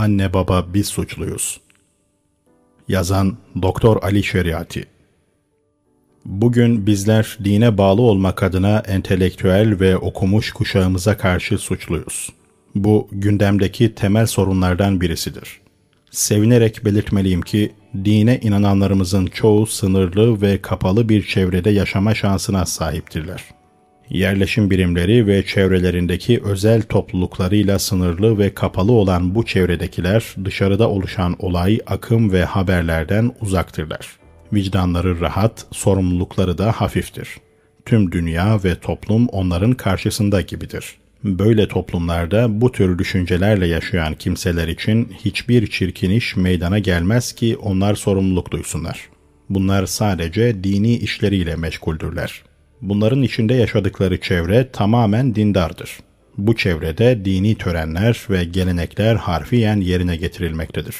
Anne baba biz suçluyuz. Yazan Doktor Ali Şeriati Bugün bizler dine bağlı olmak adına entelektüel ve okumuş kuşağımıza karşı suçluyuz. Bu gündemdeki temel sorunlardan birisidir. Sevinerek belirtmeliyim ki dine inananlarımızın çoğu sınırlı ve kapalı bir çevrede yaşama şansına sahiptirler. Yerleşim birimleri ve çevrelerindeki özel topluluklarıyla sınırlı ve kapalı olan bu çevredekiler dışarıda oluşan olay, akım ve haberlerden uzaktırlar. Vicdanları rahat, sorumlulukları da hafiftir. Tüm dünya ve toplum onların karşısında gibidir. Böyle toplumlarda bu tür düşüncelerle yaşayan kimseler için hiçbir çirkin iş meydana gelmez ki onlar sorumluluk duysunlar. Bunlar sadece dini işleriyle meşguldürler. Bunların içinde yaşadıkları çevre tamamen dindardır. Bu çevrede dini törenler ve gelenekler harfiyen yerine getirilmektedir.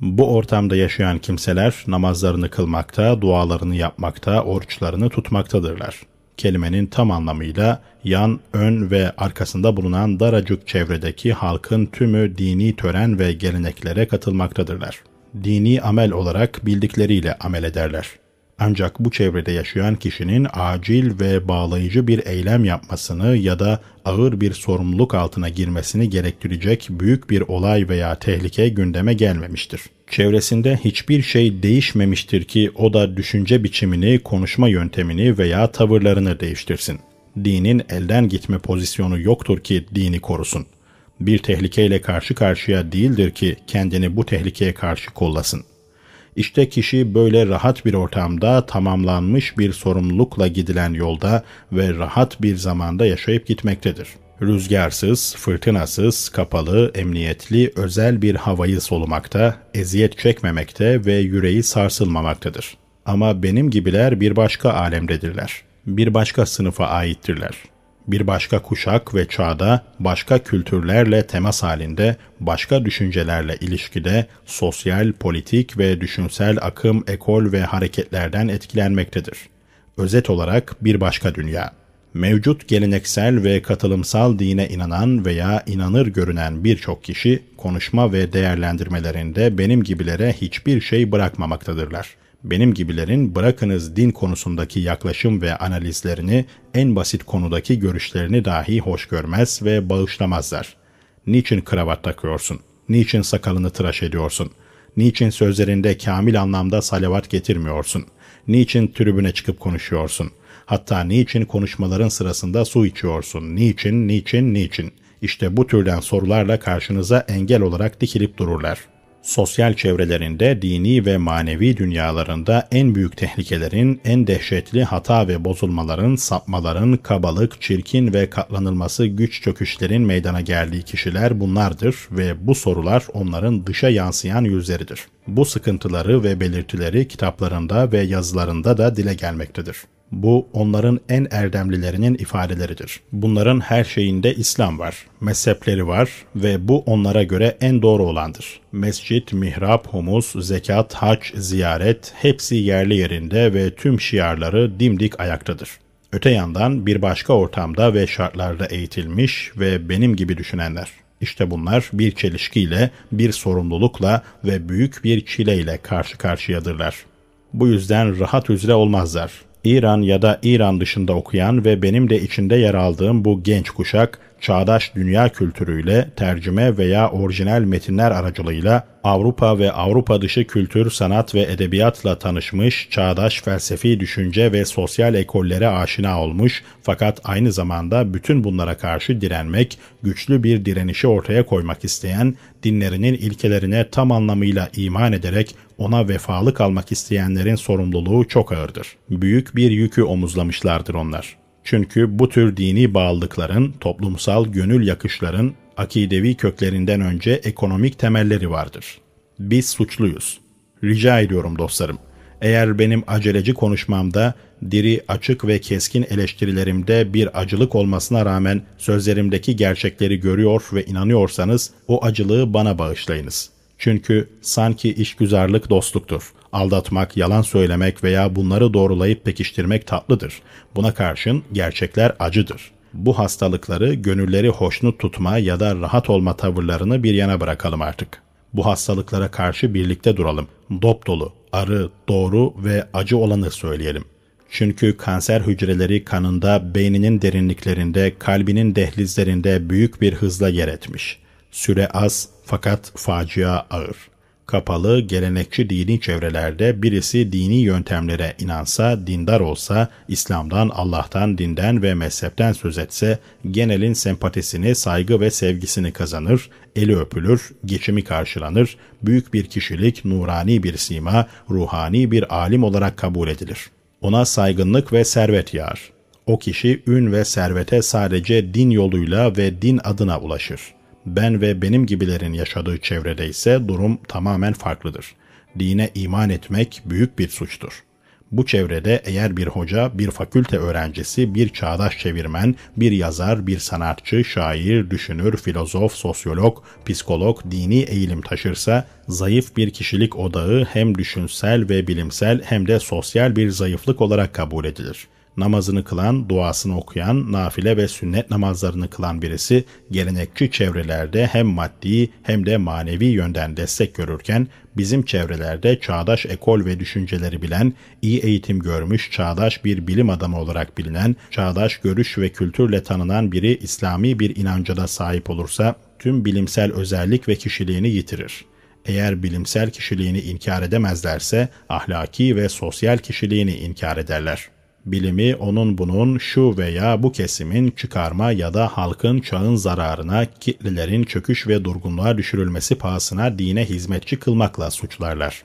Bu ortamda yaşayan kimseler namazlarını kılmakta, dualarını yapmakta, oruçlarını tutmaktadırlar. Kelimenin tam anlamıyla yan, ön ve arkasında bulunan daracık çevredeki halkın tümü dini tören ve geleneklere katılmaktadırlar. Dini amel olarak bildikleriyle amel ederler. Ancak bu çevrede yaşayan kişinin acil ve bağlayıcı bir eylem yapmasını ya da ağır bir sorumluluk altına girmesini gerektirecek büyük bir olay veya tehlike gündeme gelmemiştir. Çevresinde hiçbir şey değişmemiştir ki o da düşünce biçimini, konuşma yöntemini veya tavırlarını değiştirsin. Dinin elden gitme pozisyonu yoktur ki dini korusun. Bir tehlikeyle karşı karşıya değildir ki kendini bu tehlikeye karşı kollasın. İşte kişi böyle rahat bir ortamda tamamlanmış bir sorumlulukla gidilen yolda ve rahat bir zamanda yaşayıp gitmektedir. Rüzgarsız, fırtınasız, kapalı, emniyetli, özel bir havayı solumakta, eziyet çekmemekte ve yüreği sarsılmamaktadır. Ama benim gibiler bir başka alemdedirler. Bir başka sınıfa aittirler bir başka kuşak ve çağda başka kültürlerle temas halinde, başka düşüncelerle ilişkide sosyal, politik ve düşünsel akım, ekol ve hareketlerden etkilenmektedir. Özet olarak bir başka dünya. Mevcut geleneksel ve katılımsal dine inanan veya inanır görünen birçok kişi konuşma ve değerlendirmelerinde benim gibilere hiçbir şey bırakmamaktadırlar benim gibilerin bırakınız din konusundaki yaklaşım ve analizlerini en basit konudaki görüşlerini dahi hoş görmez ve bağışlamazlar. Niçin kravat takıyorsun? Niçin sakalını tıraş ediyorsun? Niçin sözlerinde kamil anlamda salavat getirmiyorsun? Niçin tribüne çıkıp konuşuyorsun? Hatta niçin konuşmaların sırasında su içiyorsun? Niçin, niçin, niçin? İşte bu türden sorularla karşınıza engel olarak dikilip dururlar.'' Sosyal çevrelerinde, dini ve manevi dünyalarında en büyük tehlikelerin, en dehşetli hata ve bozulmaların, sapmaların, kabalık, çirkin ve katlanılması güç çöküşlerin meydana geldiği kişiler bunlardır ve bu sorular onların dışa yansıyan yüzleridir. Bu sıkıntıları ve belirtileri kitaplarında ve yazılarında da dile gelmektedir. Bu onların en erdemlilerinin ifadeleridir. Bunların her şeyinde İslam var, mezhepleri var ve bu onlara göre en doğru olandır. Mescit, mihrap, humus, zekat, hac, ziyaret hepsi yerli yerinde ve tüm şiarları dimdik ayaktadır. Öte yandan bir başka ortamda ve şartlarda eğitilmiş ve benim gibi düşünenler. İşte bunlar bir çelişkiyle, bir sorumlulukla ve büyük bir çileyle karşı karşıyadırlar. Bu yüzden rahat üzere olmazlar. İran ya da İran dışında okuyan ve benim de içinde yer aldığım bu genç kuşak, çağdaş dünya kültürüyle, tercüme veya orijinal metinler aracılığıyla Avrupa ve Avrupa dışı kültür, sanat ve edebiyatla tanışmış, çağdaş felsefi düşünce ve sosyal ekollere aşina olmuş fakat aynı zamanda bütün bunlara karşı direnmek, güçlü bir direnişi ortaya koymak isteyen, dinlerinin ilkelerine tam anlamıyla iman ederek ona vefalı kalmak isteyenlerin sorumluluğu çok ağırdır. Büyük bir yükü omuzlamışlardır onlar. Çünkü bu tür dini bağlılıkların, toplumsal gönül yakışların akidevi köklerinden önce ekonomik temelleri vardır. Biz suçluyuz. Rica ediyorum dostlarım. Eğer benim aceleci konuşmamda, diri, açık ve keskin eleştirilerimde bir acılık olmasına rağmen sözlerimdeki gerçekleri görüyor ve inanıyorsanız o acılığı bana bağışlayınız. Çünkü sanki işgüzarlık dostluktur. Aldatmak, yalan söylemek veya bunları doğrulayıp pekiştirmek tatlıdır. Buna karşın gerçekler acıdır. Bu hastalıkları, gönülleri hoşnut tutma ya da rahat olma tavırlarını bir yana bırakalım artık. Bu hastalıklara karşı birlikte duralım. Dop dolu, arı, doğru ve acı olanı söyleyelim. Çünkü kanser hücreleri kanında, beyninin derinliklerinde, kalbinin dehlizlerinde büyük bir hızla yer etmiş. Süre az fakat facia ağır. Kapalı, gelenekçi dini çevrelerde birisi dini yöntemlere inansa, dindar olsa, İslam'dan, Allah'tan, dinden ve mezhepten söz etse, genelin sempatisini, saygı ve sevgisini kazanır, eli öpülür, geçimi karşılanır, büyük bir kişilik, nurani bir sima, ruhani bir alim olarak kabul edilir. Ona saygınlık ve servet yağar. O kişi ün ve servete sadece din yoluyla ve din adına ulaşır. Ben ve benim gibilerin yaşadığı çevrede ise durum tamamen farklıdır. Dine iman etmek büyük bir suçtur. Bu çevrede eğer bir hoca, bir fakülte öğrencisi, bir çağdaş çevirmen, bir yazar, bir sanatçı, şair, düşünür, filozof, sosyolog, psikolog dini eğilim taşırsa, zayıf bir kişilik odağı hem düşünsel ve bilimsel hem de sosyal bir zayıflık olarak kabul edilir namazını kılan, duasını okuyan, nafile ve sünnet namazlarını kılan birisi gelenekçi çevrelerde hem maddi hem de manevi yönden destek görürken bizim çevrelerde çağdaş ekol ve düşünceleri bilen, iyi eğitim görmüş çağdaş bir bilim adamı olarak bilinen, çağdaş görüş ve kültürle tanınan biri İslami bir inancada sahip olursa tüm bilimsel özellik ve kişiliğini yitirir. Eğer bilimsel kişiliğini inkar edemezlerse ahlaki ve sosyal kişiliğini inkar ederler. Bilimi onun bunun şu veya bu kesimin çıkarma ya da halkın çağın zararına, kitlelerin çöküş ve durgunluğa düşürülmesi pahasına dine hizmetçi kılmakla suçlarlar.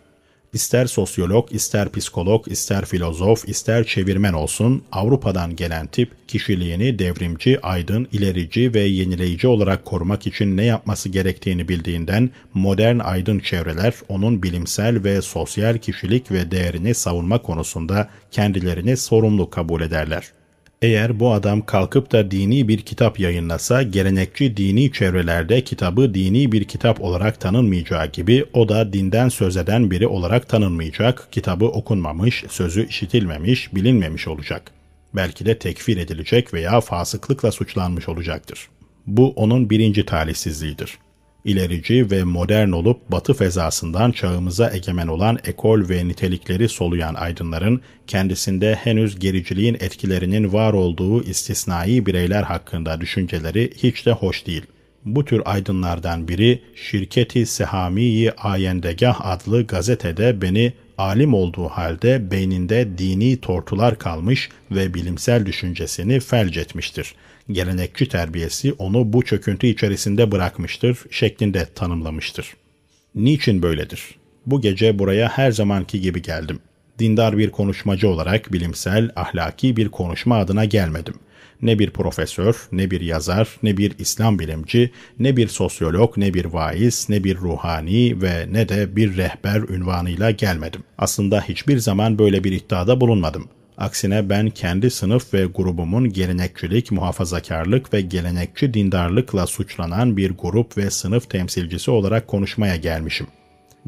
İster sosyolog, ister psikolog, ister filozof, ister çevirmen olsun, Avrupa'dan gelen tip kişiliğini devrimci, aydın, ilerici ve yenileyici olarak korumak için ne yapması gerektiğini bildiğinden modern aydın çevreler onun bilimsel ve sosyal kişilik ve değerini savunma konusunda kendilerini sorumlu kabul ederler. Eğer bu adam kalkıp da dini bir kitap yayınlasa, gelenekçi dini çevrelerde kitabı dini bir kitap olarak tanınmayacağı gibi o da dinden söz eden biri olarak tanınmayacak, kitabı okunmamış, sözü işitilmemiş, bilinmemiş olacak. Belki de tekfir edilecek veya fasıklıkla suçlanmış olacaktır. Bu onun birinci talihsizliğidir ilerici ve modern olup batı fezasından çağımıza egemen olan ekol ve nitelikleri soluyan aydınların kendisinde henüz gericiliğin etkilerinin var olduğu istisnai bireyler hakkında düşünceleri hiç de hoş değil. Bu tür aydınlardan biri Şirketi Sehamiyi Ayendegah adlı gazetede beni alim olduğu halde beyninde dini tortular kalmış ve bilimsel düşüncesini felç etmiştir. Gelenekçi terbiyesi onu bu çöküntü içerisinde bırakmıştır şeklinde tanımlamıştır. Niçin böyledir? Bu gece buraya her zamanki gibi geldim. Dindar bir konuşmacı olarak bilimsel, ahlaki bir konuşma adına gelmedim. Ne bir profesör, ne bir yazar, ne bir İslam bilimci, ne bir sosyolog, ne bir vaiz, ne bir ruhani ve ne de bir rehber ünvanıyla gelmedim. Aslında hiçbir zaman böyle bir iddiada bulunmadım. Aksine ben kendi sınıf ve grubumun gelenekçilik, muhafazakarlık ve gelenekçi dindarlıkla suçlanan bir grup ve sınıf temsilcisi olarak konuşmaya gelmişim.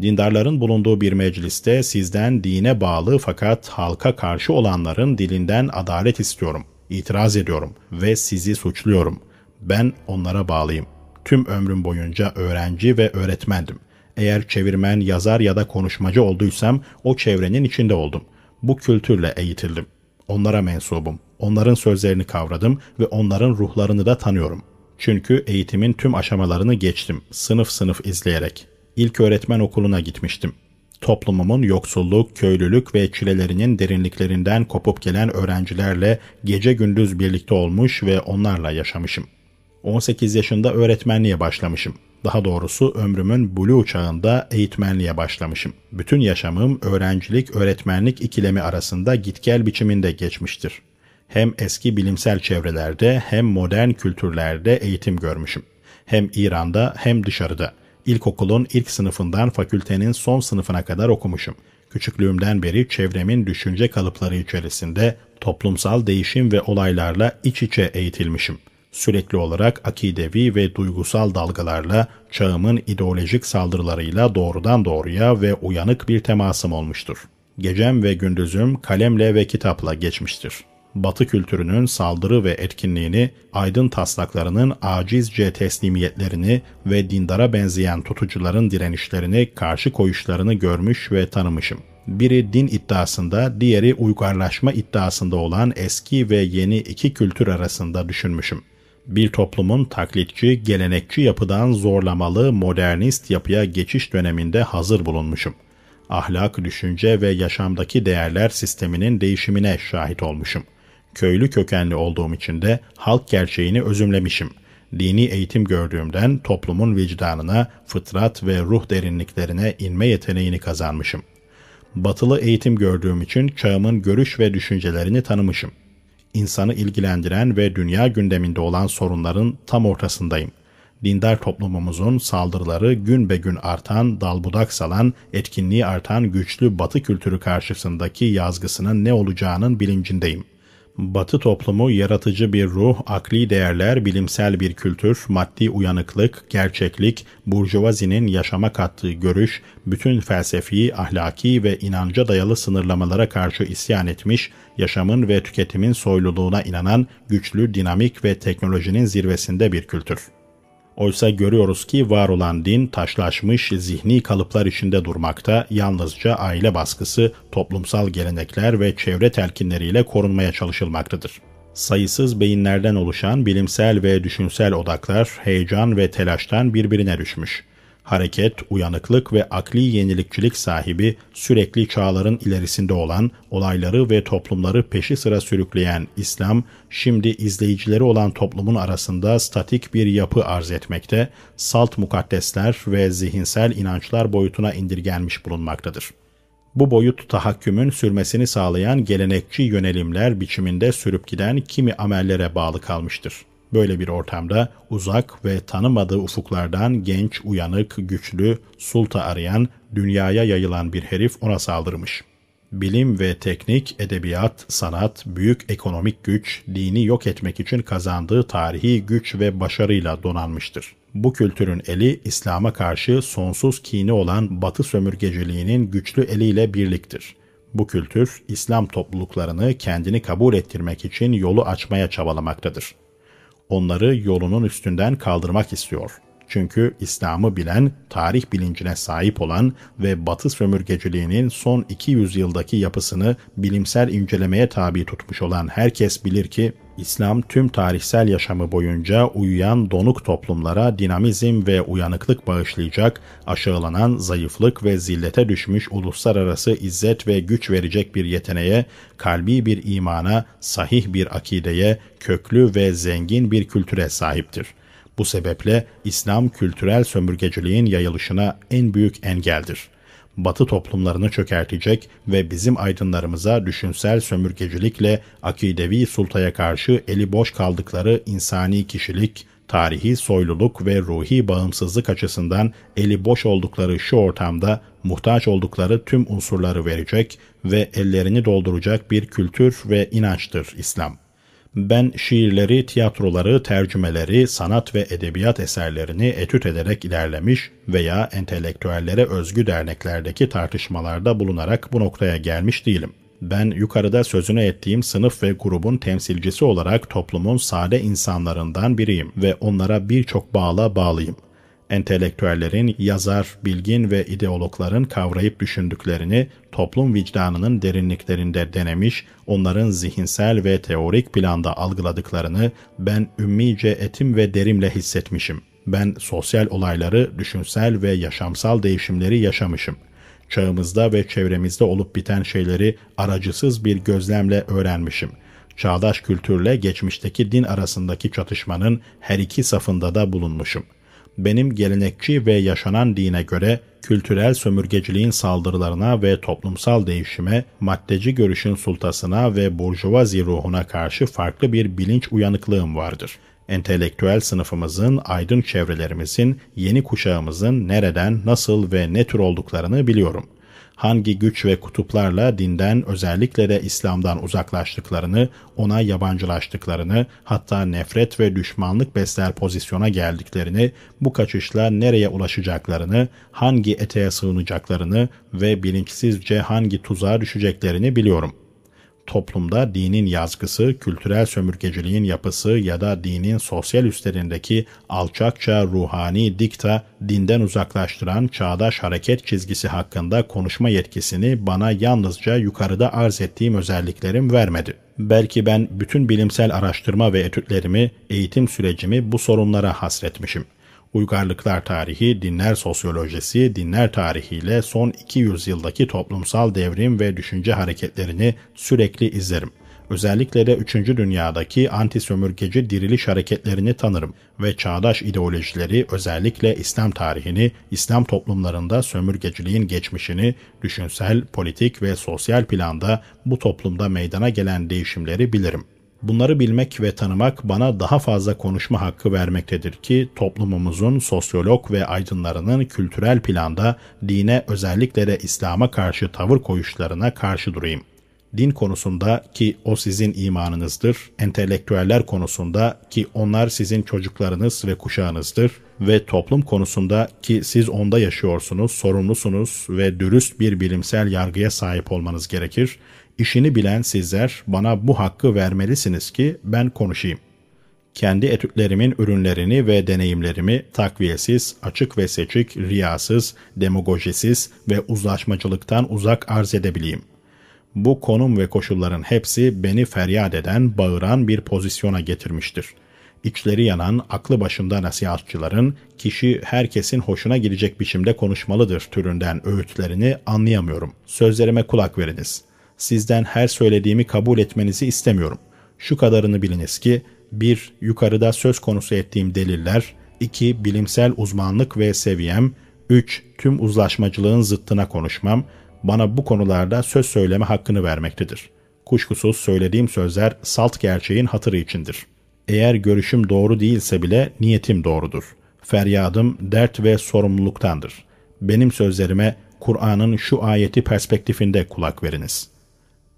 Dindarların bulunduğu bir mecliste sizden dine bağlı fakat halka karşı olanların dilinden adalet istiyorum. İtiraz ediyorum ve sizi suçluyorum. Ben onlara bağlıyım. Tüm ömrüm boyunca öğrenci ve öğretmendim. Eğer çevirmen, yazar ya da konuşmacı olduysam o çevrenin içinde oldum. Bu kültürle eğitildim. Onlara mensubum. Onların sözlerini kavradım ve onların ruhlarını da tanıyorum. Çünkü eğitimin tüm aşamalarını geçtim, sınıf sınıf izleyerek. İlk öğretmen okuluna gitmiştim toplumumun yoksulluk, köylülük ve çilelerinin derinliklerinden kopup gelen öğrencilerle gece gündüz birlikte olmuş ve onlarla yaşamışım. 18 yaşında öğretmenliğe başlamışım. Daha doğrusu ömrümün blue çağında eğitmenliğe başlamışım. Bütün yaşamım öğrencilik, öğretmenlik ikilemi arasında git gel biçiminde geçmiştir. Hem eski bilimsel çevrelerde hem modern kültürlerde eğitim görmüşüm. Hem İran'da hem dışarıda. İlkokulun ilk sınıfından fakültenin son sınıfına kadar okumuşum. Küçüklüğümden beri çevremin düşünce kalıpları içerisinde toplumsal değişim ve olaylarla iç içe eğitilmişim. Sürekli olarak akidevi ve duygusal dalgalarla, çağımın ideolojik saldırılarıyla doğrudan doğruya ve uyanık bir temasım olmuştur. Gecem ve gündüzüm kalemle ve kitapla geçmiştir. Batı kültürünün saldırı ve etkinliğini, aydın taslaklarının acizce teslimiyetlerini ve dindara benzeyen tutucuların direnişlerini, karşı koyuşlarını görmüş ve tanımışım. Biri din iddiasında, diğeri uygarlaşma iddiasında olan eski ve yeni iki kültür arasında düşünmüşüm. Bir toplumun taklitçi, gelenekçi yapıdan zorlamalı, modernist yapıya geçiş döneminde hazır bulunmuşum. Ahlak, düşünce ve yaşamdaki değerler sisteminin değişimine şahit olmuşum. Köylü kökenli olduğum için de halk gerçeğini özümlemişim. Dini eğitim gördüğümden toplumun vicdanına, fıtrat ve ruh derinliklerine inme yeteneğini kazanmışım. Batılı eğitim gördüğüm için çağımın görüş ve düşüncelerini tanımışım. İnsanı ilgilendiren ve dünya gündeminde olan sorunların tam ortasındayım. Dindar toplumumuzun saldırıları gün be gün artan, dalbudak salan, etkinliği artan güçlü batı kültürü karşısındaki yazgısının ne olacağının bilincindeyim. Batı toplumu yaratıcı bir ruh, akli değerler, bilimsel bir kültür, maddi uyanıklık, gerçeklik, burjuvazinin yaşama kattığı görüş, bütün felsefi, ahlaki ve inanca dayalı sınırlamalara karşı isyan etmiş, yaşamın ve tüketimin soyluluğuna inanan güçlü, dinamik ve teknolojinin zirvesinde bir kültür. Oysa görüyoruz ki var olan din taşlaşmış zihni kalıplar içinde durmakta, yalnızca aile baskısı, toplumsal gelenekler ve çevre telkinleriyle korunmaya çalışılmaktadır. Sayısız beyinlerden oluşan bilimsel ve düşünsel odaklar heyecan ve telaştan birbirine düşmüş hareket, uyanıklık ve akli yenilikçilik sahibi, sürekli çağların ilerisinde olan, olayları ve toplumları peşi sıra sürükleyen İslam, şimdi izleyicileri olan toplumun arasında statik bir yapı arz etmekte, salt mukaddesler ve zihinsel inançlar boyutuna indirgenmiş bulunmaktadır. Bu boyut tahakkümün sürmesini sağlayan gelenekçi yönelimler biçiminde sürüp giden kimi amellere bağlı kalmıştır. Böyle bir ortamda uzak ve tanımadığı ufuklardan genç, uyanık, güçlü, sulta arayan, dünyaya yayılan bir herif ona saldırmış. Bilim ve teknik, edebiyat, sanat, büyük ekonomik güç, dini yok etmek için kazandığı tarihi güç ve başarıyla donanmıştır. Bu kültürün eli İslam'a karşı sonsuz kini olan Batı sömürgeciliğinin güçlü eliyle birliktir. Bu kültür İslam topluluklarını kendini kabul ettirmek için yolu açmaya çabalamaktadır onları yolunun üstünden kaldırmak istiyor. Çünkü İslam'ı bilen, tarih bilincine sahip olan ve Batı sömürgeciliğinin son 200 yıldaki yapısını bilimsel incelemeye tabi tutmuş olan herkes bilir ki İslam tüm tarihsel yaşamı boyunca uyuyan donuk toplumlara dinamizm ve uyanıklık bağışlayacak, aşağılanan zayıflık ve zillete düşmüş uluslararası izzet ve güç verecek bir yeteneğe, kalbi bir imana, sahih bir akideye, köklü ve zengin bir kültüre sahiptir. Bu sebeple İslam kültürel sömürgeciliğin yayılışına en büyük engeldir.'' Batı toplumlarını çökertecek ve bizim aydınlarımıza düşünsel sömürgecilikle akidevi sultaya karşı eli boş kaldıkları insani kişilik, tarihi soyluluk ve ruhi bağımsızlık açısından eli boş oldukları şu ortamda muhtaç oldukları tüm unsurları verecek ve ellerini dolduracak bir kültür ve inançtır İslam. Ben şiirleri, tiyatroları, tercümeleri, sanat ve edebiyat eserlerini etüt ederek ilerlemiş veya entelektüellere özgü derneklerdeki tartışmalarda bulunarak bu noktaya gelmiş değilim. Ben yukarıda sözünü ettiğim sınıf ve grubun temsilcisi olarak toplumun sade insanlarından biriyim ve onlara birçok bağla bağlıyım entelektüellerin, yazar, bilgin ve ideologların kavrayıp düşündüklerini toplum vicdanının derinliklerinde denemiş, onların zihinsel ve teorik planda algıladıklarını ben ümmice etim ve derimle hissetmişim. Ben sosyal olayları, düşünsel ve yaşamsal değişimleri yaşamışım. Çağımızda ve çevremizde olup biten şeyleri aracısız bir gözlemle öğrenmişim. Çağdaş kültürle geçmişteki din arasındaki çatışmanın her iki safında da bulunmuşum.'' Benim gelenekçi ve yaşanan dine göre kültürel sömürgeciliğin saldırılarına ve toplumsal değişime, maddeci görüşün sultasına ve burjuvazi ruhuna karşı farklı bir bilinç uyanıklığım vardır. Entelektüel sınıfımızın, aydın çevrelerimizin, yeni kuşağımızın nereden, nasıl ve ne tür olduklarını biliyorum.'' Hangi güç ve kutuplarla dinden özellikle de İslam'dan uzaklaştıklarını, ona yabancılaştıklarını, hatta nefret ve düşmanlık besler pozisyona geldiklerini, bu kaçışla nereye ulaşacaklarını, hangi eteğe sığınacaklarını ve bilinçsizce hangi tuzağa düşeceklerini biliyorum. Toplumda dinin yazgısı, kültürel sömürgeciliğin yapısı ya da dinin sosyal üstlerindeki alçakça ruhani dikta, dinden uzaklaştıran çağdaş hareket çizgisi hakkında konuşma yetkisini bana yalnızca yukarıda arz ettiğim özelliklerim vermedi. Belki ben bütün bilimsel araştırma ve etütlerimi, eğitim sürecimi bu sorunlara hasretmişim.'' Uygarlıklar tarihi, dinler sosyolojisi, dinler tarihiyle son 200 yıldaki toplumsal devrim ve düşünce hareketlerini sürekli izlerim. Özellikle de 3. dünyadaki anti-sömürgeci diriliş hareketlerini tanırım ve çağdaş ideolojileri özellikle İslam tarihini, İslam toplumlarında sömürgeciliğin geçmişini, düşünsel, politik ve sosyal planda bu toplumda meydana gelen değişimleri bilirim. Bunları bilmek ve tanımak bana daha fazla konuşma hakkı vermektedir ki toplumumuzun sosyolog ve aydınlarının kültürel planda dine özellikle de İslam'a karşı tavır koyuşlarına karşı durayım. Din konusunda ki o sizin imanınızdır, entelektüeller konusunda ki onlar sizin çocuklarınız ve kuşağınızdır ve toplum konusunda ki siz onda yaşıyorsunuz, sorumlusunuz ve dürüst bir bilimsel yargıya sahip olmanız gerekir İşini bilen sizler bana bu hakkı vermelisiniz ki ben konuşayım. Kendi etütlerimin ürünlerini ve deneyimlerimi takviyesiz, açık ve seçik, riyasız, demagojisiz ve uzlaşmacılıktan uzak arz edebileyim. Bu konum ve koşulların hepsi beni feryat eden, bağıran bir pozisyona getirmiştir. İçleri yanan, aklı başında nasihatçıların, kişi herkesin hoşuna gidecek biçimde konuşmalıdır türünden öğütlerini anlayamıyorum. Sözlerime kulak veriniz.'' Sizden her söylediğimi kabul etmenizi istemiyorum. Şu kadarını biliniz ki 1. Yukarıda söz konusu ettiğim deliller 2. Bilimsel uzmanlık ve seviyem 3. Tüm uzlaşmacılığın zıttına konuşmam bana bu konularda söz söyleme hakkını vermektedir. Kuşkusuz söylediğim sözler salt gerçeğin hatırı içindir. Eğer görüşüm doğru değilse bile niyetim doğrudur. Feryadım dert ve sorumluluktandır. Benim sözlerime Kur'an'ın şu ayeti perspektifinde kulak veriniz.''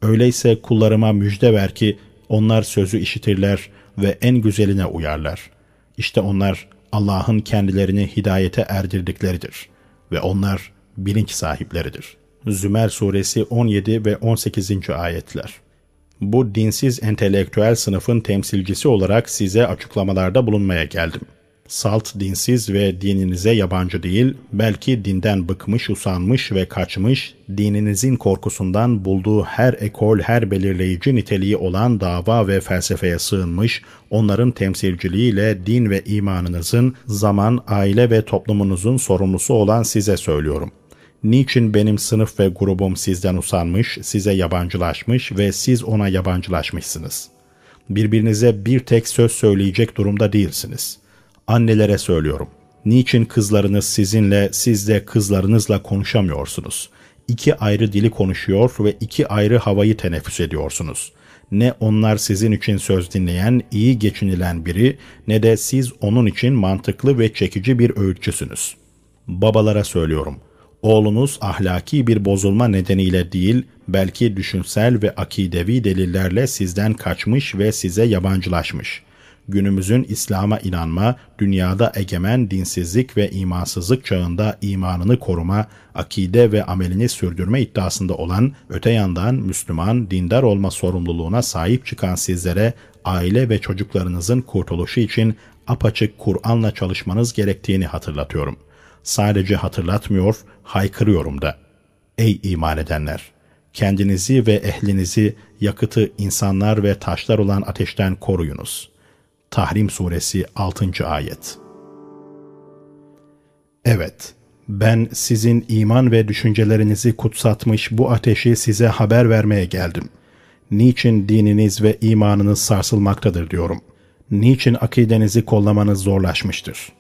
Öyleyse kullarıma müjde ver ki onlar sözü işitirler ve en güzeline uyarlar. İşte onlar Allah'ın kendilerini hidayete erdirdikleridir ve onlar bilinç sahipleridir. Zümer suresi 17 ve 18. ayetler. Bu dinsiz entelektüel sınıfın temsilcisi olarak size açıklamalarda bulunmaya geldim salt, dinsiz ve dininize yabancı değil, belki dinden bıkmış, usanmış ve kaçmış, dininizin korkusundan bulduğu her ekol, her belirleyici niteliği olan dava ve felsefeye sığınmış, onların temsilciliğiyle din ve imanınızın, zaman, aile ve toplumunuzun sorumlusu olan size söylüyorum. Niçin benim sınıf ve grubum sizden usanmış, size yabancılaşmış ve siz ona yabancılaşmışsınız? Birbirinize bir tek söz söyleyecek durumda değilsiniz.'' Annelere söylüyorum. Niçin kızlarınız sizinle, siz de kızlarınızla konuşamıyorsunuz? İki ayrı dili konuşuyor ve iki ayrı havayı teneffüs ediyorsunuz. Ne onlar sizin için söz dinleyen, iyi geçinilen biri, ne de siz onun için mantıklı ve çekici bir öğütçüsünüz. Babalara söylüyorum. Oğlunuz ahlaki bir bozulma nedeniyle değil, belki düşünsel ve akidevi delillerle sizden kaçmış ve size yabancılaşmış.'' Günümüzün İslam'a inanma, dünyada egemen dinsizlik ve imansızlık çağında imanını koruma, akide ve amelini sürdürme iddiasında olan, öte yandan Müslüman, dindar olma sorumluluğuna sahip çıkan sizlere aile ve çocuklarınızın kurtuluşu için apaçık Kur'an'la çalışmanız gerektiğini hatırlatıyorum. Sadece hatırlatmıyor, haykırıyorum da. Ey iman edenler! Kendinizi ve ehlinizi yakıtı insanlar ve taşlar olan ateşten koruyunuz.'' Tahrim Suresi 6. Ayet Evet, ben sizin iman ve düşüncelerinizi kutsatmış bu ateşi size haber vermeye geldim. Niçin dininiz ve imanınız sarsılmaktadır diyorum. Niçin akidenizi kollamanız zorlaşmıştır.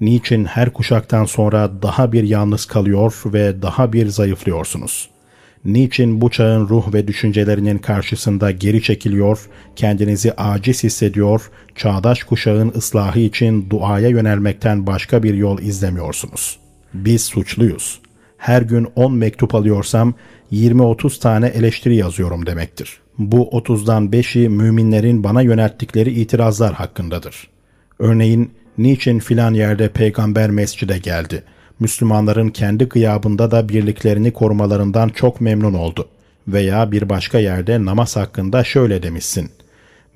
Niçin her kuşaktan sonra daha bir yalnız kalıyor ve daha bir zayıflıyorsunuz.'' Niçin bu çağın ruh ve düşüncelerinin karşısında geri çekiliyor, kendinizi aciz hissediyor, çağdaş kuşağın ıslahı için duaya yönelmekten başka bir yol izlemiyorsunuz? Biz suçluyuz. Her gün 10 mektup alıyorsam 20-30 tane eleştiri yazıyorum demektir. Bu 30'dan 5'i müminlerin bana yönelttikleri itirazlar hakkındadır. Örneğin niçin filan yerde peygamber mescide geldi?'' Müslümanların kendi gıyabında da birliklerini korumalarından çok memnun oldu. Veya bir başka yerde namaz hakkında şöyle demişsin.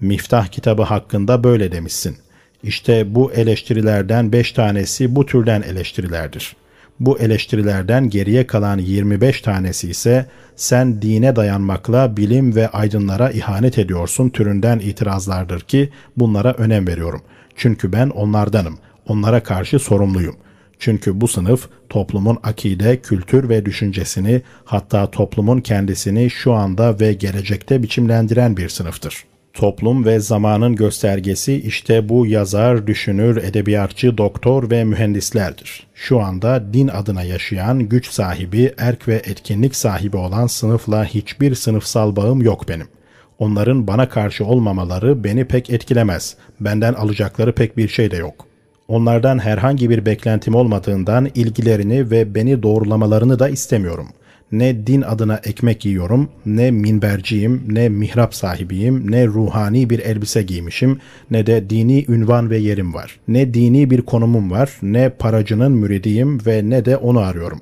Miftah kitabı hakkında böyle demişsin. İşte bu eleştirilerden beş tanesi bu türden eleştirilerdir. Bu eleştirilerden geriye kalan 25 tanesi ise sen dine dayanmakla bilim ve aydınlara ihanet ediyorsun türünden itirazlardır ki bunlara önem veriyorum. Çünkü ben onlardanım. Onlara karşı sorumluyum. Çünkü bu sınıf toplumun akide, kültür ve düşüncesini hatta toplumun kendisini şu anda ve gelecekte biçimlendiren bir sınıftır. Toplum ve zamanın göstergesi işte bu yazar, düşünür, edebiyatçı, doktor ve mühendislerdir. Şu anda din adına yaşayan, güç sahibi, erk ve etkinlik sahibi olan sınıfla hiçbir sınıfsal bağım yok benim. Onların bana karşı olmamaları beni pek etkilemez. Benden alacakları pek bir şey de yok. Onlardan herhangi bir beklentim olmadığından ilgilerini ve beni doğrulamalarını da istemiyorum.'' Ne din adına ekmek yiyorum, ne minberciyim, ne mihrap sahibiyim, ne ruhani bir elbise giymişim, ne de dini ünvan ve yerim var. Ne dini bir konumum var, ne paracının müridiyim ve ne de onu arıyorum.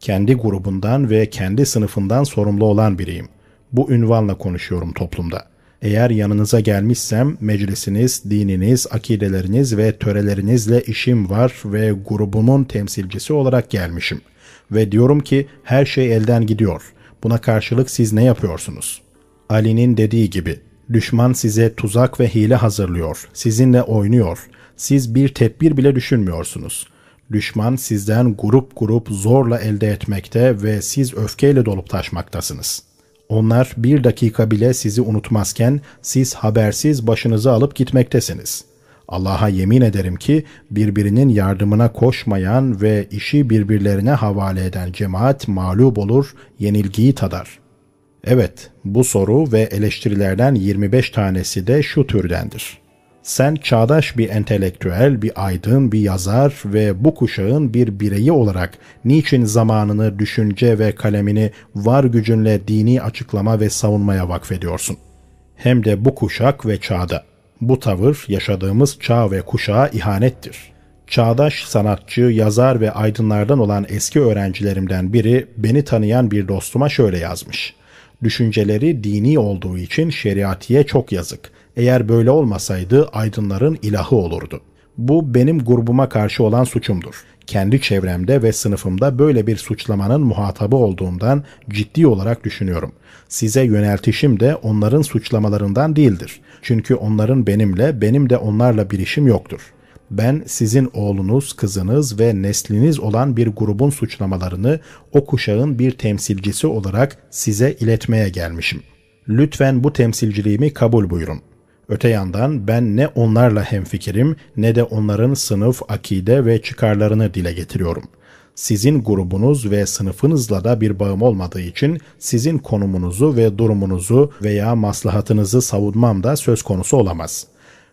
Kendi grubundan ve kendi sınıfından sorumlu olan biriyim. Bu ünvanla konuşuyorum toplumda. Eğer yanınıza gelmişsem meclisiniz, dininiz, akideleriniz ve törelerinizle işim var ve grubumun temsilcisi olarak gelmişim.'' ve diyorum ki her şey elden gidiyor. Buna karşılık siz ne yapıyorsunuz? Ali'nin dediği gibi düşman size tuzak ve hile hazırlıyor. Sizinle oynuyor. Siz bir tedbir bile düşünmüyorsunuz. Düşman sizden grup grup zorla elde etmekte ve siz öfkeyle dolup taşmaktasınız. Onlar bir dakika bile sizi unutmazken siz habersiz başınızı alıp gitmektesiniz.'' Allah'a yemin ederim ki birbirinin yardımına koşmayan ve işi birbirlerine havale eden cemaat mağlup olur, yenilgiyi tadar. Evet, bu soru ve eleştirilerden 25 tanesi de şu türdendir. Sen çağdaş bir entelektüel, bir aydın, bir yazar ve bu kuşağın bir bireyi olarak niçin zamanını, düşünce ve kalemini var gücünle dini açıklama ve savunmaya vakfediyorsun? Hem de bu kuşak ve çağda. Bu tavır yaşadığımız çağ ve kuşağa ihanettir. Çağdaş sanatçı, yazar ve aydınlardan olan eski öğrencilerimden biri beni tanıyan bir dostuma şöyle yazmış. Düşünceleri dini olduğu için şeriatiye çok yazık. Eğer böyle olmasaydı aydınların ilahı olurdu. Bu benim grubuma karşı olan suçumdur. Kendi çevremde ve sınıfımda böyle bir suçlamanın muhatabı olduğumdan ciddi olarak düşünüyorum. Size yöneltişim de onların suçlamalarından değildir. Çünkü onların benimle, benim de onlarla bir işim yoktur. Ben sizin oğlunuz, kızınız ve nesliniz olan bir grubun suçlamalarını o kuşağın bir temsilcisi olarak size iletmeye gelmişim. Lütfen bu temsilciliğimi kabul buyurun. Öte yandan ben ne onlarla hemfikirim ne de onların sınıf, akide ve çıkarlarını dile getiriyorum. Sizin grubunuz ve sınıfınızla da bir bağım olmadığı için sizin konumunuzu ve durumunuzu veya maslahatınızı savunmam da söz konusu olamaz.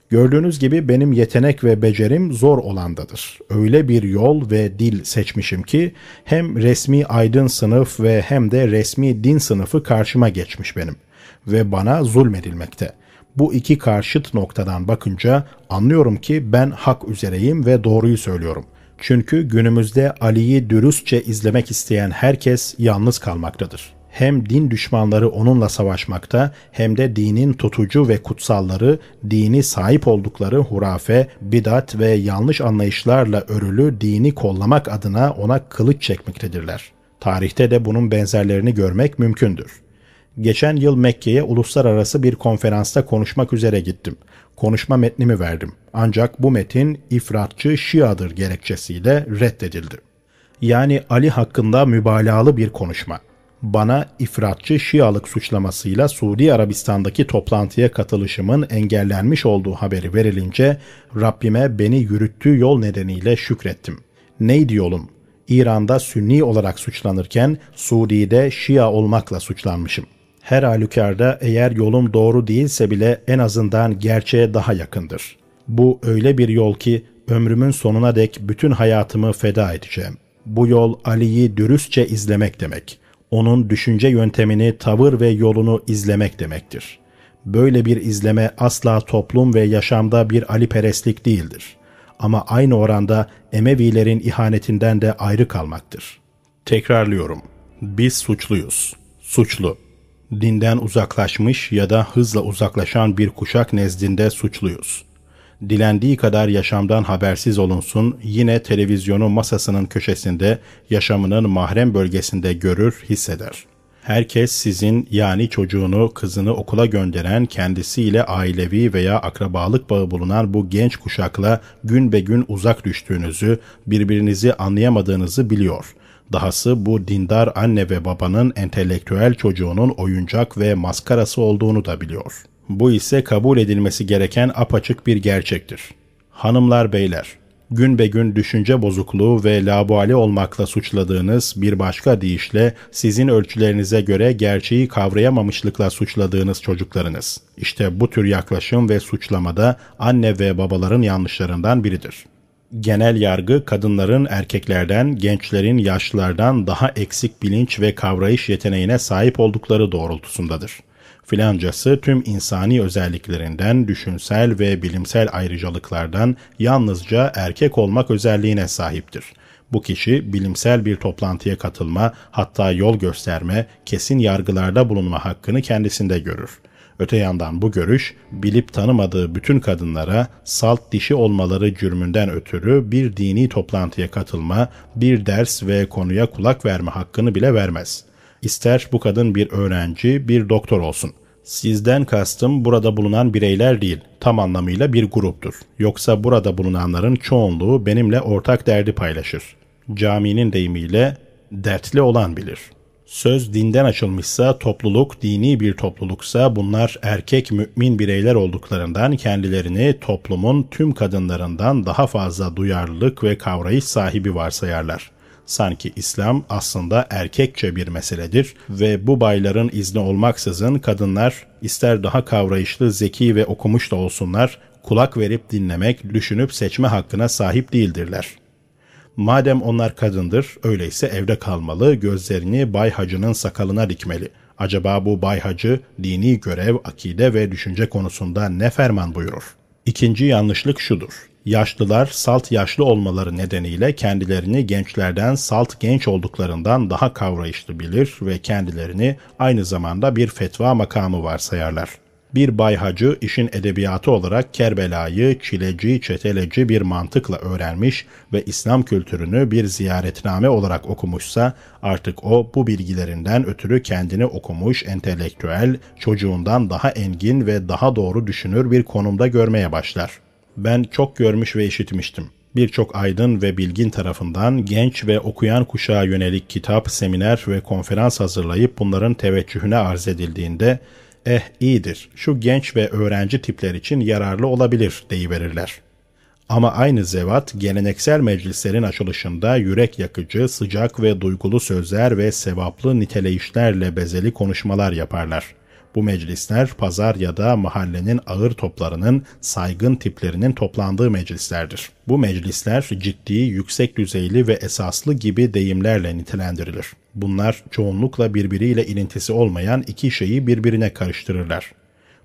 Gördüğünüz gibi benim yetenek ve becerim zor olandadır. Öyle bir yol ve dil seçmişim ki hem resmi aydın sınıf ve hem de resmi din sınıfı karşıma geçmiş benim ve bana zulmedilmekte.'' Bu iki karşıt noktadan bakınca anlıyorum ki ben hak üzereyim ve doğruyu söylüyorum. Çünkü günümüzde Ali'yi dürüstçe izlemek isteyen herkes yalnız kalmaktadır. Hem din düşmanları onunla savaşmakta hem de dinin tutucu ve kutsalları dini sahip oldukları hurafe, bidat ve yanlış anlayışlarla örülü dini kollamak adına ona kılıç çekmektedirler. Tarihte de bunun benzerlerini görmek mümkündür. Geçen yıl Mekke'ye uluslararası bir konferansta konuşmak üzere gittim. Konuşma metnimi verdim. Ancak bu metin ifratçı Şia'dır gerekçesiyle reddedildi. Yani Ali hakkında mübalağalı bir konuşma. Bana ifratçı Şialık suçlamasıyla Suudi Arabistan'daki toplantıya katılışımın engellenmiş olduğu haberi verilince Rabbime beni yürüttüğü yol nedeniyle şükrettim. Neydi yolum? İran'da Sünni olarak suçlanırken Suudi'de Şia olmakla suçlanmışım her halükarda eğer yolum doğru değilse bile en azından gerçeğe daha yakındır. Bu öyle bir yol ki ömrümün sonuna dek bütün hayatımı feda edeceğim. Bu yol Ali'yi dürüstçe izlemek demek. Onun düşünce yöntemini, tavır ve yolunu izlemek demektir. Böyle bir izleme asla toplum ve yaşamda bir Ali perestlik değildir. Ama aynı oranda Emevilerin ihanetinden de ayrı kalmaktır. Tekrarlıyorum. Biz suçluyuz. Suçlu Dinden uzaklaşmış ya da hızla uzaklaşan bir kuşak nezdinde suçluyuz. Dilendiği kadar yaşamdan habersiz olunsun, yine televizyonu masasının köşesinde, yaşamının mahrem bölgesinde görür, hisseder. Herkes sizin yani çocuğunu, kızını okula gönderen, kendisiyle ailevi veya akrabalık bağı bulunan bu genç kuşakla gün be gün uzak düştüğünüzü, birbirinizi anlayamadığınızı biliyor.'' Dahası bu dindar anne ve babanın entelektüel çocuğunun oyuncak ve maskarası olduğunu da biliyor. Bu ise kabul edilmesi gereken apaçık bir gerçektir. Hanımlar beyler, gün be gün düşünce bozukluğu ve labuali olmakla suçladığınız bir başka deyişle sizin ölçülerinize göre gerçeği kavrayamamışlıkla suçladığınız çocuklarınız. İşte bu tür yaklaşım ve suçlamada anne ve babaların yanlışlarından biridir genel yargı kadınların erkeklerden, gençlerin yaşlılardan daha eksik bilinç ve kavrayış yeteneğine sahip oldukları doğrultusundadır. Filancası tüm insani özelliklerinden, düşünsel ve bilimsel ayrıcalıklardan yalnızca erkek olmak özelliğine sahiptir. Bu kişi bilimsel bir toplantıya katılma, hatta yol gösterme, kesin yargılarda bulunma hakkını kendisinde görür. Öte yandan bu görüş bilip tanımadığı bütün kadınlara salt dişi olmaları cürmünden ötürü bir dini toplantıya katılma, bir ders ve konuya kulak verme hakkını bile vermez. İster bu kadın bir öğrenci, bir doktor olsun. Sizden kastım burada bulunan bireyler değil, tam anlamıyla bir gruptur. Yoksa burada bulunanların çoğunluğu benimle ortak derdi paylaşır. Caminin deyimiyle dertli olan bilir.'' Söz dinden açılmışsa, topluluk dini bir topluluksa bunlar erkek mümin bireyler olduklarından kendilerini toplumun tüm kadınlarından daha fazla duyarlılık ve kavrayış sahibi varsayarlar. Sanki İslam aslında erkekçe bir meseledir ve bu bayların izni olmaksızın kadınlar ister daha kavrayışlı, zeki ve okumuş da olsunlar, kulak verip dinlemek, düşünüp seçme hakkına sahip değildirler.'' Madem onlar kadındır, öyleyse evde kalmalı, gözlerini Bay Hacı'nın sakalına dikmeli. Acaba bu Bay Hacı dini görev, akide ve düşünce konusunda ne ferman buyurur? İkinci yanlışlık şudur. Yaşlılar salt yaşlı olmaları nedeniyle kendilerini gençlerden salt genç olduklarından daha kavrayışlı bilir ve kendilerini aynı zamanda bir fetva makamı varsayarlar bir bayhacı işin edebiyatı olarak Kerbela'yı çileci, çeteleci bir mantıkla öğrenmiş ve İslam kültürünü bir ziyaretname olarak okumuşsa artık o bu bilgilerinden ötürü kendini okumuş, entelektüel, çocuğundan daha engin ve daha doğru düşünür bir konumda görmeye başlar. Ben çok görmüş ve işitmiştim birçok aydın ve bilgin tarafından genç ve okuyan kuşağa yönelik kitap, seminer ve konferans hazırlayıp bunların teveccühüne arz edildiğinde eh iyidir, şu genç ve öğrenci tipler için yararlı olabilir deyiverirler. Ama aynı zevat geleneksel meclislerin açılışında yürek yakıcı, sıcak ve duygulu sözler ve sevaplı niteleyişlerle bezeli konuşmalar yaparlar. Bu meclisler pazar ya da mahallenin ağır toplarının saygın tiplerinin toplandığı meclislerdir. Bu meclisler ciddi, yüksek düzeyli ve esaslı gibi deyimlerle nitelendirilir. Bunlar çoğunlukla birbiriyle ilintisi olmayan iki şeyi birbirine karıştırırlar.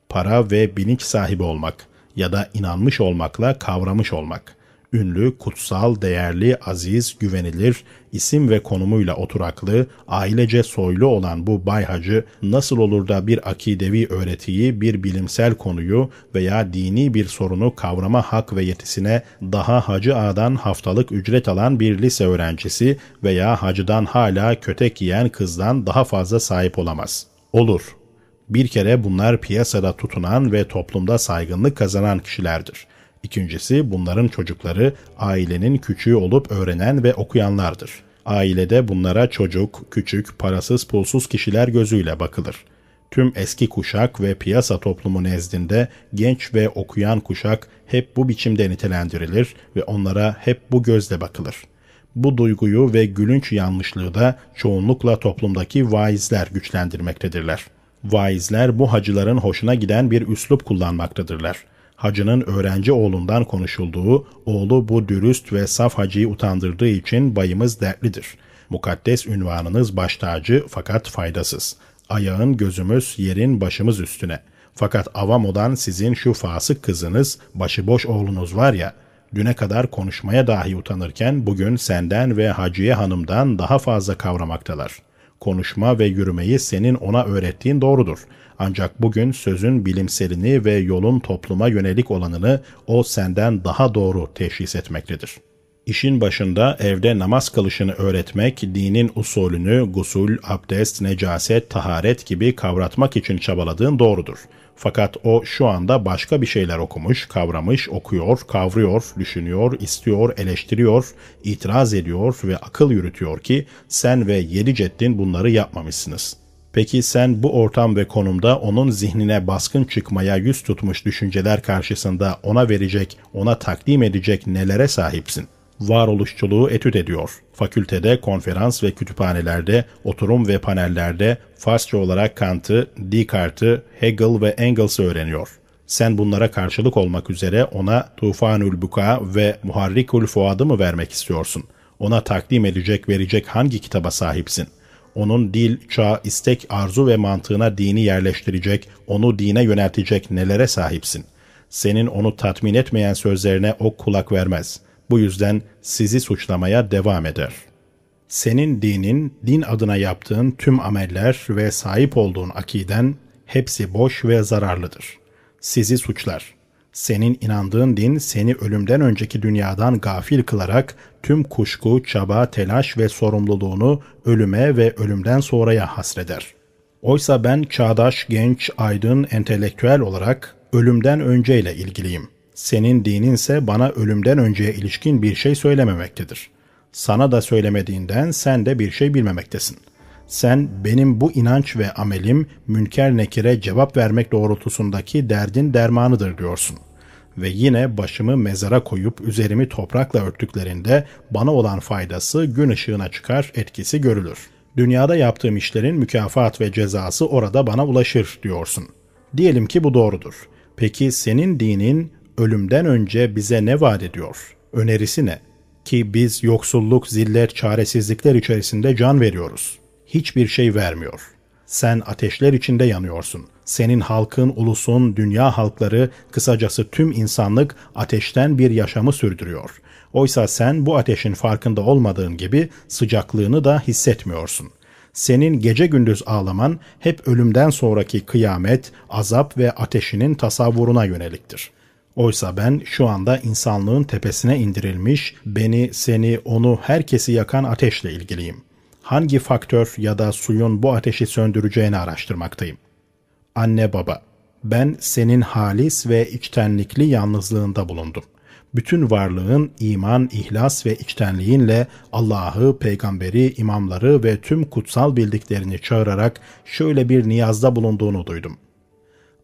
Para ve bilinç sahibi olmak ya da inanmış olmakla kavramış olmak ünlü, kutsal, değerli, aziz, güvenilir, isim ve konumuyla oturaklı, ailece soylu olan bu Bay Hacı nasıl olur da bir akidevi öğretiyi, bir bilimsel konuyu veya dini bir sorunu kavrama hak ve yetisine daha Hacı Ağa'dan haftalık ücret alan bir lise öğrencisi veya hacıdan hala kötek yiyen kızdan daha fazla sahip olamaz. Olur. Bir kere bunlar piyasada tutunan ve toplumda saygınlık kazanan kişilerdir. İkincisi bunların çocukları ailenin küçüğü olup öğrenen ve okuyanlardır. Ailede bunlara çocuk, küçük, parasız pulsuz kişiler gözüyle bakılır. Tüm eski kuşak ve piyasa toplumu nezdinde genç ve okuyan kuşak hep bu biçimde nitelendirilir ve onlara hep bu gözle bakılır. Bu duyguyu ve gülünç yanlışlığı da çoğunlukla toplumdaki vaizler güçlendirmektedirler. Vaizler bu hacıların hoşuna giden bir üslup kullanmaktadırlar hacının öğrenci oğlundan konuşulduğu, oğlu bu dürüst ve saf hacıyı utandırdığı için bayımız dertlidir. Mukaddes ünvanınız baş tacı fakat faydasız. Ayağın gözümüz, yerin başımız üstüne. Fakat avam olan sizin şu fasık kızınız, başıboş oğlunuz var ya, düne kadar konuşmaya dahi utanırken bugün senden ve Haciye Hanım'dan daha fazla kavramaktalar. Konuşma ve yürümeyi senin ona öğrettiğin doğrudur. Ancak bugün sözün bilimselini ve yolun topluma yönelik olanını o senden daha doğru teşhis etmektedir. İşin başında evde namaz kılışını öğretmek, dinin usulünü gusul, abdest, necaset, taharet gibi kavratmak için çabaladığın doğrudur. Fakat o şu anda başka bir şeyler okumuş, kavramış, okuyor, kavruyor, düşünüyor, istiyor, eleştiriyor, itiraz ediyor ve akıl yürütüyor ki sen ve yedi ceddin bunları yapmamışsınız. Peki sen bu ortam ve konumda onun zihnine baskın çıkmaya yüz tutmuş düşünceler karşısında ona verecek, ona takdim edecek nelere sahipsin?'' varoluşçuluğu etüt ediyor. Fakültede, konferans ve kütüphanelerde, oturum ve panellerde Farsça olarak Kant'ı, Descartes'i, Hegel ve Engels'ı öğreniyor. Sen bunlara karşılık olmak üzere ona Tufanül Buka ve Muharrikul Fuad'ı mı vermek istiyorsun? Ona takdim edecek, verecek hangi kitaba sahipsin? Onun dil, çağ, istek, arzu ve mantığına dini yerleştirecek, onu dine yöneltecek nelere sahipsin? Senin onu tatmin etmeyen sözlerine o kulak vermez.'' Bu yüzden sizi suçlamaya devam eder. Senin dinin, din adına yaptığın tüm ameller ve sahip olduğun akiden hepsi boş ve zararlıdır. Sizi suçlar. Senin inandığın din seni ölümden önceki dünyadan gafil kılarak tüm kuşku, çaba, telaş ve sorumluluğunu ölüme ve ölümden sonraya hasreder. Oysa ben çağdaş, genç, aydın, entelektüel olarak ölümden önceyle ilgiliyim.'' Senin dininse bana ölümden önceye ilişkin bir şey söylememektedir. Sana da söylemediğinden sen de bir şey bilmemektesin. Sen benim bu inanç ve amelim münker nekire cevap vermek doğrultusundaki derdin dermanıdır diyorsun. Ve yine başımı mezara koyup üzerimi toprakla örttüklerinde bana olan faydası gün ışığına çıkar, etkisi görülür. Dünyada yaptığım işlerin mükafat ve cezası orada bana ulaşır diyorsun. Diyelim ki bu doğrudur. Peki senin dinin ölümden önce bize ne vaat ediyor? Önerisi ne? Ki biz yoksulluk, zillet, çaresizlikler içerisinde can veriyoruz. Hiçbir şey vermiyor. Sen ateşler içinde yanıyorsun. Senin halkın, ulusun, dünya halkları, kısacası tüm insanlık ateşten bir yaşamı sürdürüyor. Oysa sen bu ateşin farkında olmadığın gibi sıcaklığını da hissetmiyorsun. Senin gece gündüz ağlaman hep ölümden sonraki kıyamet, azap ve ateşinin tasavvuruna yöneliktir.'' Oysa ben şu anda insanlığın tepesine indirilmiş, beni, seni, onu, herkesi yakan ateşle ilgiliyim. Hangi faktör ya da suyun bu ateşi söndüreceğini araştırmaktayım. Anne baba, ben senin halis ve içtenlikli yalnızlığında bulundum. Bütün varlığın iman, ihlas ve içtenliğinle Allah'ı, peygamberi, imamları ve tüm kutsal bildiklerini çağırarak şöyle bir niyazda bulunduğunu duydum.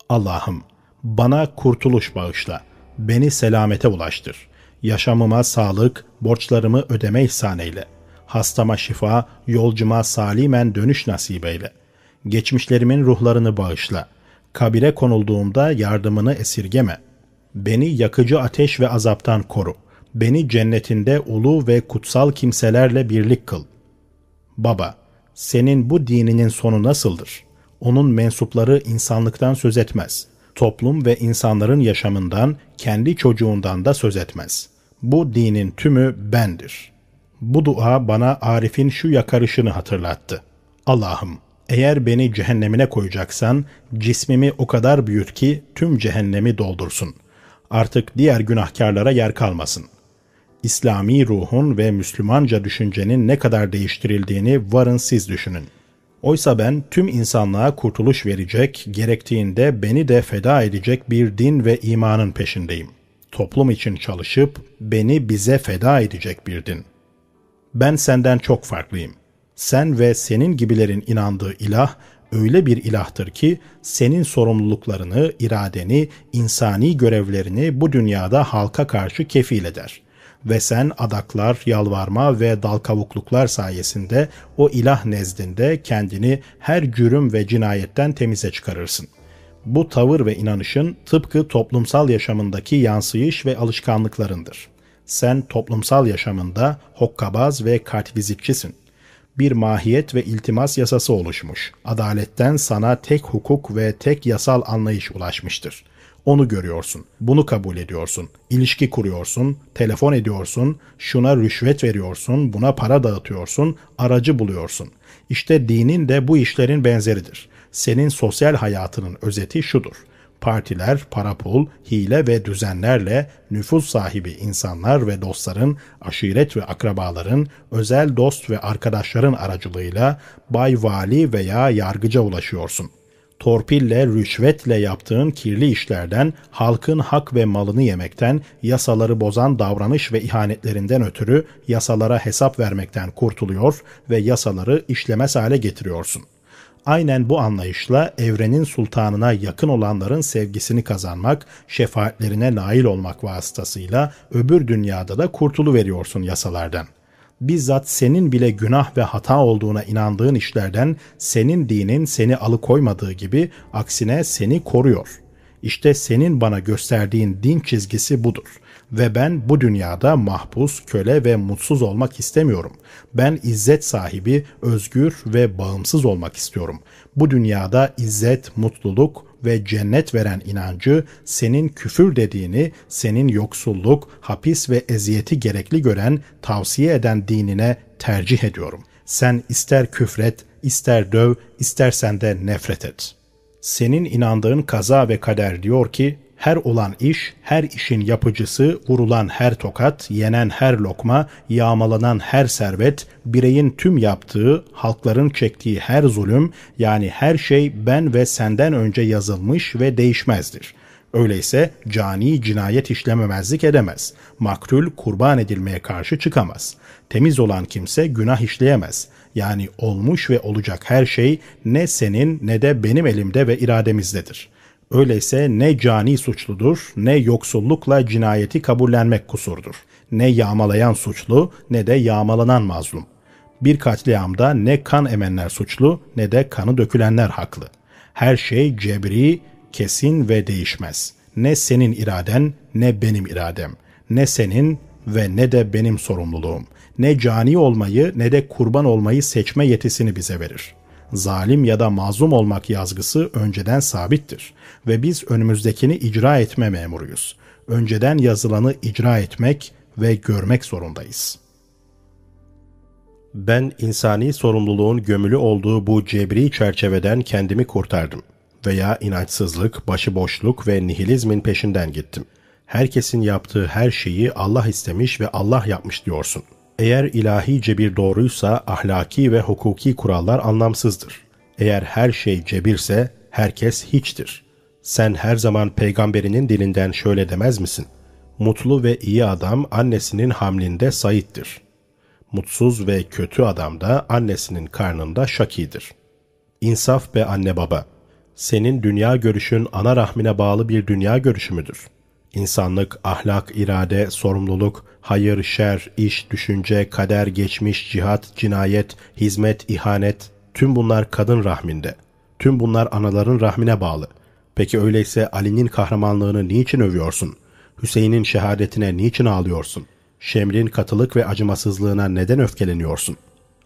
Allah'ım, bana kurtuluş bağışla. Beni selamete ulaştır. Yaşamıma sağlık, borçlarımı ödeme ihsan eyle. Hastama şifa, yolcuma salimen dönüş nasip eyle. Geçmişlerimin ruhlarını bağışla. Kabire konulduğumda yardımını esirgeme. Beni yakıcı ateş ve azaptan koru. Beni cennetinde ulu ve kutsal kimselerle birlik kıl. Baba, senin bu dininin sonu nasıldır? Onun mensupları insanlıktan söz etmez.'' toplum ve insanların yaşamından, kendi çocuğundan da söz etmez. Bu dinin tümü bendir. Bu dua bana Arif'in şu yakarışını hatırlattı. Allah'ım, eğer beni cehennemine koyacaksan, cismimi o kadar büyüt ki tüm cehennemi doldursun. Artık diğer günahkarlara yer kalmasın. İslami ruhun ve Müslümanca düşüncenin ne kadar değiştirildiğini varın siz düşünün. Oysa ben tüm insanlığa kurtuluş verecek, gerektiğinde beni de feda edecek bir din ve imanın peşindeyim. Toplum için çalışıp beni bize feda edecek bir din. Ben senden çok farklıyım. Sen ve senin gibilerin inandığı ilah öyle bir ilahtır ki senin sorumluluklarını, iradeni, insani görevlerini bu dünyada halka karşı kefil eder ve sen adaklar, yalvarma ve dal kavukluklar sayesinde o ilah nezdinde kendini her cürüm ve cinayetten temize çıkarırsın. Bu tavır ve inanışın tıpkı toplumsal yaşamındaki yansıyış ve alışkanlıklarındır. Sen toplumsal yaşamında hokkabaz ve kartvizitçisin. Bir mahiyet ve iltimas yasası oluşmuş. Adaletten sana tek hukuk ve tek yasal anlayış ulaşmıştır.'' Onu görüyorsun. Bunu kabul ediyorsun. İlişki kuruyorsun, telefon ediyorsun, şuna rüşvet veriyorsun, buna para dağıtıyorsun, aracı buluyorsun. İşte dinin de bu işlerin benzeridir. Senin sosyal hayatının özeti şudur partiler, para pul, hile ve düzenlerle nüfus sahibi insanlar ve dostların, aşiret ve akrabaların, özel dost ve arkadaşların aracılığıyla bay vali veya yargıca ulaşıyorsun. Torpille, rüşvetle yaptığın kirli işlerden, halkın hak ve malını yemekten, yasaları bozan davranış ve ihanetlerinden ötürü yasalara hesap vermekten kurtuluyor ve yasaları işlemez hale getiriyorsun.'' Aynen bu anlayışla evrenin sultanına yakın olanların sevgisini kazanmak, şefaatlerine nail olmak vasıtasıyla öbür dünyada da kurtulu veriyorsun yasalardan. Bizzat senin bile günah ve hata olduğuna inandığın işlerden senin dinin seni alıkoymadığı gibi aksine seni koruyor. İşte senin bana gösterdiğin din çizgisi budur.'' Ve ben bu dünyada mahpus, köle ve mutsuz olmak istemiyorum. Ben izzet sahibi, özgür ve bağımsız olmak istiyorum. Bu dünyada izzet, mutluluk ve cennet veren inancı senin küfür dediğini, senin yoksulluk, hapis ve eziyeti gerekli gören, tavsiye eden dinine tercih ediyorum. Sen ister küfret, ister döv, istersen de nefret et. Senin inandığın kaza ve kader diyor ki her olan iş, her işin yapıcısı, vurulan her tokat, yenen her lokma, yağmalanan her servet, bireyin tüm yaptığı, halkların çektiği her zulüm, yani her şey ben ve senden önce yazılmış ve değişmezdir. Öyleyse cani cinayet işlememezlik edemez. Maktul kurban edilmeye karşı çıkamaz. Temiz olan kimse günah işleyemez. Yani olmuş ve olacak her şey ne senin ne de benim elimde ve irademizdedir.'' Öyleyse ne cani suçludur, ne yoksullukla cinayeti kabullenmek kusurdur. Ne yağmalayan suçlu, ne de yağmalanan mazlum. Bir katliamda ne kan emenler suçlu, ne de kanı dökülenler haklı. Her şey cebri, kesin ve değişmez. Ne senin iraden, ne benim iradem. Ne senin ve ne de benim sorumluluğum. Ne cani olmayı ne de kurban olmayı seçme yetisini bize verir.'' Zalim ya da mazlum olmak yazgısı önceden sabittir ve biz önümüzdekini icra etme memuruyuz. Önceden yazılanı icra etmek ve görmek zorundayız. Ben insani sorumluluğun gömülü olduğu bu cebri çerçeveden kendimi kurtardım veya inançsızlık, başıboşluk ve nihilizmin peşinden gittim. Herkesin yaptığı her şeyi Allah istemiş ve Allah yapmış diyorsun. Eğer ilahice bir doğruysa ahlaki ve hukuki kurallar anlamsızdır. Eğer her şey cebirse herkes hiçtir. Sen her zaman peygamberinin dilinden şöyle demez misin? Mutlu ve iyi adam annesinin hamlinde sayittir. Mutsuz ve kötü adam da annesinin karnında şakidir. İnsaf be anne baba. Senin dünya görüşün ana rahmine bağlı bir dünya görüşü müdür? İnsanlık, ahlak, irade, sorumluluk, hayır, şer, iş, düşünce, kader, geçmiş, cihat, cinayet, hizmet, ihanet, tüm bunlar kadın rahminde. Tüm bunlar anaların rahmine bağlı. Peki öyleyse Ali'nin kahramanlığını niçin övüyorsun? Hüseyin'in şehadetine niçin ağlıyorsun? Şemr'in katılık ve acımasızlığına neden öfkeleniyorsun?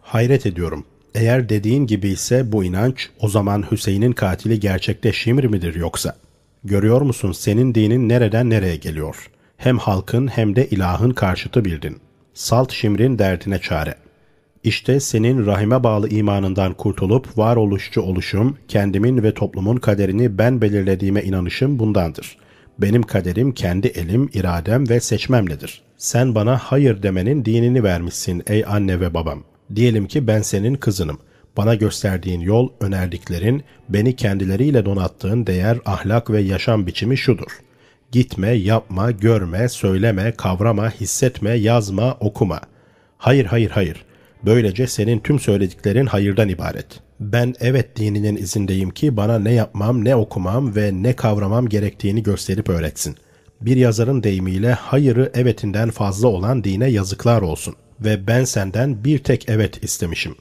Hayret ediyorum. Eğer dediğin gibi ise bu inanç, o zaman Hüseyin'in katili gerçekte Şimr midir yoksa? Görüyor musun senin dinin nereden nereye geliyor? Hem halkın hem de ilahın karşıtı bildin. Salt Şimr'in derdine çare. İşte senin rahime bağlı imanından kurtulup varoluşçu oluşum, kendimin ve toplumun kaderini ben belirlediğime inanışım bundandır. Benim kaderim kendi elim, iradem ve seçmemledir. Sen bana hayır demenin dinini vermişsin ey anne ve babam. Diyelim ki ben senin kızınım. Bana gösterdiğin yol, önerdiklerin, beni kendileriyle donattığın değer, ahlak ve yaşam biçimi şudur. Gitme, yapma, görme, söyleme, kavrama, hissetme, yazma, okuma. Hayır, hayır, hayır. Böylece senin tüm söylediklerin hayırdan ibaret. Ben evet dininin izindeyim ki bana ne yapmam, ne okumam ve ne kavramam gerektiğini gösterip öğretsin. Bir yazarın deyimiyle hayırı evetinden fazla olan dine yazıklar olsun. Ve ben senden bir tek evet istemişim.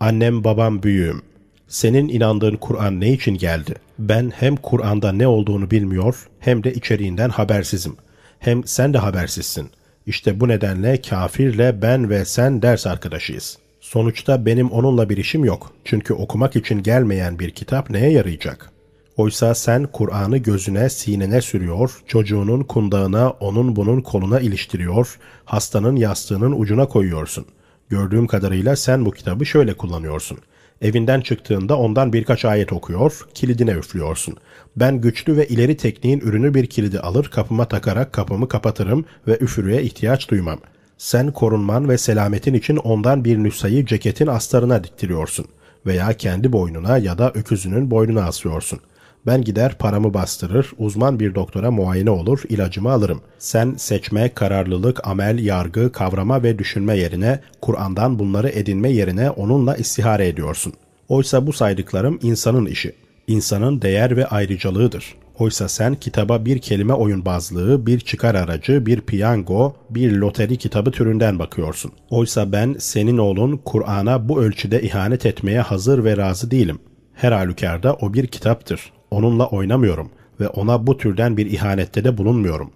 Annem babam büyüğüm. Senin inandığın Kur'an ne için geldi? Ben hem Kur'an'da ne olduğunu bilmiyor hem de içeriğinden habersizim. Hem sen de habersizsin. İşte bu nedenle kafirle ben ve sen ders arkadaşıyız. Sonuçta benim onunla bir işim yok. Çünkü okumak için gelmeyen bir kitap neye yarayacak? Oysa sen Kur'an'ı gözüne, sinene sürüyor, çocuğunun kundağına, onun bunun koluna iliştiriyor, hastanın yastığının ucuna koyuyorsun. Gördüğüm kadarıyla sen bu kitabı şöyle kullanıyorsun. Evinden çıktığında ondan birkaç ayet okuyor, kilidine üflüyorsun. Ben güçlü ve ileri tekniğin ürünü bir kilidi alır, kapıma takarak kapımı kapatırım ve üfürüğe ihtiyaç duymam. Sen korunman ve selametin için ondan bir nüshayı ceketin astarına diktiriyorsun veya kendi boynuna ya da öküzünün boynuna asıyorsun. Ben gider paramı bastırır, uzman bir doktora muayene olur, ilacımı alırım. Sen seçme, kararlılık, amel, yargı, kavrama ve düşünme yerine, Kur'an'dan bunları edinme yerine onunla istihare ediyorsun. Oysa bu saydıklarım insanın işi. İnsanın değer ve ayrıcalığıdır. Oysa sen kitaba bir kelime oyunbazlığı, bir çıkar aracı, bir piyango, bir loteri kitabı türünden bakıyorsun. Oysa ben senin oğlun Kur'an'a bu ölçüde ihanet etmeye hazır ve razı değilim. Her halükarda o bir kitaptır. Onunla oynamıyorum ve ona bu türden bir ihanette de bulunmuyorum.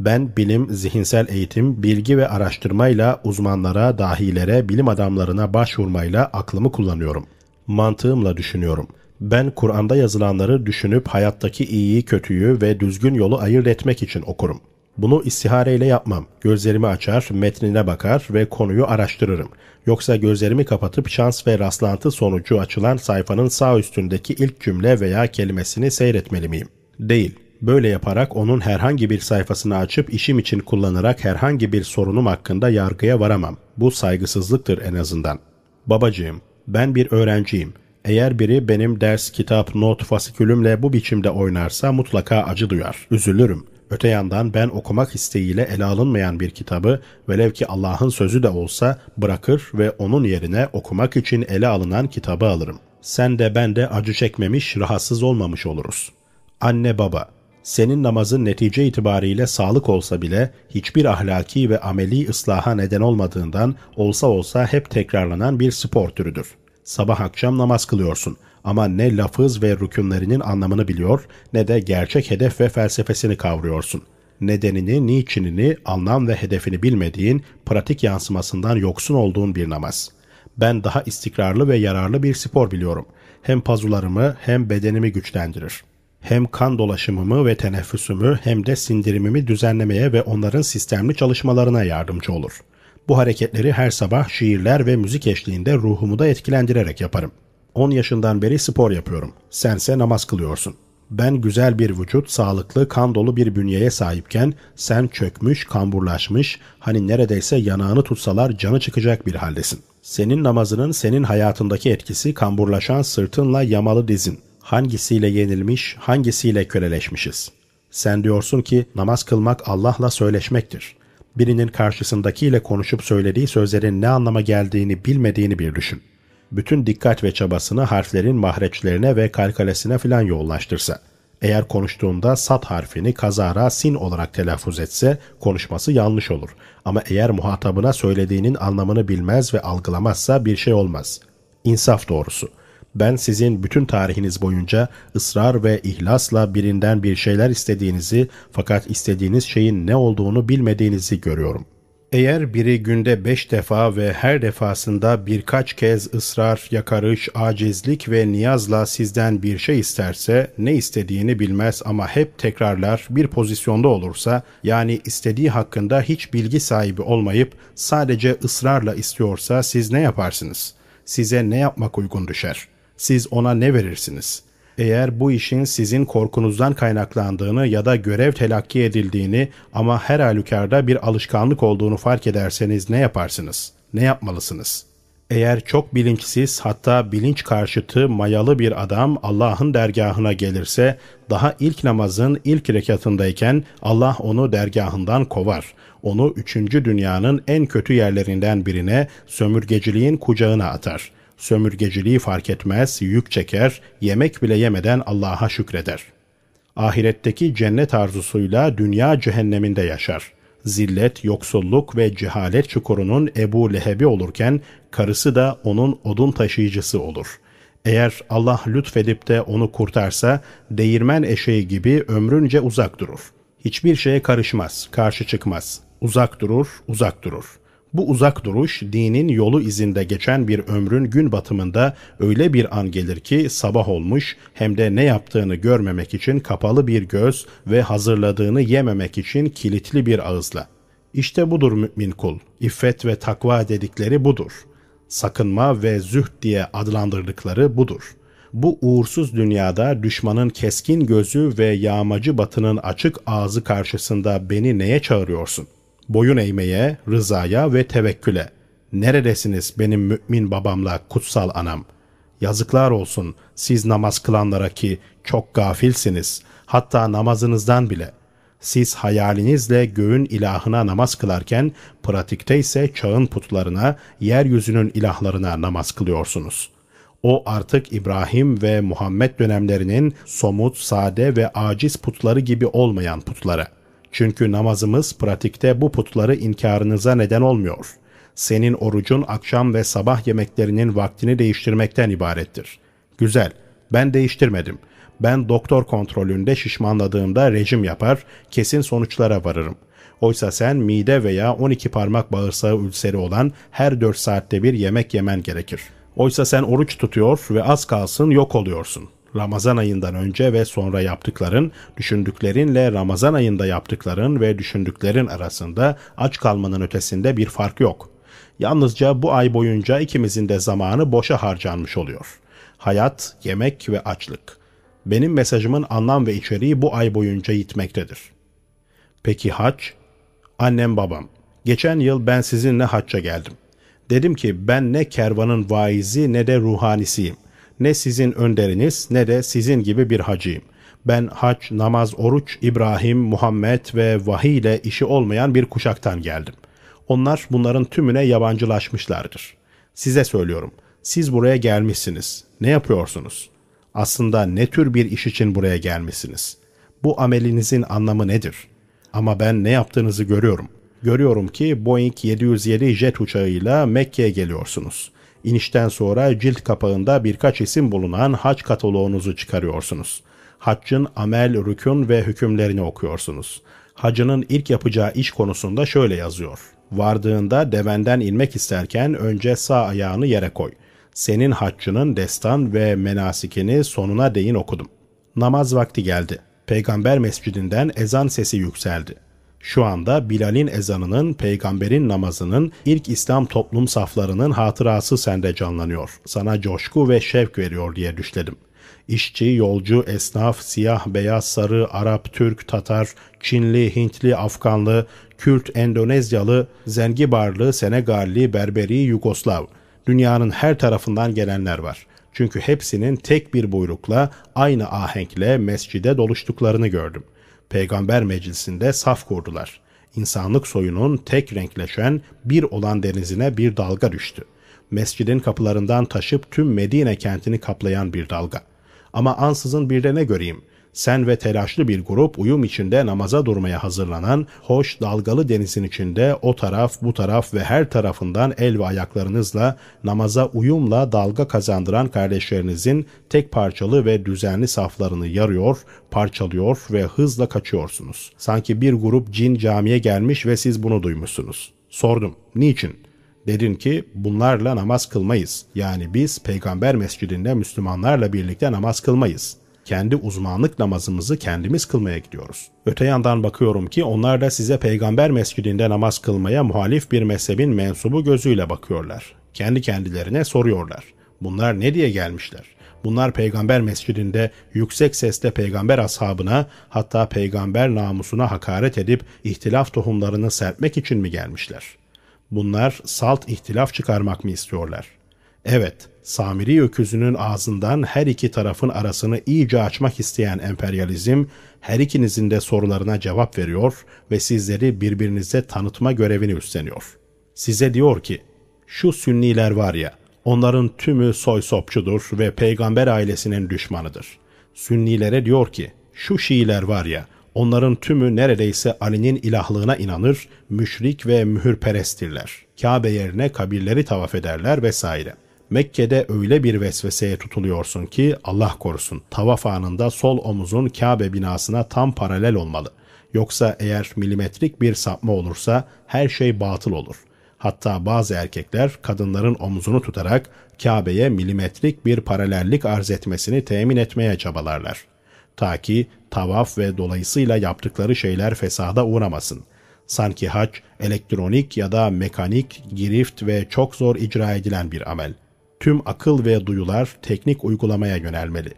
Ben bilim, zihinsel eğitim, bilgi ve araştırmayla uzmanlara, dahilere, bilim adamlarına başvurmayla aklımı kullanıyorum. Mantığımla düşünüyorum. Ben Kur'an'da yazılanları düşünüp hayattaki iyiyi, kötüyü ve düzgün yolu ayırt etmek için okurum. Bunu istihareyle yapmam. Gözlerimi açar, metnine bakar ve konuyu araştırırım. Yoksa gözlerimi kapatıp şans ve rastlantı sonucu açılan sayfanın sağ üstündeki ilk cümle veya kelimesini seyretmeli miyim? Değil. Böyle yaparak onun herhangi bir sayfasını açıp işim için kullanarak herhangi bir sorunum hakkında yargıya varamam. Bu saygısızlıktır en azından. Babacığım, ben bir öğrenciyim. Eğer biri benim ders, kitap, not, fasikülümle bu biçimde oynarsa mutlaka acı duyar. Üzülürüm. Öte yandan ben okumak isteğiyle ele alınmayan bir kitabı velev ki Allah'ın sözü de olsa bırakır ve onun yerine okumak için ele alınan kitabı alırım. Sen de ben de acı çekmemiş, rahatsız olmamış oluruz. Anne baba, senin namazın netice itibariyle sağlık olsa bile hiçbir ahlaki ve ameli ıslaha neden olmadığından olsa olsa hep tekrarlanan bir spor türüdür. Sabah akşam namaz kılıyorsun ama ne lafız ve rükünlerinin anlamını biliyor ne de gerçek hedef ve felsefesini kavruyorsun. Nedenini, niçinini, anlam ve hedefini bilmediğin, pratik yansımasından yoksun olduğun bir namaz. Ben daha istikrarlı ve yararlı bir spor biliyorum. Hem pazularımı hem bedenimi güçlendirir. Hem kan dolaşımımı ve teneffüsümü hem de sindirimimi düzenlemeye ve onların sistemli çalışmalarına yardımcı olur. Bu hareketleri her sabah şiirler ve müzik eşliğinde ruhumu da etkilendirerek yaparım.'' 10 yaşından beri spor yapıyorum. Sense namaz kılıyorsun. Ben güzel bir vücut, sağlıklı, kan dolu bir bünyeye sahipken sen çökmüş, kamburlaşmış, hani neredeyse yanağını tutsalar canı çıkacak bir haldesin. Senin namazının senin hayatındaki etkisi kamburlaşan sırtınla yamalı dizin. Hangisiyle yenilmiş, hangisiyle köleleşmişiz? Sen diyorsun ki namaz kılmak Allah'la söyleşmektir. Birinin karşısındakiyle konuşup söylediği sözlerin ne anlama geldiğini bilmediğini bir düşün bütün dikkat ve çabasını harflerin mahreçlerine ve kalkalesine filan yoğunlaştırsa. Eğer konuştuğunda sat harfini kazara sin olarak telaffuz etse konuşması yanlış olur. Ama eğer muhatabına söylediğinin anlamını bilmez ve algılamazsa bir şey olmaz. İnsaf doğrusu. Ben sizin bütün tarihiniz boyunca ısrar ve ihlasla birinden bir şeyler istediğinizi fakat istediğiniz şeyin ne olduğunu bilmediğinizi görüyorum.'' Eğer biri günde beş defa ve her defasında birkaç kez ısrar, yakarış, acizlik ve niyazla sizden bir şey isterse, ne istediğini bilmez ama hep tekrarlar, bir pozisyonda olursa, yani istediği hakkında hiç bilgi sahibi olmayıp sadece ısrarla istiyorsa siz ne yaparsınız? Size ne yapmak uygun düşer? Siz ona ne verirsiniz?'' Eğer bu işin sizin korkunuzdan kaynaklandığını ya da görev telakki edildiğini ama her halükarda bir alışkanlık olduğunu fark ederseniz ne yaparsınız? Ne yapmalısınız? Eğer çok bilinçsiz hatta bilinç karşıtı mayalı bir adam Allah'ın dergahına gelirse daha ilk namazın ilk rekatındayken Allah onu dergahından kovar. Onu üçüncü dünyanın en kötü yerlerinden birine sömürgeciliğin kucağına atar.'' Sömürgeciliği fark etmez, yük çeker, yemek bile yemeden Allah'a şükreder. Ahiretteki cennet arzusuyla dünya cehenneminde yaşar. Zillet, yoksulluk ve cehalet çukurunun Ebu Leheb'i olurken karısı da onun odun taşıyıcısı olur. Eğer Allah lütfedip de onu kurtarsa değirmen eşeği gibi ömrünce uzak durur. Hiçbir şeye karışmaz, karşı çıkmaz. Uzak durur, uzak durur. Bu uzak duruş dinin yolu izinde geçen bir ömrün gün batımında öyle bir an gelir ki sabah olmuş hem de ne yaptığını görmemek için kapalı bir göz ve hazırladığını yememek için kilitli bir ağızla. İşte budur mümin kul. İffet ve takva dedikleri budur. Sakınma ve zühd diye adlandırdıkları budur. Bu uğursuz dünyada düşmanın keskin gözü ve yağmacı batının açık ağzı karşısında beni neye çağırıyorsun? Boyun eğmeye, rızaya ve tevekküle. Neredesiniz benim mümin babamla kutsal anam? Yazıklar olsun siz namaz kılanlara ki çok gafilsiniz. Hatta namazınızdan bile. Siz hayalinizle göğün ilahına namaz kılarken pratikte ise çağın putlarına, yeryüzünün ilahlarına namaz kılıyorsunuz. O artık İbrahim ve Muhammed dönemlerinin somut, sade ve aciz putları gibi olmayan putlara.'' Çünkü namazımız pratikte bu putları inkarınıza neden olmuyor. Senin orucun akşam ve sabah yemeklerinin vaktini değiştirmekten ibarettir. Güzel, ben değiştirmedim. Ben doktor kontrolünde şişmanladığımda rejim yapar, kesin sonuçlara varırım. Oysa sen mide veya 12 parmak bağırsağı ülseri olan her 4 saatte bir yemek yemen gerekir. Oysa sen oruç tutuyor ve az kalsın yok oluyorsun. Ramazan ayından önce ve sonra yaptıkların, düşündüklerinle Ramazan ayında yaptıkların ve düşündüklerin arasında aç kalmanın ötesinde bir fark yok. Yalnızca bu ay boyunca ikimizin de zamanı boşa harcanmış oluyor. Hayat, yemek ve açlık. Benim mesajımın anlam ve içeriği bu ay boyunca yitmektedir. Peki hac? Annem babam. Geçen yıl ben sizinle hacca geldim. Dedim ki ben ne kervanın vaizi ne de ruhanisiyim ne sizin önderiniz ne de sizin gibi bir hacıyım. Ben hac, namaz, oruç, İbrahim, Muhammed ve vahiy ile işi olmayan bir kuşaktan geldim. Onlar bunların tümüne yabancılaşmışlardır. Size söylüyorum. Siz buraya gelmişsiniz. Ne yapıyorsunuz? Aslında ne tür bir iş için buraya gelmişsiniz? Bu amelinizin anlamı nedir? Ama ben ne yaptığınızı görüyorum. Görüyorum ki Boeing 707 jet uçağıyla Mekke'ye geliyorsunuz. İnişten sonra cilt kapağında birkaç isim bulunan hac kataloğunuzu çıkarıyorsunuz. Haccın amel, rükün ve hükümlerini okuyorsunuz. Hacının ilk yapacağı iş konusunda şöyle yazıyor. Vardığında devenden inmek isterken önce sağ ayağını yere koy. Senin haccının destan ve menasikini sonuna değin okudum. Namaz vakti geldi. Peygamber mescidinden ezan sesi yükseldi. Şu anda Bilal'in ezanının, peygamberin namazının, ilk İslam toplum saflarının hatırası sende canlanıyor. Sana coşku ve şevk veriyor diye düşledim. İşçi, yolcu, esnaf, siyah, beyaz, sarı, Arap, Türk, Tatar, Çinli, Hintli, Afganlı, Kürt, Endonezyalı, Zengibarlı, Senegalli, Berberi, Yugoslav. Dünyanın her tarafından gelenler var. Çünkü hepsinin tek bir buyrukla, aynı ahenkle mescide doluştuklarını gördüm.'' Peygamber meclisinde saf kurdular. İnsanlık soyunun tek renkleşen bir olan denizine bir dalga düştü. Mescidin kapılarından taşıp tüm Medine kentini kaplayan bir dalga. Ama ansızın bir de ne göreyim? Sen ve telaşlı bir grup uyum içinde namaza durmaya hazırlanan, hoş dalgalı denizin içinde o taraf bu taraf ve her tarafından el ve ayaklarınızla namaza uyumla dalga kazandıran kardeşlerinizin tek parçalı ve düzenli saflarını yarıyor, parçalıyor ve hızla kaçıyorsunuz. Sanki bir grup cin camiye gelmiş ve siz bunu duymuşsunuz. Sordum, niçin? Dedin ki bunlarla namaz kılmayız. Yani biz peygamber mescidinde Müslümanlarla birlikte namaz kılmayız kendi uzmanlık namazımızı kendimiz kılmaya gidiyoruz. Öte yandan bakıyorum ki onlar da size peygamber mescidinde namaz kılmaya muhalif bir mezhebin mensubu gözüyle bakıyorlar. Kendi kendilerine soruyorlar. Bunlar ne diye gelmişler? Bunlar peygamber mescidinde yüksek sesle peygamber ashabına hatta peygamber namusuna hakaret edip ihtilaf tohumlarını serpmek için mi gelmişler? Bunlar salt ihtilaf çıkarmak mı istiyorlar? Evet, Samiri öküzünün ağzından her iki tarafın arasını iyice açmak isteyen emperyalizm, her ikinizin de sorularına cevap veriyor ve sizleri birbirinize tanıtma görevini üstleniyor. Size diyor ki, şu sünniler var ya, onların tümü soy sopçudur ve peygamber ailesinin düşmanıdır. Sünnilere diyor ki, şu Şiiler var ya, onların tümü neredeyse Ali'nin ilahlığına inanır, müşrik ve mühürperesttirler. Kabe yerine kabirleri tavaf ederler vesaire.'' Mekke'de öyle bir vesveseye tutuluyorsun ki Allah korusun tavaf anında sol omuzun Kabe binasına tam paralel olmalı. Yoksa eğer milimetrik bir sapma olursa her şey batıl olur. Hatta bazı erkekler kadınların omzunu tutarak Kabe'ye milimetrik bir paralellik arz etmesini temin etmeye çabalarlar. Ta ki tavaf ve dolayısıyla yaptıkları şeyler fesada uğramasın. Sanki hac, elektronik ya da mekanik, girift ve çok zor icra edilen bir amel. Tüm akıl ve duyular teknik uygulamaya yönelmeli.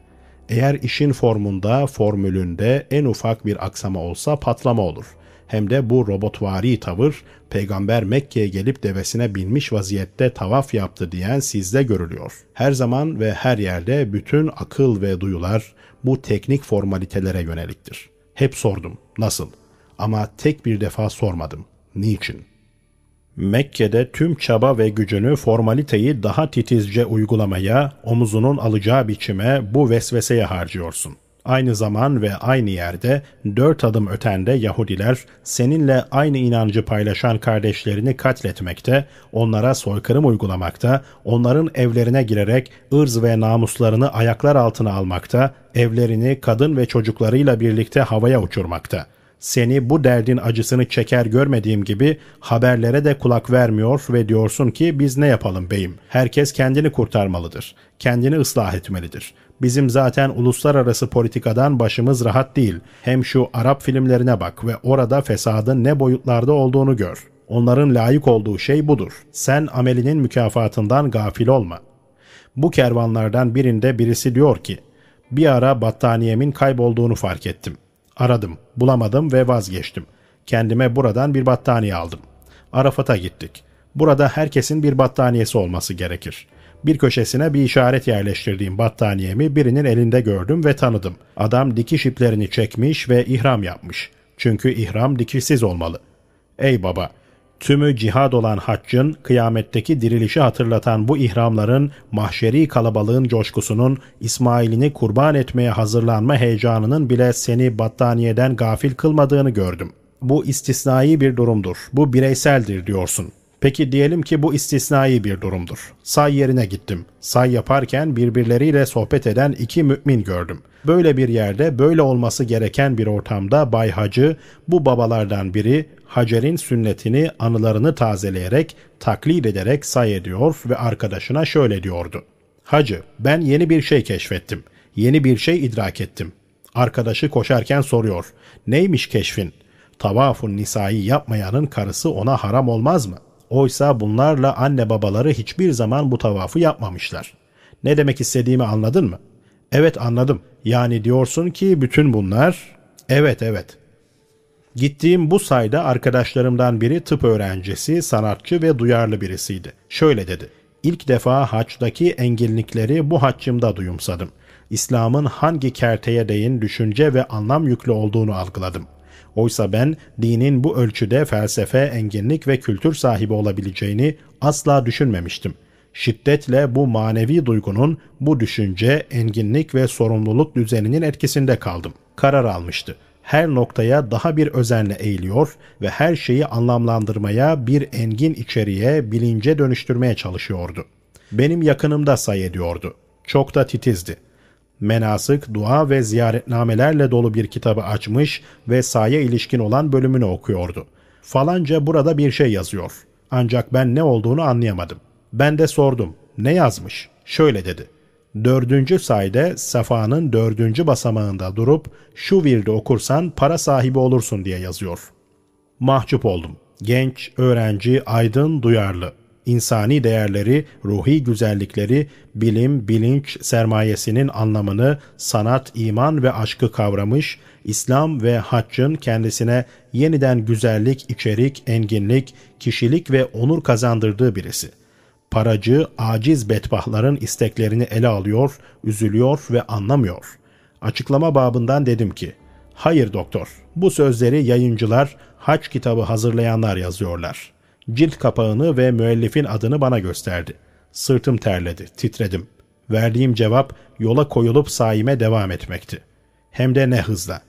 Eğer işin formunda, formülünde en ufak bir aksama olsa patlama olur.'' hem de bu robotvari tavır peygamber Mekke'ye gelip devesine binmiş vaziyette tavaf yaptı diyen sizde görülüyor. Her zaman ve her yerde bütün akıl ve duyular bu teknik formalitelere yöneliktir. Hep sordum, nasıl? Ama tek bir defa sormadım. Niçin? Mekke'de tüm çaba ve gücünü formaliteyi daha titizce uygulamaya, omuzunun alacağı biçime bu vesveseye harcıyorsun.'' Aynı zaman ve aynı yerde dört adım ötende Yahudiler seninle aynı inancı paylaşan kardeşlerini katletmekte, onlara soykırım uygulamakta, onların evlerine girerek ırz ve namuslarını ayaklar altına almakta, evlerini kadın ve çocuklarıyla birlikte havaya uçurmakta.'' Seni bu derdin acısını çeker görmediğim gibi haberlere de kulak vermiyor ve diyorsun ki biz ne yapalım beyim? Herkes kendini kurtarmalıdır. Kendini ıslah etmelidir. Bizim zaten uluslararası politikadan başımız rahat değil. Hem şu Arap filmlerine bak ve orada fesadın ne boyutlarda olduğunu gör. Onların layık olduğu şey budur. Sen amelinin mükafatından gafil olma. Bu kervanlardan birinde birisi diyor ki, bir ara battaniyemin kaybolduğunu fark ettim. Aradım, bulamadım ve vazgeçtim. Kendime buradan bir battaniye aldım. Arafat'a gittik. Burada herkesin bir battaniyesi olması gerekir. Bir köşesine bir işaret yerleştirdiğim battaniyemi birinin elinde gördüm ve tanıdım. Adam dikiş iplerini çekmiş ve ihram yapmış. Çünkü ihram dikişsiz olmalı. Ey baba! Tümü cihad olan haccın, kıyametteki dirilişi hatırlatan bu ihramların, mahşeri kalabalığın coşkusunun, İsmail'ini kurban etmeye hazırlanma heyecanının bile seni battaniyeden gafil kılmadığını gördüm. Bu istisnai bir durumdur, bu bireyseldir diyorsun. Peki diyelim ki bu istisnai bir durumdur. Say yerine gittim. Say yaparken birbirleriyle sohbet eden iki mümin gördüm. Böyle bir yerde böyle olması gereken bir ortamda Bay Hacı bu babalardan biri Hacer'in sünnetini anılarını tazeleyerek taklit ederek say ediyor ve arkadaşına şöyle diyordu. Hacı ben yeni bir şey keşfettim. Yeni bir şey idrak ettim. Arkadaşı koşarken soruyor. Neymiş keşfin? Tavafun nisai yapmayanın karısı ona haram olmaz mı?'' Oysa bunlarla anne babaları hiçbir zaman bu tavafı yapmamışlar. Ne demek istediğimi anladın mı? Evet anladım. Yani diyorsun ki bütün bunlar... Evet evet. Gittiğim bu sayda arkadaşlarımdan biri tıp öğrencisi, sanatçı ve duyarlı birisiydi. Şöyle dedi. İlk defa haçtaki enginlikleri bu haccımda duyumsadım. İslam'ın hangi kerteye değin düşünce ve anlam yüklü olduğunu algıladım.'' Oysa ben dinin bu ölçüde felsefe, enginlik ve kültür sahibi olabileceğini asla düşünmemiştim. Şiddetle bu manevi duygunun, bu düşünce, enginlik ve sorumluluk düzeninin etkisinde kaldım. Karar almıştı. Her noktaya daha bir özenle eğiliyor ve her şeyi anlamlandırmaya, bir engin içeriğe, bilince dönüştürmeye çalışıyordu. Benim yakınımda say ediyordu. Çok da titizdi menasık, dua ve ziyaretnamelerle dolu bir kitabı açmış ve sahaya ilişkin olan bölümünü okuyordu. Falanca burada bir şey yazıyor. Ancak ben ne olduğunu anlayamadım. Ben de sordum. Ne yazmış? Şöyle dedi. Dördüncü sayede Safa'nın dördüncü basamağında durup şu virdi okursan para sahibi olursun diye yazıyor. Mahcup oldum. Genç, öğrenci, aydın, duyarlı insani değerleri, ruhi güzellikleri, bilim, bilinç sermayesinin anlamını, sanat, iman ve aşkı kavramış, İslam ve haccın kendisine yeniden güzellik, içerik, enginlik, kişilik ve onur kazandırdığı birisi. Paracı, aciz betbahların isteklerini ele alıyor, üzülüyor ve anlamıyor. Açıklama babından dedim ki, hayır doktor, bu sözleri yayıncılar, hac kitabı hazırlayanlar yazıyorlar.'' Cilt kapağını ve müellifin adını bana gösterdi. Sırtım terledi, titredim. Verdiğim cevap yola koyulup saime devam etmekti. Hem de ne hızla.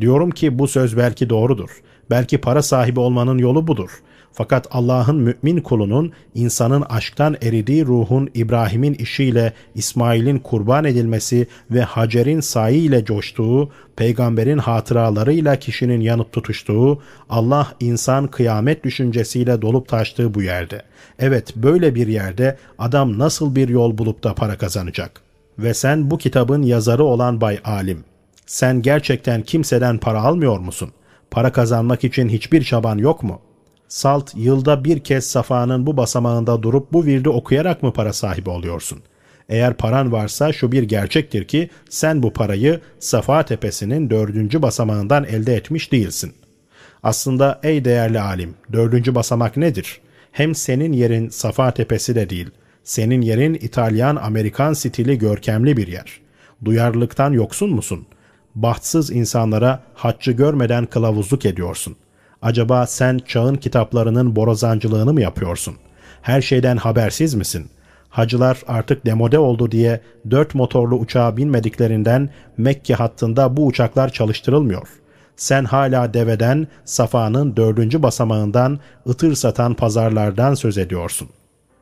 Diyorum ki bu söz belki doğrudur. Belki para sahibi olmanın yolu budur. Fakat Allah'ın mümin kulunun insanın aşktan eridiği ruhun İbrahim'in işiyle İsmail'in kurban edilmesi ve Hacer'in sayi ile coştuğu, peygamberin hatıralarıyla kişinin yanıp tutuştuğu, Allah insan kıyamet düşüncesiyle dolup taştığı bu yerde. Evet böyle bir yerde adam nasıl bir yol bulup da para kazanacak? Ve sen bu kitabın yazarı olan Bay Alim, sen gerçekten kimseden para almıyor musun? Para kazanmak için hiçbir çaban yok mu?'' Salt yılda bir kez Safa'nın bu basamağında durup bu virdi okuyarak mı para sahibi oluyorsun? Eğer paran varsa şu bir gerçektir ki sen bu parayı Safa tepesinin dördüncü basamağından elde etmiş değilsin. Aslında ey değerli alim dördüncü basamak nedir? Hem senin yerin Safa tepesi de değil. Senin yerin İtalyan-Amerikan stili görkemli bir yer. Duyarlılıktan yoksun musun? Bahtsız insanlara haccı görmeden kılavuzluk ediyorsun. Acaba sen çağın kitaplarının borazancılığını mı yapıyorsun? Her şeyden habersiz misin? Hacılar artık demode oldu diye dört motorlu uçağa binmediklerinden Mekke hattında bu uçaklar çalıştırılmıyor. Sen hala deveden, Safa'nın dördüncü basamağından, ıtır satan pazarlardan söz ediyorsun.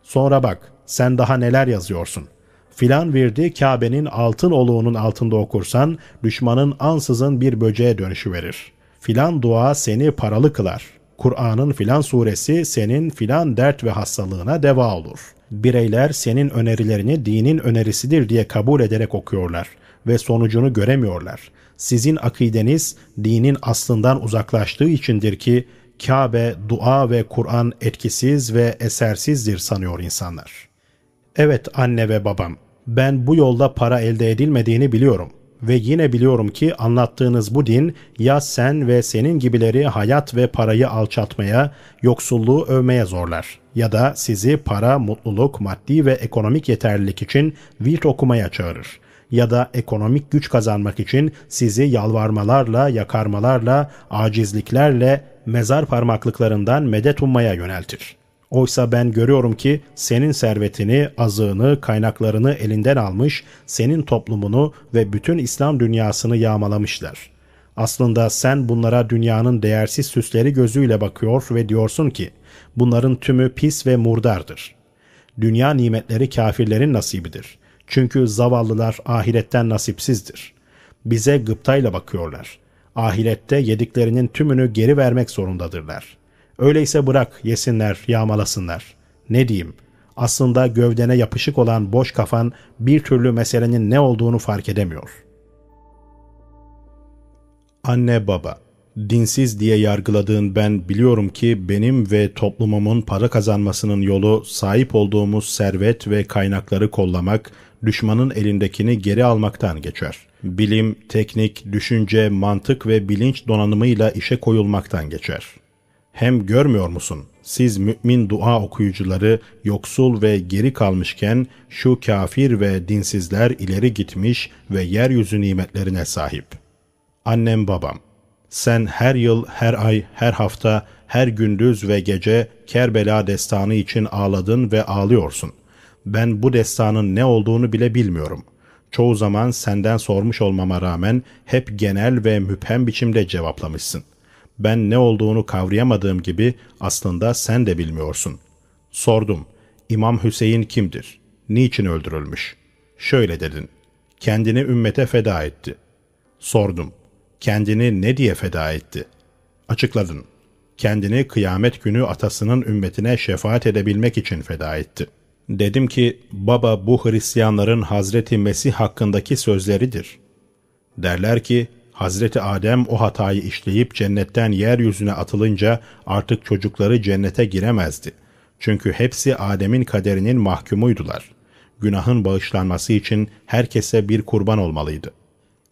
Sonra bak, sen daha neler yazıyorsun. Filan virdi Kabe'nin altın oluğunun altında okursan, düşmanın ansızın bir böceğe dönüşü verir.'' Filan dua seni paralı kılar. Kur'an'ın filan suresi senin filan dert ve hastalığına deva olur. Bireyler senin önerilerini dinin önerisidir diye kabul ederek okuyorlar ve sonucunu göremiyorlar. Sizin akideniz dinin aslından uzaklaştığı içindir ki Kabe, dua ve Kur'an etkisiz ve esersizdir sanıyor insanlar. Evet anne ve babam, ben bu yolda para elde edilmediğini biliyorum. Ve yine biliyorum ki anlattığınız bu din ya sen ve senin gibileri hayat ve parayı alçaltmaya, yoksulluğu övmeye zorlar. Ya da sizi para, mutluluk, maddi ve ekonomik yeterlilik için virt okumaya çağırır. Ya da ekonomik güç kazanmak için sizi yalvarmalarla, yakarmalarla, acizliklerle, mezar parmaklıklarından medet ummaya yöneltir.'' Oysa ben görüyorum ki senin servetini, azığını, kaynaklarını elinden almış, senin toplumunu ve bütün İslam dünyasını yağmalamışlar. Aslında sen bunlara dünyanın değersiz süsleri gözüyle bakıyor ve diyorsun ki bunların tümü pis ve murdardır. Dünya nimetleri kafirlerin nasibidir. Çünkü zavallılar ahiretten nasipsizdir. Bize gıptayla bakıyorlar. Ahirette yediklerinin tümünü geri vermek zorundadırlar.'' Öyleyse bırak yesinler, yağmalasınlar. Ne diyeyim? Aslında gövdene yapışık olan boş kafan bir türlü meselenin ne olduğunu fark edemiyor. Anne baba, dinsiz diye yargıladığın ben biliyorum ki benim ve toplumumun para kazanmasının yolu sahip olduğumuz servet ve kaynakları kollamak, düşmanın elindekini geri almaktan geçer. Bilim, teknik, düşünce, mantık ve bilinç donanımıyla işe koyulmaktan geçer. Hem görmüyor musun? Siz mümin dua okuyucuları yoksul ve geri kalmışken şu kafir ve dinsizler ileri gitmiş ve yeryüzü nimetlerine sahip. Annem babam, sen her yıl, her ay, her hafta, her gündüz ve gece Kerbela destanı için ağladın ve ağlıyorsun. Ben bu destanın ne olduğunu bile bilmiyorum. Çoğu zaman senden sormuş olmama rağmen hep genel ve müphem biçimde cevaplamışsın ben ne olduğunu kavrayamadığım gibi aslında sen de bilmiyorsun. Sordum, İmam Hüseyin kimdir? Niçin öldürülmüş? Şöyle dedin, kendini ümmete feda etti. Sordum, kendini ne diye feda etti? Açıkladın, kendini kıyamet günü atasının ümmetine şefaat edebilmek için feda etti. Dedim ki, baba bu Hristiyanların Hazreti Mesih hakkındaki sözleridir. Derler ki, Hazreti Adem o hatayı işleyip cennetten yeryüzüne atılınca artık çocukları cennete giremezdi. Çünkü hepsi Adem'in kaderinin mahkumuydular. Günahın bağışlanması için herkese bir kurban olmalıydı.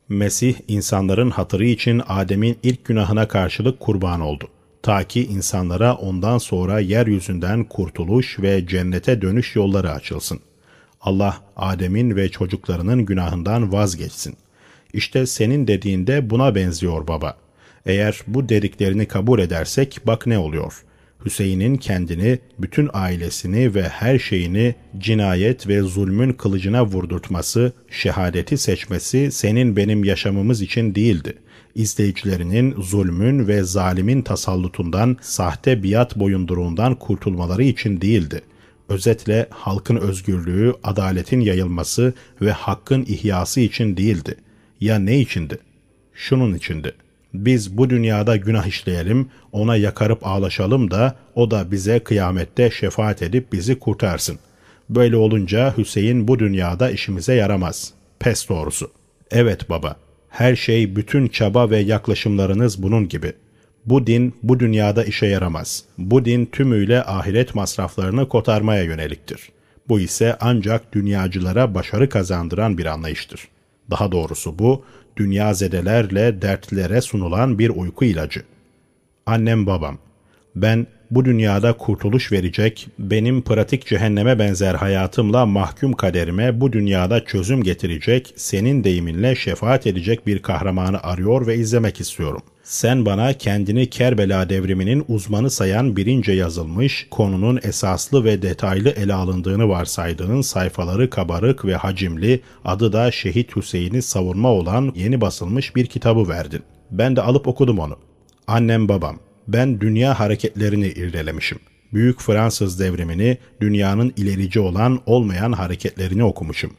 Mesih insanların hatırı için Adem'in ilk günahına karşılık kurban oldu. Ta ki insanlara ondan sonra yeryüzünden kurtuluş ve cennete dönüş yolları açılsın. Allah Adem'in ve çocuklarının günahından vazgeçsin.'' İşte senin dediğinde buna benziyor baba. Eğer bu dediklerini kabul edersek bak ne oluyor. Hüseyin'in kendini, bütün ailesini ve her şeyini cinayet ve zulmün kılıcına vurdurtması, şehadeti seçmesi senin benim yaşamımız için değildi. İzleyicilerinin zulmün ve zalimin tasallutundan, sahte biat boyunduruğundan kurtulmaları için değildi. Özetle halkın özgürlüğü, adaletin yayılması ve hakkın ihyası için değildi. Ya ne içindi? Şunun içindi. Biz bu dünyada günah işleyelim, ona yakarıp ağlaşalım da o da bize kıyamette şefaat edip bizi kurtarsın. Böyle olunca Hüseyin bu dünyada işimize yaramaz. Pes doğrusu. Evet baba, her şey bütün çaba ve yaklaşımlarınız bunun gibi. Bu din bu dünyada işe yaramaz. Bu din tümüyle ahiret masraflarını kotarmaya yöneliktir. Bu ise ancak dünyacılara başarı kazandıran bir anlayıştır. Daha doğrusu bu, dünya zedelerle dertlere sunulan bir uyku ilacı. Annem babam, ben bu dünyada kurtuluş verecek, benim pratik cehenneme benzer hayatımla mahkum kaderime bu dünyada çözüm getirecek, senin deyiminle şefaat edecek bir kahramanı arıyor ve izlemek istiyorum. Sen bana kendini Kerbela devriminin uzmanı sayan birince yazılmış, konunun esaslı ve detaylı ele alındığını varsaydığın sayfaları kabarık ve hacimli, adı da Şehit Hüseyin'i savunma olan yeni basılmış bir kitabı verdin. Ben de alıp okudum onu. Annem babam, ben dünya hareketlerini irdelemişim. Büyük Fransız devrimini, dünyanın ilerici olan olmayan hareketlerini okumuşum.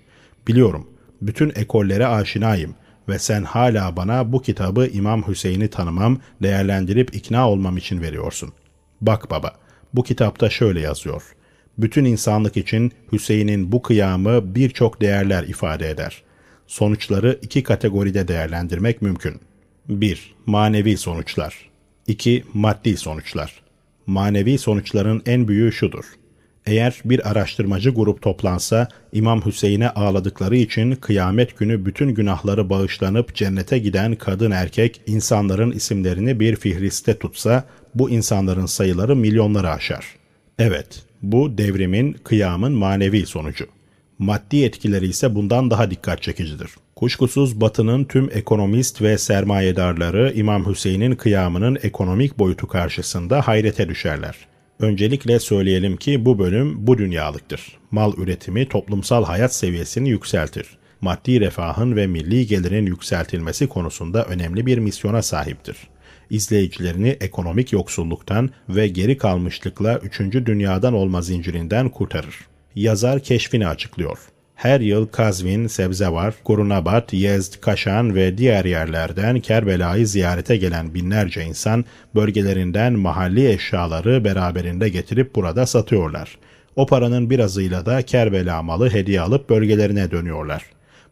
Biliyorum, bütün ekollere aşinayım ve sen hala bana bu kitabı İmam Hüseyin'i tanımam, değerlendirip ikna olmam için veriyorsun. Bak baba, bu kitapta şöyle yazıyor. Bütün insanlık için Hüseyin'in bu kıyamı birçok değerler ifade eder. Sonuçları iki kategoride değerlendirmek mümkün. 1. Manevi sonuçlar 2. Maddi sonuçlar. Manevi sonuçların en büyüğü şudur. Eğer bir araştırmacı grup toplansa, İmam Hüseyin'e ağladıkları için kıyamet günü bütün günahları bağışlanıp cennete giden kadın erkek insanların isimlerini bir fihriste tutsa, bu insanların sayıları milyonları aşar. Evet, bu devrimin, kıyamın manevi sonucu. Maddi etkileri ise bundan daha dikkat çekicidir. Kuşkusuz Batı'nın tüm ekonomist ve sermayedarları İmam Hüseyin'in kıyamının ekonomik boyutu karşısında hayrete düşerler. Öncelikle söyleyelim ki bu bölüm bu dünyalıktır. Mal üretimi toplumsal hayat seviyesini yükseltir. Maddi refahın ve milli gelirin yükseltilmesi konusunda önemli bir misyona sahiptir. İzleyicilerini ekonomik yoksulluktan ve geri kalmışlıkla 3. dünyadan olma zincirinden kurtarır. Yazar keşfini açıklıyor her yıl Kazvin, Sebzevar, Kurunabat, Yezd, Kaşan ve diğer yerlerden Kerbela'yı ziyarete gelen binlerce insan bölgelerinden mahalli eşyaları beraberinde getirip burada satıyorlar. O paranın birazıyla da Kerbela malı hediye alıp bölgelerine dönüyorlar.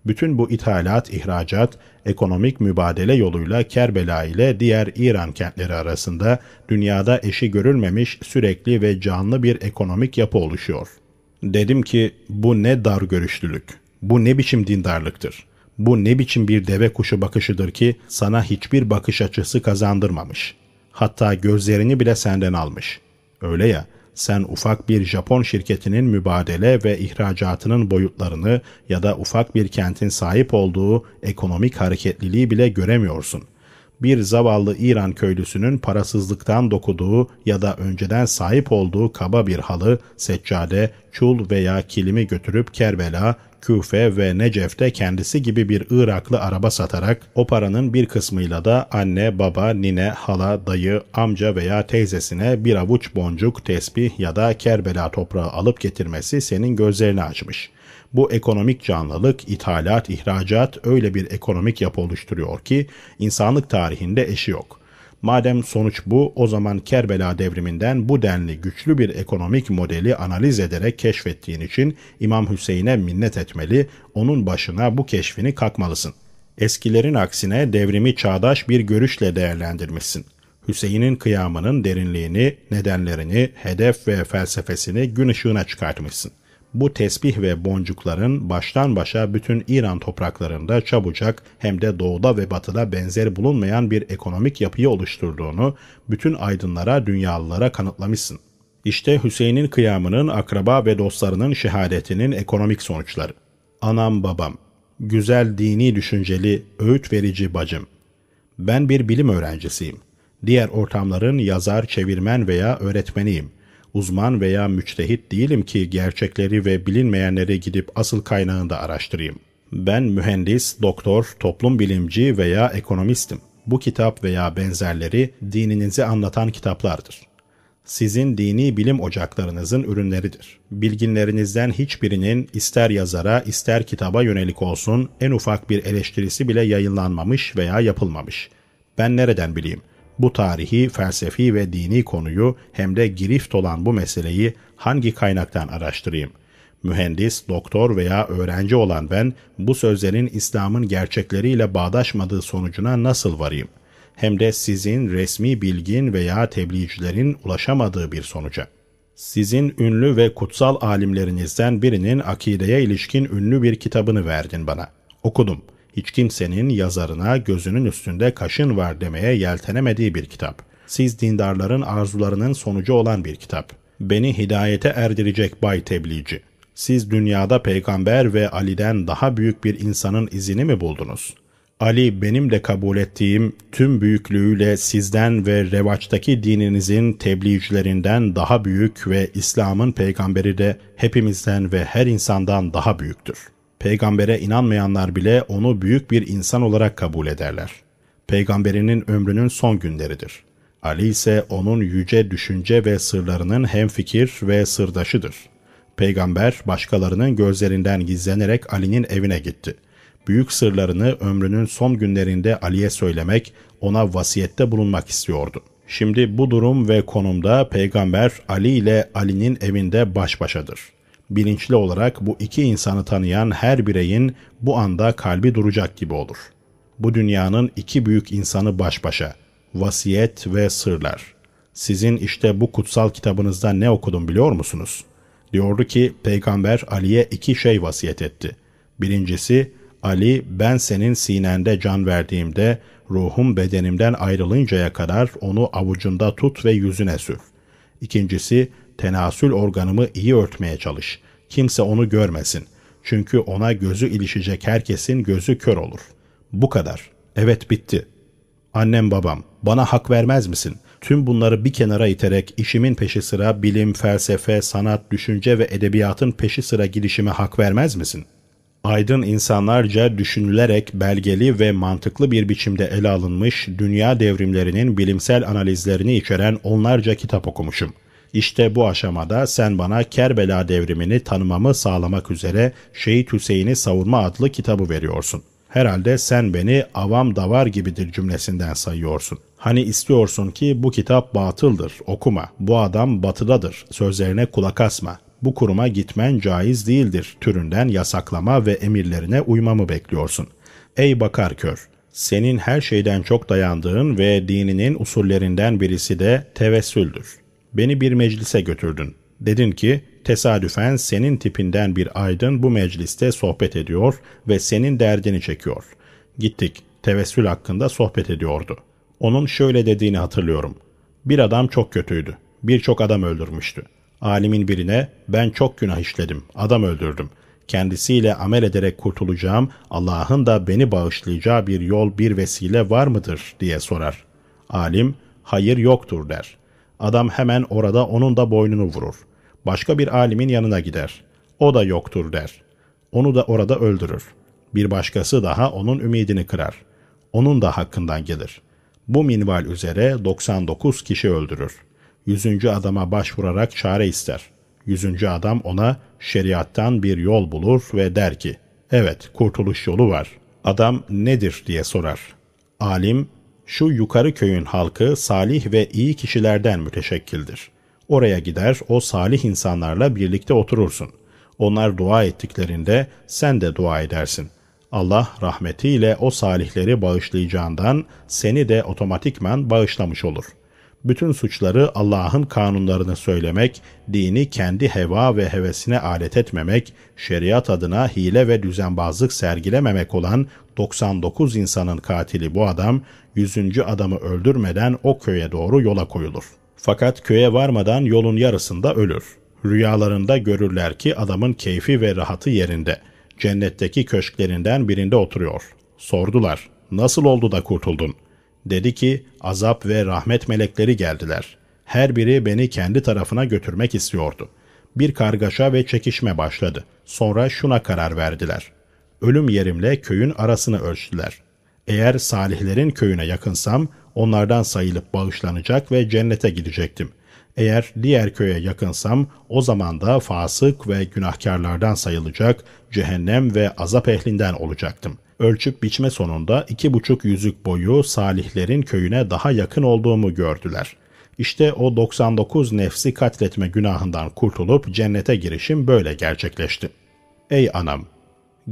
Bütün bu ithalat, ihracat, ekonomik mübadele yoluyla Kerbela ile diğer İran kentleri arasında dünyada eşi görülmemiş sürekli ve canlı bir ekonomik yapı oluşuyor.'' Dedim ki bu ne dar görüşlülük, bu ne biçim dindarlıktır, bu ne biçim bir deve kuşu bakışıdır ki sana hiçbir bakış açısı kazandırmamış. Hatta gözlerini bile senden almış. Öyle ya, sen ufak bir Japon şirketinin mübadele ve ihracatının boyutlarını ya da ufak bir kentin sahip olduğu ekonomik hareketliliği bile göremiyorsun.'' Bir zavallı İran köylüsünün parasızlıktan dokuduğu ya da önceden sahip olduğu kaba bir halı, seccade, çul veya kilimi götürüp Kerbela, Küfe ve Necef'te kendisi gibi bir Iraklı araba satarak o paranın bir kısmıyla da anne, baba, nine, hala, dayı, amca veya teyzesine bir avuç boncuk, tesbih ya da Kerbela toprağı alıp getirmesi senin gözlerini açmış.'' Bu ekonomik canlılık, ithalat, ihracat öyle bir ekonomik yapı oluşturuyor ki insanlık tarihinde eşi yok. Madem sonuç bu, o zaman Kerbela devriminden bu denli güçlü bir ekonomik modeli analiz ederek keşfettiğin için İmam Hüseyin'e minnet etmeli, onun başına bu keşfini kalkmalısın. Eskilerin aksine devrimi çağdaş bir görüşle değerlendirmişsin. Hüseyin'in kıyamının derinliğini, nedenlerini, hedef ve felsefesini gün ışığına çıkartmışsın.'' Bu tesbih ve boncukların baştan başa bütün İran topraklarında çabucak hem de doğuda ve batıda benzeri bulunmayan bir ekonomik yapıyı oluşturduğunu bütün aydınlara, dünyalılara kanıtlamışsın. İşte Hüseyin'in kıyamının akraba ve dostlarının şehadetinin ekonomik sonuçları. Anam babam, güzel dini düşünceli, öğüt verici bacım. Ben bir bilim öğrencisiyim. Diğer ortamların yazar, çevirmen veya öğretmeniyim. Uzman veya müçtehit değilim ki gerçekleri ve bilinmeyenleri gidip asıl kaynağında araştırayım. Ben mühendis, doktor, toplum bilimci veya ekonomistim. Bu kitap veya benzerleri dininizi anlatan kitaplardır. Sizin dini bilim ocaklarınızın ürünleridir. Bilginlerinizden hiçbirinin ister yazara ister kitaba yönelik olsun en ufak bir eleştirisi bile yayınlanmamış veya yapılmamış. Ben nereden bileyim? Bu tarihi, felsefi ve dini konuyu hem de girift olan bu meseleyi hangi kaynaktan araştırayım? Mühendis, doktor veya öğrenci olan ben bu sözlerin İslam'ın gerçekleriyle bağdaşmadığı sonucuna nasıl varayım? Hem de sizin resmi bilgin veya tebliğcilerin ulaşamadığı bir sonuca. Sizin ünlü ve kutsal alimlerinizden birinin akideye ilişkin ünlü bir kitabını verdin bana. Okudum.'' Hiç kimsenin yazarına gözünün üstünde kaşın var demeye yeltenemediği bir kitap. Siz dindarların arzularının sonucu olan bir kitap. Beni hidayete erdirecek bay tebliğci. Siz dünyada peygamber ve Ali'den daha büyük bir insanın izini mi buldunuz? Ali benim de kabul ettiğim tüm büyüklüğüyle sizden ve revaçtaki dininizin tebliğcilerinden daha büyük ve İslam'ın peygamberi de hepimizden ve her insandan daha büyüktür.'' Peygambere inanmayanlar bile onu büyük bir insan olarak kabul ederler. Peygamberinin ömrünün son günleridir. Ali ise onun yüce düşünce ve sırlarının hem fikir ve sırdaşıdır. Peygamber başkalarının gözlerinden gizlenerek Ali'nin evine gitti. Büyük sırlarını ömrünün son günlerinde Ali'ye söylemek, ona vasiyette bulunmak istiyordu. Şimdi bu durum ve konumda peygamber Ali ile Ali'nin evinde baş başadır bilinçli olarak bu iki insanı tanıyan her bireyin bu anda kalbi duracak gibi olur. Bu dünyanın iki büyük insanı baş başa, vasiyet ve sırlar. Sizin işte bu kutsal kitabınızda ne okudum biliyor musunuz? Diyordu ki Peygamber Ali'ye iki şey vasiyet etti. Birincisi, Ali ben senin sinende can verdiğimde ruhum bedenimden ayrılıncaya kadar onu avucunda tut ve yüzüne sür. İkincisi, tenasül organımı iyi örtmeye çalış. Kimse onu görmesin. Çünkü ona gözü ilişecek herkesin gözü kör olur. Bu kadar. Evet bitti. Annem babam, bana hak vermez misin? Tüm bunları bir kenara iterek işimin peşi sıra bilim, felsefe, sanat, düşünce ve edebiyatın peşi sıra gidişime hak vermez misin? Aydın insanlarca düşünülerek belgeli ve mantıklı bir biçimde ele alınmış dünya devrimlerinin bilimsel analizlerini içeren onlarca kitap okumuşum.'' İşte bu aşamada sen bana Kerbela devrimini tanımamı sağlamak üzere Şehit Hüseyin'i Savurma adlı kitabı veriyorsun. Herhalde sen beni avam davar gibidir cümlesinden sayıyorsun. Hani istiyorsun ki bu kitap batıldır, okuma. Bu adam batıdadır, sözlerine kulak asma. Bu kuruma gitmen caiz değildir türünden yasaklama ve emirlerine uymamı bekliyorsun. Ey bakar kör! Senin her şeyden çok dayandığın ve dininin usullerinden birisi de tevessüldür. Beni bir meclise götürdün. Dedin ki tesadüfen senin tipinden bir aydın bu mecliste sohbet ediyor ve senin derdini çekiyor. Gittik. Tevessül hakkında sohbet ediyordu. Onun şöyle dediğini hatırlıyorum. Bir adam çok kötüydü. Birçok adam öldürmüştü. Alimin birine ben çok günah işledim, adam öldürdüm. Kendisiyle amel ederek kurtulacağım, Allah'ın da beni bağışlayacağı bir yol, bir vesile var mıdır diye sorar. Alim, hayır yoktur der. Adam hemen orada onun da boynunu vurur. Başka bir alimin yanına gider. O da yoktur der. Onu da orada öldürür. Bir başkası daha onun ümidini kırar. Onun da hakkından gelir. Bu minval üzere 99 kişi öldürür. Yüzüncü adama başvurarak çare ister. Yüzüncü adam ona şeriattan bir yol bulur ve der ki, evet kurtuluş yolu var. Adam nedir diye sorar. Alim şu yukarı köyün halkı salih ve iyi kişilerden müteşekkildir. Oraya gider o salih insanlarla birlikte oturursun. Onlar dua ettiklerinde sen de dua edersin. Allah rahmetiyle o salihleri bağışlayacağından seni de otomatikman bağışlamış olur. Bütün suçları Allah'ın kanunlarını söylemek, dini kendi heva ve hevesine alet etmemek, şeriat adına hile ve düzenbazlık sergilememek olan 99 insanın katili bu adam, 100. adamı öldürmeden o köye doğru yola koyulur. Fakat köye varmadan yolun yarısında ölür. Rüyalarında görürler ki adamın keyfi ve rahatı yerinde. Cennetteki köşklerinden birinde oturuyor. Sordular, nasıl oldu da kurtuldun? Dedi ki, azap ve rahmet melekleri geldiler. Her biri beni kendi tarafına götürmek istiyordu. Bir kargaşa ve çekişme başladı. Sonra şuna karar verdiler. Ölüm yerimle köyün arasını ölçtüler. Eğer salihlerin köyüne yakınsam onlardan sayılıp bağışlanacak ve cennete gidecektim. Eğer diğer köye yakınsam o zaman da fasık ve günahkarlardan sayılacak, cehennem ve azap ehlinden olacaktım. Ölçüp biçme sonunda iki buçuk yüzük boyu salihlerin köyüne daha yakın olduğumu gördüler. İşte o 99 nefsi katletme günahından kurtulup cennete girişim böyle gerçekleşti. Ey anam!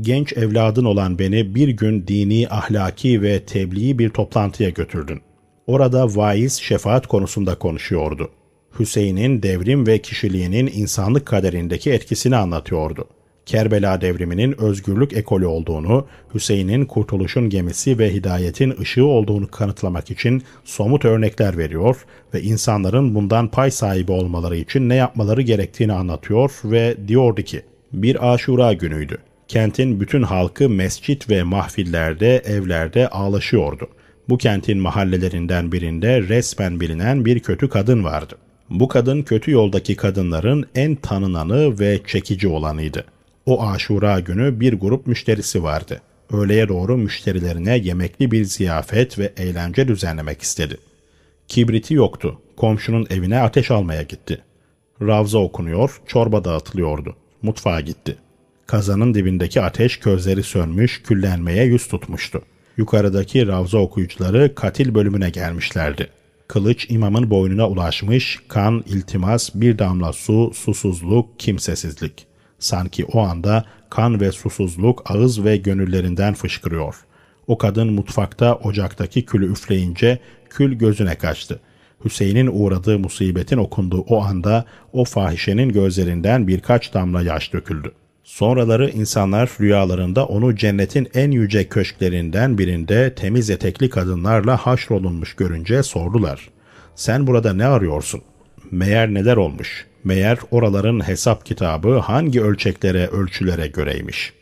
Genç evladın olan beni bir gün dini, ahlaki ve tebliği bir toplantıya götürdün. Orada vaiz şefaat konusunda konuşuyordu. Hüseyin'in devrim ve kişiliğinin insanlık kaderindeki etkisini anlatıyordu. Kerbela devriminin özgürlük ekolü olduğunu, Hüseyin'in kurtuluşun gemisi ve hidayetin ışığı olduğunu kanıtlamak için somut örnekler veriyor ve insanların bundan pay sahibi olmaları için ne yapmaları gerektiğini anlatıyor ve diyordu ki, bir aşura günüydü. Kentin bütün halkı mescit ve mahfillerde, evlerde ağlaşıyordu. Bu kentin mahallelerinden birinde resmen bilinen bir kötü kadın vardı. Bu kadın kötü yoldaki kadınların en tanınanı ve çekici olanıydı. O aşura günü bir grup müşterisi vardı. Öğleye doğru müşterilerine yemekli bir ziyafet ve eğlence düzenlemek istedi. Kibriti yoktu. Komşunun evine ateş almaya gitti. Ravza okunuyor, çorba dağıtılıyordu. Mutfağa gitti. Kazanın dibindeki ateş közleri sönmüş, küllenmeye yüz tutmuştu. Yukarıdaki ravza okuyucuları katil bölümüne gelmişlerdi. Kılıç imamın boynuna ulaşmış, kan, iltimas, bir damla su, susuzluk, kimsesizlik. Sanki o anda kan ve susuzluk ağız ve gönüllerinden fışkırıyor. O kadın mutfakta ocaktaki külü üfleyince kül gözüne kaçtı. Hüseyin'in uğradığı musibetin okunduğu o anda o fahişenin gözlerinden birkaç damla yaş döküldü. Sonraları insanlar rüyalarında onu cennetin en yüce köşklerinden birinde temiz etekli kadınlarla haşrolunmuş görünce sordular. Sen burada ne arıyorsun? Meğer neler olmuş? Meğer oraların hesap kitabı hangi ölçeklere, ölçülere göreymiş.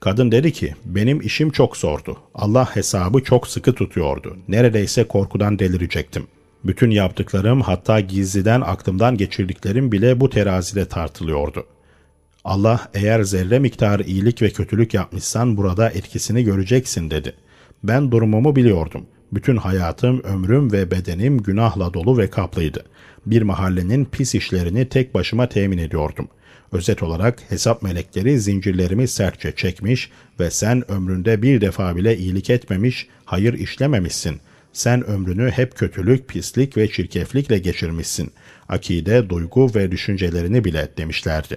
Kadın dedi ki, benim işim çok zordu. Allah hesabı çok sıkı tutuyordu. Neredeyse korkudan delirecektim. Bütün yaptıklarım hatta gizliden aklımdan geçirdiklerim bile bu terazide tartılıyordu. Allah eğer zerre miktarı iyilik ve kötülük yapmışsan burada etkisini göreceksin dedi. Ben durumumu biliyordum. Bütün hayatım, ömrüm ve bedenim günahla dolu ve kaplıydı. Bir mahallenin pis işlerini tek başıma temin ediyordum. Özet olarak hesap melekleri zincirlerimi sertçe çekmiş ve sen ömründe bir defa bile iyilik etmemiş, hayır işlememişsin. Sen ömrünü hep kötülük, pislik ve çirkeflikle geçirmişsin. Akide, duygu ve düşüncelerini bile demişlerdi.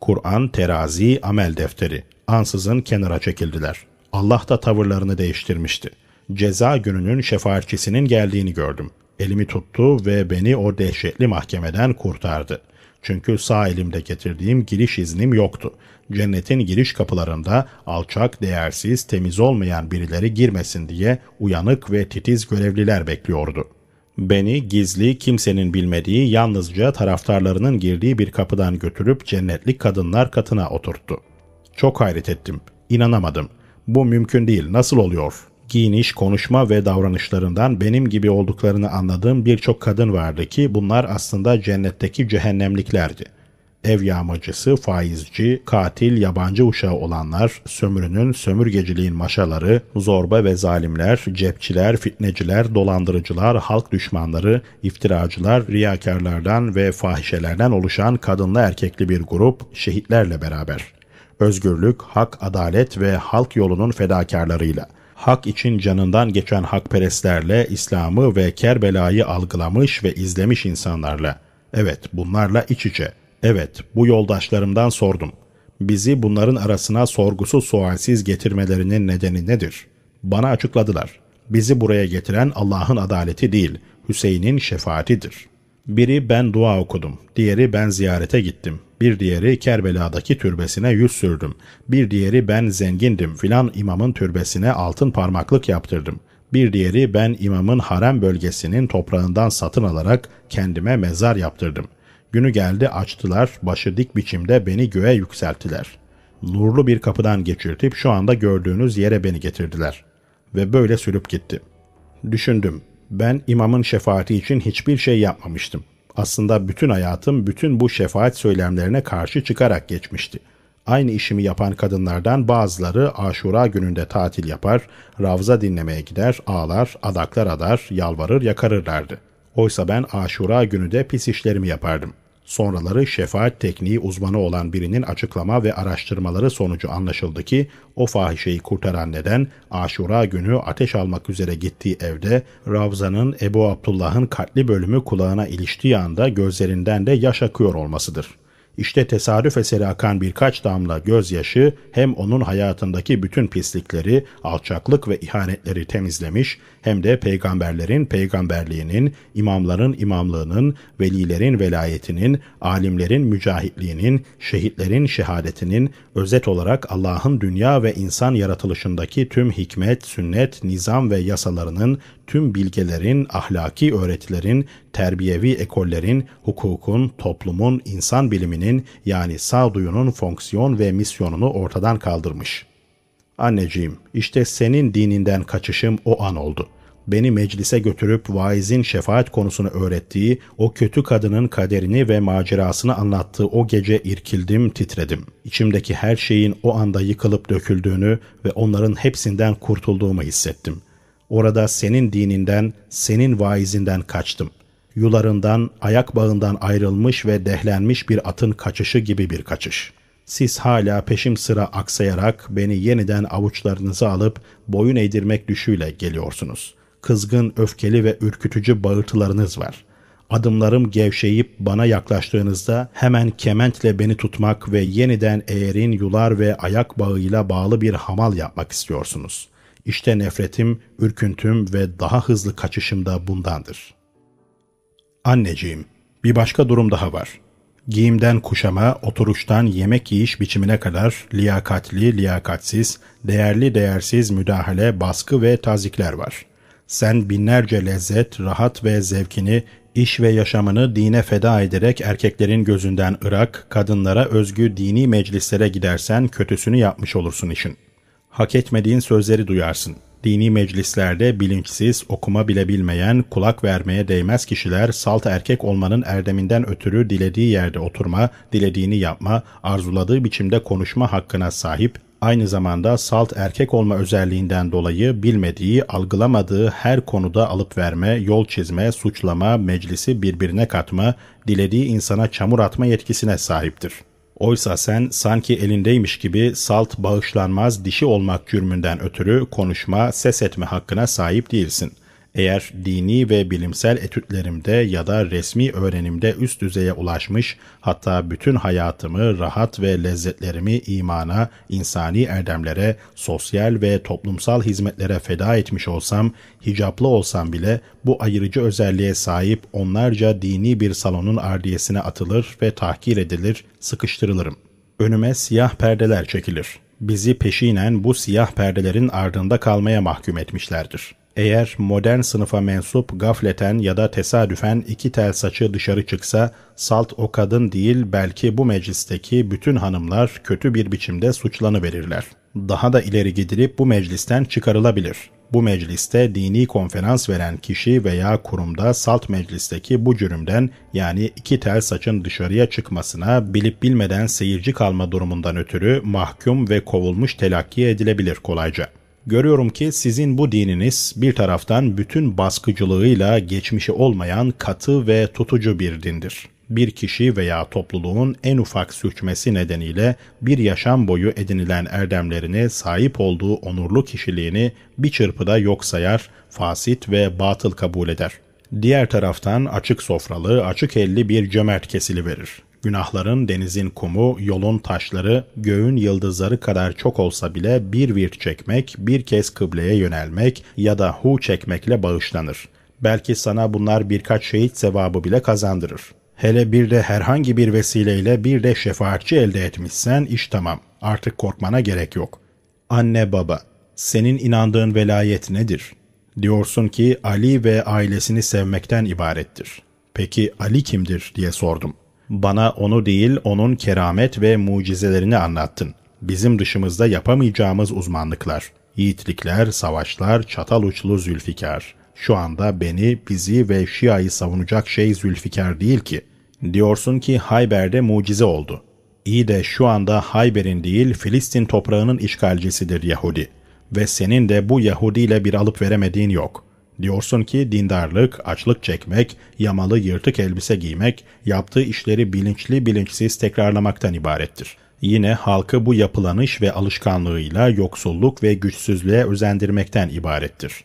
Kur'an, terazi, amel defteri. Ansızın kenara çekildiler. Allah da tavırlarını değiştirmişti. Ceza gününün şefaatçisinin geldiğini gördüm. Elimi tuttu ve beni o dehşetli mahkemeden kurtardı. Çünkü sağ elimde getirdiğim giriş iznim yoktu. Cennetin giriş kapılarında alçak, değersiz, temiz olmayan birileri girmesin diye uyanık ve titiz görevliler bekliyordu. Beni gizli, kimsenin bilmediği, yalnızca taraftarlarının girdiği bir kapıdan götürüp cennetlik kadınlar katına oturttu. Çok hayret ettim. İnanamadım. Bu mümkün değil. Nasıl oluyor? Giyiniş, konuşma ve davranışlarından benim gibi olduklarını anladığım birçok kadın vardı ki bunlar aslında cennetteki cehennemliklerdi ev yağmacısı, faizci, katil, yabancı uşağı olanlar, sömürünün, sömürgeciliğin maşaları, zorba ve zalimler, cepçiler, fitneciler, dolandırıcılar, halk düşmanları, iftiracılar, riyakarlardan ve fahişelerden oluşan kadınlı erkekli bir grup şehitlerle beraber. Özgürlük, hak, adalet ve halk yolunun fedakarlarıyla hak için canından geçen hakperestlerle İslam'ı ve Kerbela'yı algılamış ve izlemiş insanlarla. Evet, bunlarla iç içe. Evet, bu yoldaşlarımdan sordum. Bizi bunların arasına sorgusuz sualsiz getirmelerinin nedeni nedir? Bana açıkladılar. Bizi buraya getiren Allah'ın adaleti değil, Hüseyin'in şefaatidir. Biri ben dua okudum, diğeri ben ziyarete gittim, bir diğeri Kerbela'daki türbesine yüz sürdüm, bir diğeri ben zengindim filan imamın türbesine altın parmaklık yaptırdım, bir diğeri ben imamın harem bölgesinin toprağından satın alarak kendime mezar yaptırdım. Günü geldi açtılar, başı dik biçimde beni göğe yükselttiler. Nurlu bir kapıdan geçirtip şu anda gördüğünüz yere beni getirdiler. Ve böyle sürüp gitti. Düşündüm. Ben imamın şefaati için hiçbir şey yapmamıştım. Aslında bütün hayatım bütün bu şefaat söylemlerine karşı çıkarak geçmişti. Aynı işimi yapan kadınlardan bazıları aşura gününde tatil yapar, ravza dinlemeye gider, ağlar, adaklar adar, yalvarır, yakarırlardı. Oysa ben aşura günü de pis işlerimi yapardım. Sonraları şefaat tekniği uzmanı olan birinin açıklama ve araştırmaları sonucu anlaşıldı ki o fahişeyi kurtaran neden aşura günü ateş almak üzere gittiği evde Ravza'nın Ebu Abdullah'ın katli bölümü kulağına iliştiği anda gözlerinden de yaş akıyor olmasıdır. İşte tesadüf eseri akan birkaç damla gözyaşı hem onun hayatındaki bütün pislikleri, alçaklık ve ihanetleri temizlemiş hem de peygamberlerin peygamberliğinin, imamların imamlığının, velilerin velayetinin, alimlerin mücahitliğinin, şehitlerin şehadetinin, özet olarak Allah'ın dünya ve insan yaratılışındaki tüm hikmet, sünnet, nizam ve yasalarının, tüm bilgelerin, ahlaki öğretilerin, terbiyevi ekollerin, hukukun, toplumun, insan biliminin yani sağduyunun fonksiyon ve misyonunu ortadan kaldırmış. Anneciğim, işte senin dininden kaçışım o an oldu. Beni meclise götürüp vaizin şefaat konusunu öğrettiği, o kötü kadının kaderini ve macerasını anlattığı o gece irkildim, titredim. İçimdeki her şeyin o anda yıkılıp döküldüğünü ve onların hepsinden kurtulduğumu hissettim. Orada senin dininden, senin vaizinden kaçtım. Yularından, ayak bağından ayrılmış ve dehlenmiş bir atın kaçışı gibi bir kaçış.'' Siz hala peşim sıra aksayarak beni yeniden avuçlarınıza alıp boyun eğdirmek düşüyle geliyorsunuz. Kızgın, öfkeli ve ürkütücü bağırtılarınız var. Adımlarım gevşeyip bana yaklaştığınızda hemen kementle beni tutmak ve yeniden eğerin yular ve ayak bağıyla bağlı bir hamal yapmak istiyorsunuz. İşte nefretim, ürküntüm ve daha hızlı kaçışım da bundandır. Anneciğim, bir başka durum daha var. Giyimden kuşama, oturuştan yemek yiyiş biçimine kadar liyakatli, liyakatsiz, değerli, değersiz müdahale, baskı ve tazikler var. Sen binlerce lezzet, rahat ve zevkini, iş ve yaşamını dine feda ederek erkeklerin gözünden ırak, kadınlara özgü dini meclislere gidersen kötüsünü yapmış olursun işin. Hak etmediğin sözleri duyarsın dini meclislerde bilinçsiz, okuma bile bilmeyen, kulak vermeye değmez kişiler salt erkek olmanın erdeminden ötürü dilediği yerde oturma, dilediğini yapma, arzuladığı biçimde konuşma hakkına sahip, aynı zamanda salt erkek olma özelliğinden dolayı bilmediği, algılamadığı her konuda alıp verme, yol çizme, suçlama, meclisi birbirine katma, dilediği insana çamur atma yetkisine sahiptir.'' Oysa sen sanki elindeymiş gibi salt bağışlanmaz dişi olmak cürmünden ötürü konuşma, ses etme hakkına sahip değilsin. Eğer dini ve bilimsel etütlerimde ya da resmi öğrenimde üst düzeye ulaşmış, hatta bütün hayatımı, rahat ve lezzetlerimi imana, insani erdemlere, sosyal ve toplumsal hizmetlere feda etmiş olsam, hicaplı olsam bile bu ayırıcı özelliğe sahip onlarca dini bir salonun ardiyesine atılır ve tahkir edilir, sıkıştırılırım. Önüme siyah perdeler çekilir. Bizi peşinen bu siyah perdelerin ardında kalmaya mahkum etmişlerdir.'' Eğer modern sınıfa mensup gafleten ya da tesadüfen iki tel saçı dışarı çıksa, salt o kadın değil belki bu meclisteki bütün hanımlar kötü bir biçimde suçlanıverirler. Daha da ileri gidilip bu meclisten çıkarılabilir. Bu mecliste dini konferans veren kişi veya kurumda salt meclisteki bu cürümden yani iki tel saçın dışarıya çıkmasına bilip bilmeden seyirci kalma durumundan ötürü mahkum ve kovulmuş telakki edilebilir kolayca.'' Görüyorum ki sizin bu dininiz bir taraftan bütün baskıcılığıyla geçmişi olmayan katı ve tutucu bir dindir. Bir kişi veya topluluğun en ufak sürçmesi nedeniyle bir yaşam boyu edinilen erdemlerini, sahip olduğu onurlu kişiliğini bir çırpıda yok sayar, fasit ve batıl kabul eder. Diğer taraftan açık sofralı, açık elli bir cömert kesili verir. Günahların denizin kumu, yolun taşları, göğün yıldızları kadar çok olsa bile bir virt çekmek, bir kez kıbleye yönelmek ya da hu çekmekle bağışlanır. Belki sana bunlar birkaç şehit sevabı bile kazandırır. Hele bir de herhangi bir vesileyle bir de şefaatçi elde etmişsen iş tamam. Artık korkmana gerek yok. Anne baba, senin inandığın velayet nedir? Diyorsun ki Ali ve ailesini sevmekten ibarettir. Peki Ali kimdir diye sordum. Bana onu değil onun keramet ve mucizelerini anlattın. Bizim dışımızda yapamayacağımız uzmanlıklar. Yiğitlikler, savaşlar, çatal uçlu zülfikar. Şu anda beni, bizi ve Şia'yı savunacak şey Zülfikar değil ki. Diyorsun ki Hayber'de mucize oldu. İyi de şu anda Hayber'in değil Filistin toprağının işgalcisidir Yahudi. Ve senin de bu Yahudi ile bir alıp veremediğin yok. Diyorsun ki dindarlık, açlık çekmek, yamalı yırtık elbise giymek, yaptığı işleri bilinçli bilinçsiz tekrarlamaktan ibarettir. Yine halkı bu yapılanış ve alışkanlığıyla yoksulluk ve güçsüzlüğe özendirmekten ibarettir.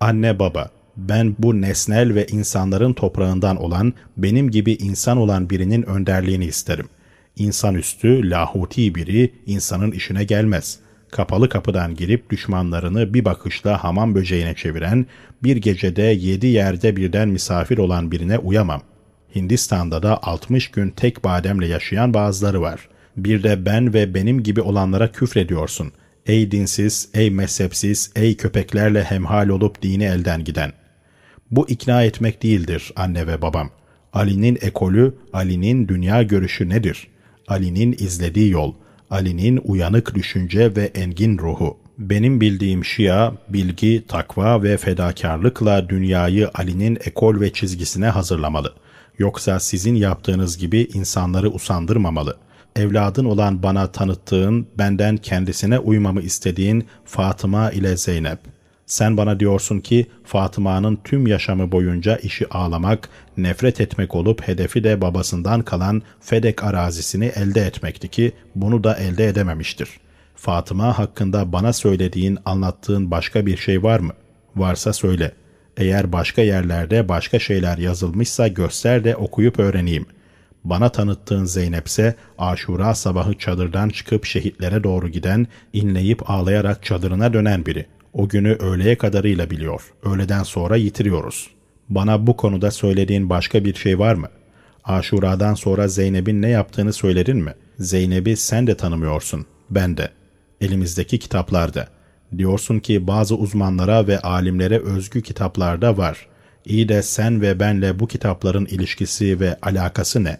Anne baba, ben bu nesnel ve insanların toprağından olan, benim gibi insan olan birinin önderliğini isterim. İnsanüstü, lahuti biri insanın işine gelmez. Kapalı kapıdan girip düşmanlarını bir bakışla hamam böceğine çeviren, bir gecede yedi yerde birden misafir olan birine uyamam. Hindistan'da da 60 gün tek bademle yaşayan bazıları var. Bir de ben ve benim gibi olanlara küfrediyorsun. Ey dinsiz, ey mezhepsiz, ey köpeklerle hemhal olup dini elden giden. Bu ikna etmek değildir anne ve babam. Ali'nin ekolü, Ali'nin dünya görüşü nedir? Ali'nin izlediği yol, Ali'nin uyanık düşünce ve engin ruhu. Benim bildiğim Şia, bilgi, takva ve fedakarlıkla dünyayı Ali'nin ekol ve çizgisine hazırlamalı. Yoksa sizin yaptığınız gibi insanları usandırmamalı. Evladın olan bana tanıttığın, benden kendisine uymamı istediğin Fatıma ile Zeynep. Sen bana diyorsun ki Fatıma'nın tüm yaşamı boyunca işi ağlamak, nefret etmek olup hedefi de babasından kalan Fedek arazisini elde etmekti ki bunu da elde edememiştir.'' Fatıma hakkında bana söylediğin, anlattığın başka bir şey var mı? Varsa söyle. Eğer başka yerlerde başka şeyler yazılmışsa göster de okuyup öğreneyim. Bana tanıttığın Zeynep ise aşura sabahı çadırdan çıkıp şehitlere doğru giden, inleyip ağlayarak çadırına dönen biri. O günü öğleye kadarıyla biliyor. Öğleden sonra yitiriyoruz. Bana bu konuda söylediğin başka bir şey var mı? Aşuradan sonra Zeynep'in ne yaptığını söyledin mi? Zeynep'i sen de tanımıyorsun. Ben de elimizdeki kitaplarda. Diyorsun ki bazı uzmanlara ve alimlere özgü kitaplarda var. İyi de sen ve benle bu kitapların ilişkisi ve alakası ne?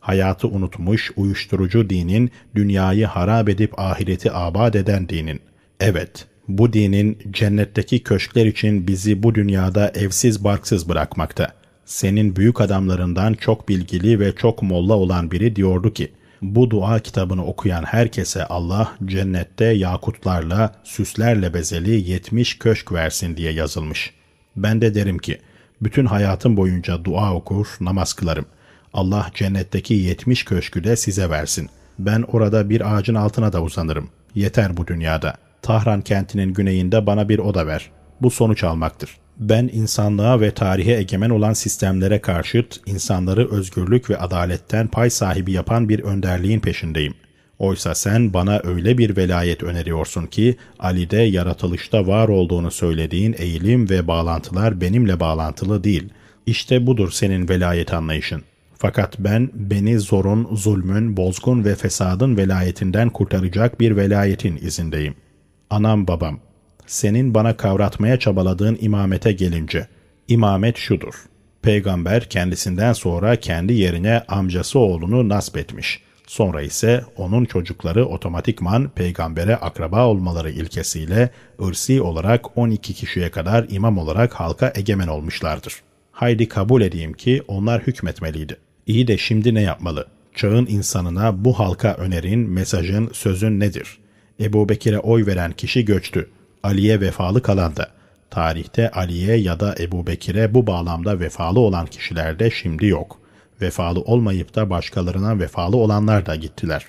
Hayatı unutmuş, uyuşturucu dinin, dünyayı harap edip ahireti abad eden dinin. Evet, bu dinin cennetteki köşkler için bizi bu dünyada evsiz barksız bırakmakta. Senin büyük adamlarından çok bilgili ve çok molla olan biri diyordu ki, bu dua kitabını okuyan herkese Allah cennette yakutlarla, süslerle bezeli 70 köşk versin diye yazılmış. Ben de derim ki, bütün hayatım boyunca dua okur, namaz kılarım. Allah cennetteki 70 köşkü de size versin. Ben orada bir ağacın altına da uzanırım. Yeter bu dünyada. Tahran kentinin güneyinde bana bir oda ver. Bu sonuç almaktır. Ben insanlığa ve tarihe egemen olan sistemlere karşıt insanları özgürlük ve adaletten pay sahibi yapan bir önderliğin peşindeyim. Oysa sen bana öyle bir velayet öneriyorsun ki Ali'de yaratılışta var olduğunu söylediğin eğilim ve bağlantılar benimle bağlantılı değil. İşte budur senin velayet anlayışın. Fakat ben beni zorun, zulmün, bozgun ve fesadın velayetinden kurtaracak bir velayetin izindeyim. Anam babam, senin bana kavratmaya çabaladığın imamete gelince, imamet şudur. Peygamber kendisinden sonra kendi yerine amcası oğlunu nasp etmiş. Sonra ise onun çocukları otomatikman peygambere akraba olmaları ilkesiyle ırsi olarak 12 kişiye kadar imam olarak halka egemen olmuşlardır. Haydi kabul edeyim ki onlar hükmetmeliydi. İyi de şimdi ne yapmalı? Çağın insanına bu halka önerin, mesajın, sözün nedir? Ebu Bekir'e oy veren kişi göçtü. Ali'ye vefalı kalan da, tarihte Ali'ye ya da Ebu Bekir'e bu bağlamda vefalı olan kişiler de şimdi yok. Vefalı olmayıp da başkalarına vefalı olanlar da gittiler.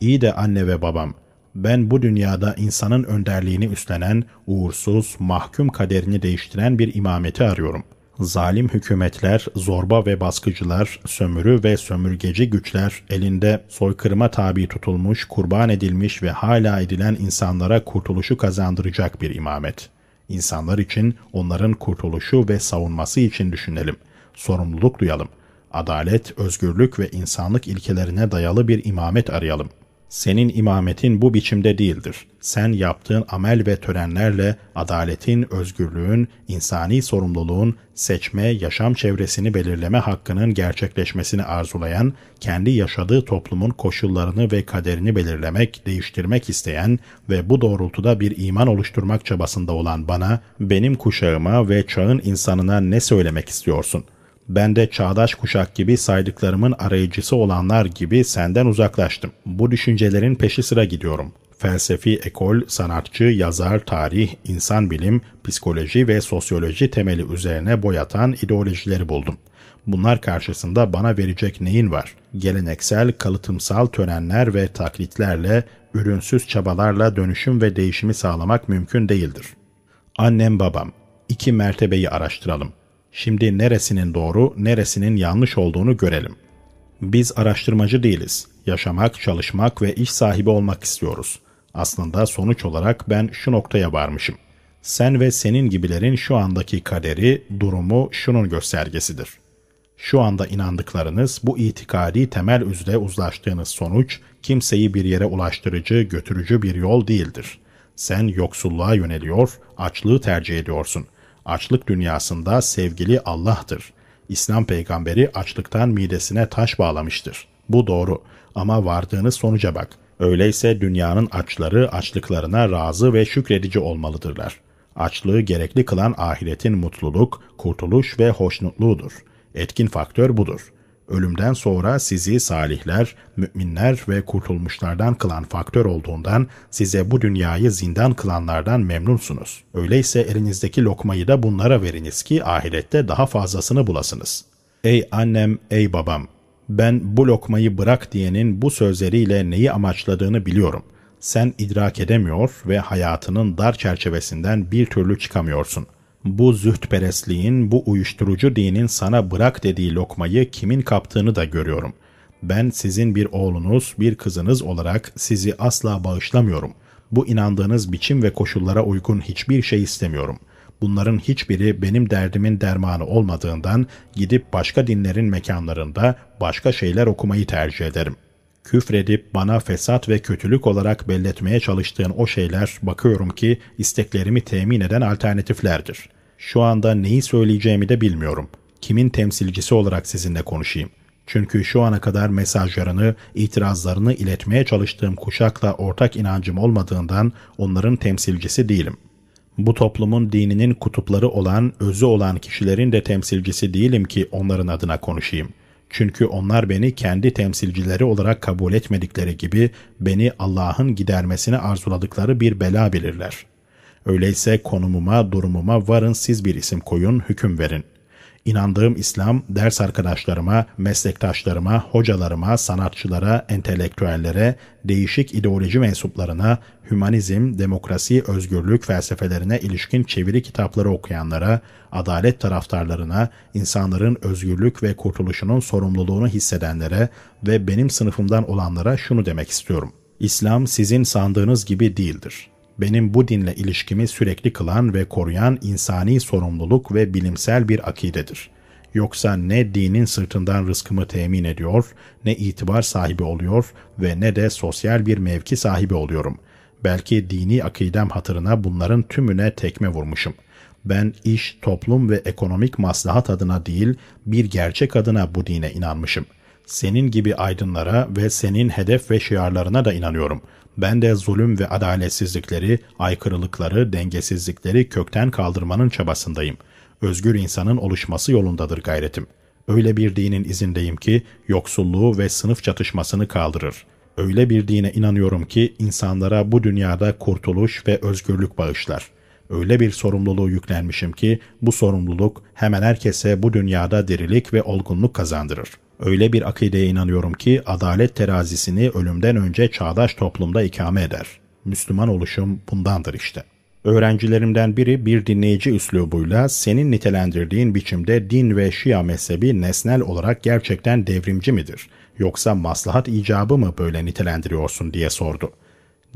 İyi de anne ve babam, ben bu dünyada insanın önderliğini üstlenen, uğursuz, mahkum kaderini değiştiren bir imameti arıyorum. Zalim hükümetler, zorba ve baskıcılar, sömürü ve sömürgeci güçler elinde soykırıma tabi tutulmuş, kurban edilmiş ve hala edilen insanlara kurtuluşu kazandıracak bir imamet. İnsanlar için onların kurtuluşu ve savunması için düşünelim. Sorumluluk duyalım. Adalet, özgürlük ve insanlık ilkelerine dayalı bir imamet arayalım. Senin imametin bu biçimde değildir. Sen yaptığın amel ve törenlerle adaletin, özgürlüğün, insani sorumluluğun, seçme, yaşam çevresini belirleme hakkının gerçekleşmesini arzulayan, kendi yaşadığı toplumun koşullarını ve kaderini belirlemek, değiştirmek isteyen ve bu doğrultuda bir iman oluşturmak çabasında olan bana, benim kuşağıma ve çağın insanına ne söylemek istiyorsun?'' Ben de çağdaş kuşak gibi saydıklarımın arayıcısı olanlar gibi senden uzaklaştım. Bu düşüncelerin peşi sıra gidiyorum. Felsefi ekol, sanatçı, yazar, tarih, insan bilim, psikoloji ve sosyoloji temeli üzerine boyatan ideolojileri buldum. Bunlar karşısında bana verecek neyin var? Geleneksel, kalıtımsal törenler ve taklitlerle, ürünsüz çabalarla dönüşüm ve değişimi sağlamak mümkün değildir. Annem babam, iki mertebeyi araştıralım. Şimdi neresinin doğru, neresinin yanlış olduğunu görelim. Biz araştırmacı değiliz. Yaşamak, çalışmak ve iş sahibi olmak istiyoruz. Aslında sonuç olarak ben şu noktaya varmışım. Sen ve senin gibilerin şu andaki kaderi, durumu şunun göstergesidir. Şu anda inandıklarınız bu itikadi temel üzere uzlaştığınız sonuç kimseyi bir yere ulaştırıcı, götürücü bir yol değildir. Sen yoksulluğa yöneliyor, açlığı tercih ediyorsun. Açlık dünyasında sevgili Allah'tır. İslam peygamberi açlıktan midesine taş bağlamıştır. Bu doğru ama vardığınız sonuca bak. Öyleyse dünyanın açları açlıklarına razı ve şükredici olmalıdırlar. Açlığı gerekli kılan ahiretin mutluluk, kurtuluş ve hoşnutluğudur. Etkin faktör budur ölümden sonra sizi salihler, müminler ve kurtulmuşlardan kılan faktör olduğundan size bu dünyayı zindan kılanlardan memnunsunuz. Öyleyse elinizdeki lokmayı da bunlara veriniz ki ahirette daha fazlasını bulasınız. Ey annem, ey babam! Ben bu lokmayı bırak diyenin bu sözleriyle neyi amaçladığını biliyorum. Sen idrak edemiyor ve hayatının dar çerçevesinden bir türlü çıkamıyorsun bu zühtperestliğin, bu uyuşturucu dinin sana bırak dediği lokmayı kimin kaptığını da görüyorum. Ben sizin bir oğlunuz, bir kızınız olarak sizi asla bağışlamıyorum. Bu inandığınız biçim ve koşullara uygun hiçbir şey istemiyorum. Bunların hiçbiri benim derdimin dermanı olmadığından gidip başka dinlerin mekanlarında başka şeyler okumayı tercih ederim küfredip bana fesat ve kötülük olarak belletmeye çalıştığın o şeyler bakıyorum ki isteklerimi temin eden alternatiflerdir. Şu anda neyi söyleyeceğimi de bilmiyorum. Kimin temsilcisi olarak sizinle konuşayım? Çünkü şu ana kadar mesajlarını, itirazlarını iletmeye çalıştığım kuşakla ortak inancım olmadığından onların temsilcisi değilim. Bu toplumun dininin kutupları olan, özü olan kişilerin de temsilcisi değilim ki onların adına konuşayım. Çünkü onlar beni kendi temsilcileri olarak kabul etmedikleri gibi beni Allah'ın gidermesini arzuladıkları bir bela bilirler.'' Öyleyse konumuma, durumuma varın siz bir isim koyun, hüküm verin. İnandığım İslam, ders arkadaşlarıma, meslektaşlarıma, hocalarıma, sanatçılara, entelektüellere, değişik ideoloji mensuplarına, hümanizm, demokrasi, özgürlük felsefelerine ilişkin çeviri kitapları okuyanlara, adalet taraftarlarına, insanların özgürlük ve kurtuluşunun sorumluluğunu hissedenlere ve benim sınıfımdan olanlara şunu demek istiyorum. İslam sizin sandığınız gibi değildir benim bu dinle ilişkimi sürekli kılan ve koruyan insani sorumluluk ve bilimsel bir akidedir. Yoksa ne dinin sırtından rızkımı temin ediyor, ne itibar sahibi oluyor ve ne de sosyal bir mevki sahibi oluyorum. Belki dini akidem hatırına bunların tümüne tekme vurmuşum. Ben iş, toplum ve ekonomik maslahat adına değil, bir gerçek adına bu dine inanmışım. Senin gibi aydınlara ve senin hedef ve şiarlarına da inanıyorum. Ben de zulüm ve adaletsizlikleri, aykırılıkları, dengesizlikleri kökten kaldırmanın çabasındayım. Özgür insanın oluşması yolundadır gayretim. Öyle bir dinin izindeyim ki yoksulluğu ve sınıf çatışmasını kaldırır. Öyle bir dine inanıyorum ki insanlara bu dünyada kurtuluş ve özgürlük bağışlar. Öyle bir sorumluluğu yüklenmişim ki bu sorumluluk hemen herkese bu dünyada dirilik ve olgunluk kazandırır.'' Öyle bir akideye inanıyorum ki adalet terazisini ölümden önce çağdaş toplumda ikame eder. Müslüman oluşum bundandır işte. Öğrencilerimden biri bir dinleyici üslubuyla senin nitelendirdiğin biçimde din ve şia mezhebi nesnel olarak gerçekten devrimci midir? Yoksa maslahat icabı mı böyle nitelendiriyorsun diye sordu.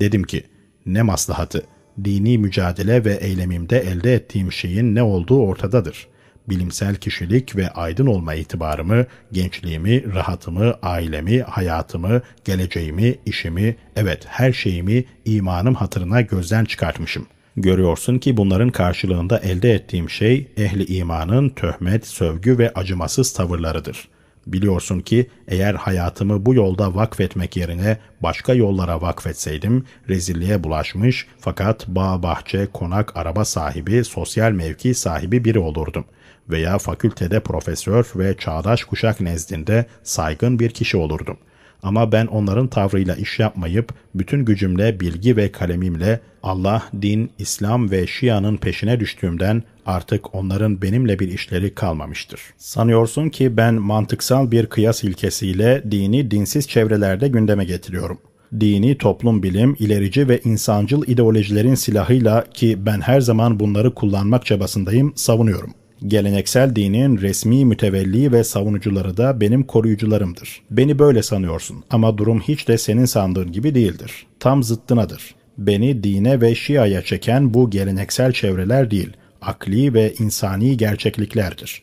Dedim ki, ne maslahatı? Dini mücadele ve eylemimde elde ettiğim şeyin ne olduğu ortadadır bilimsel kişilik ve aydın olma itibarımı, gençliğimi, rahatımı, ailemi, hayatımı, geleceğimi, işimi, evet her şeyimi imanım hatırına gözden çıkartmışım. Görüyorsun ki bunların karşılığında elde ettiğim şey ehli imanın töhmet, sövgü ve acımasız tavırlarıdır.'' Biliyorsun ki eğer hayatımı bu yolda vakfetmek yerine başka yollara vakfetseydim rezilliğe bulaşmış fakat bağ, bahçe, konak, araba sahibi, sosyal mevki sahibi biri olurdum. Veya fakültede profesör ve çağdaş kuşak nezdinde saygın bir kişi olurdum. Ama ben onların tavrıyla iş yapmayıp bütün gücümle, bilgi ve kalemimle Allah, din, İslam ve Şia'nın peşine düştüğümden artık onların benimle bir işleri kalmamıştır. Sanıyorsun ki ben mantıksal bir kıyas ilkesiyle dini dinsiz çevrelerde gündeme getiriyorum. Dini toplum bilim, ilerici ve insancıl ideolojilerin silahıyla ki ben her zaman bunları kullanmak çabasındayım, savunuyorum. Geleneksel dinin resmi mütevelli ve savunucuları da benim koruyucularımdır. Beni böyle sanıyorsun ama durum hiç de senin sandığın gibi değildir. Tam zıttınadır. Beni dine ve şiaya çeken bu geleneksel çevreler değil, akli ve insani gerçekliklerdir.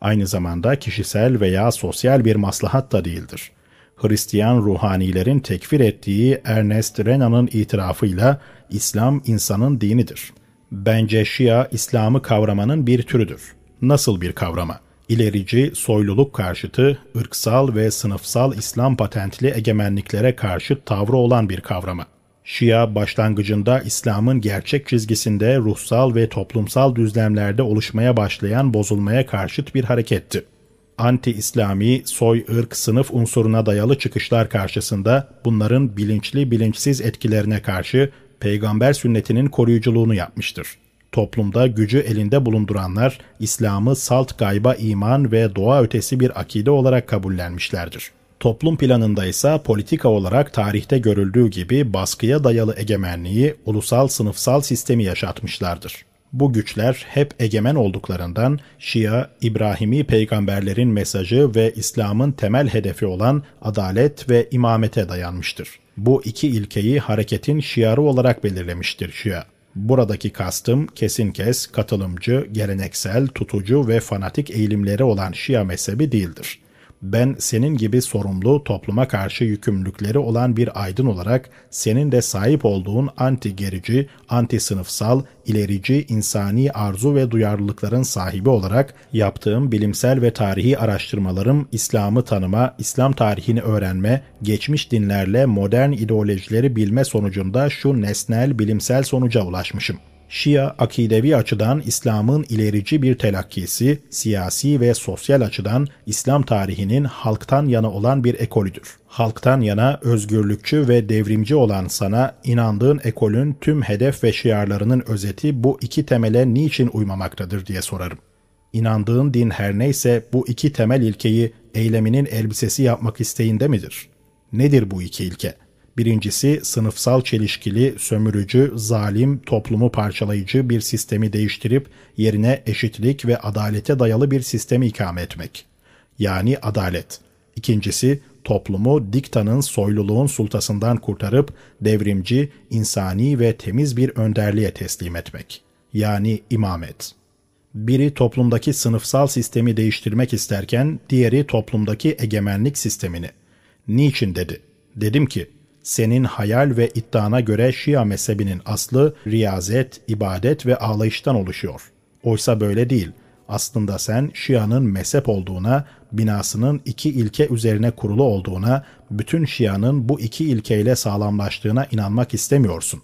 Aynı zamanda kişisel veya sosyal bir maslahat da değildir. Hristiyan ruhanilerin tekfir ettiği Ernest Renan'ın itirafıyla İslam insanın dinidir. Bence Şia İslam'ı kavramanın bir türüdür. Nasıl bir kavrama? İlerici, soyluluk karşıtı, ırksal ve sınıfsal İslam patentli egemenliklere karşı tavrı olan bir kavrama. Şia başlangıcında İslam'ın gerçek çizgisinde ruhsal ve toplumsal düzlemlerde oluşmaya başlayan bozulmaya karşıt bir hareketti. Anti-İslami, soy, ırk, sınıf unsuruna dayalı çıkışlar karşısında bunların bilinçli bilinçsiz etkilerine karşı peygamber sünnetinin koruyuculuğunu yapmıştır. Toplumda gücü elinde bulunduranlar İslam'ı salt gayba iman ve doğa ötesi bir akide olarak kabullenmişlerdir. Toplum planında ise politika olarak tarihte görüldüğü gibi baskıya dayalı egemenliği, ulusal sınıfsal sistemi yaşatmışlardır. Bu güçler hep egemen olduklarından Şia, İbrahimi peygamberlerin mesajı ve İslam'ın temel hedefi olan adalet ve imamete dayanmıştır. Bu iki ilkeyi hareketin şiarı olarak belirlemiştir Şia. Buradaki kastım kesin kes, katılımcı, geleneksel, tutucu ve fanatik eğilimleri olan Şia mezhebi değildir ben senin gibi sorumlu topluma karşı yükümlülükleri olan bir aydın olarak senin de sahip olduğun anti gerici, anti sınıfsal, ilerici, insani arzu ve duyarlılıkların sahibi olarak yaptığım bilimsel ve tarihi araştırmalarım İslam'ı tanıma, İslam tarihini öğrenme, geçmiş dinlerle modern ideolojileri bilme sonucunda şu nesnel bilimsel sonuca ulaşmışım. Şia akidevi açıdan İslam'ın ilerici bir telakkisi, siyasi ve sosyal açıdan İslam tarihinin halktan yana olan bir ekolüdür. Halktan yana özgürlükçü ve devrimci olan sana inandığın ekolün tüm hedef ve şiarlarının özeti bu iki temele niçin uymamaktadır diye sorarım. İnandığın din her neyse bu iki temel ilkeyi eyleminin elbisesi yapmak isteğinde midir? Nedir bu iki ilke? Birincisi sınıfsal çelişkili, sömürücü, zalim, toplumu parçalayıcı bir sistemi değiştirip yerine eşitlik ve adalete dayalı bir sistemi ikame etmek. Yani adalet. İkincisi toplumu diktanın soyluluğun sultasından kurtarıp devrimci, insani ve temiz bir önderliğe teslim etmek. Yani imamet. Biri toplumdaki sınıfsal sistemi değiştirmek isterken diğeri toplumdaki egemenlik sistemini. Niçin dedi? Dedim ki senin hayal ve iddiana göre Şia mezhebinin aslı riyazet, ibadet ve ağlayıştan oluşuyor. Oysa böyle değil. Aslında sen Şia'nın mezhep olduğuna, binasının iki ilke üzerine kurulu olduğuna, bütün Şia'nın bu iki ilkeyle sağlamlaştığına inanmak istemiyorsun.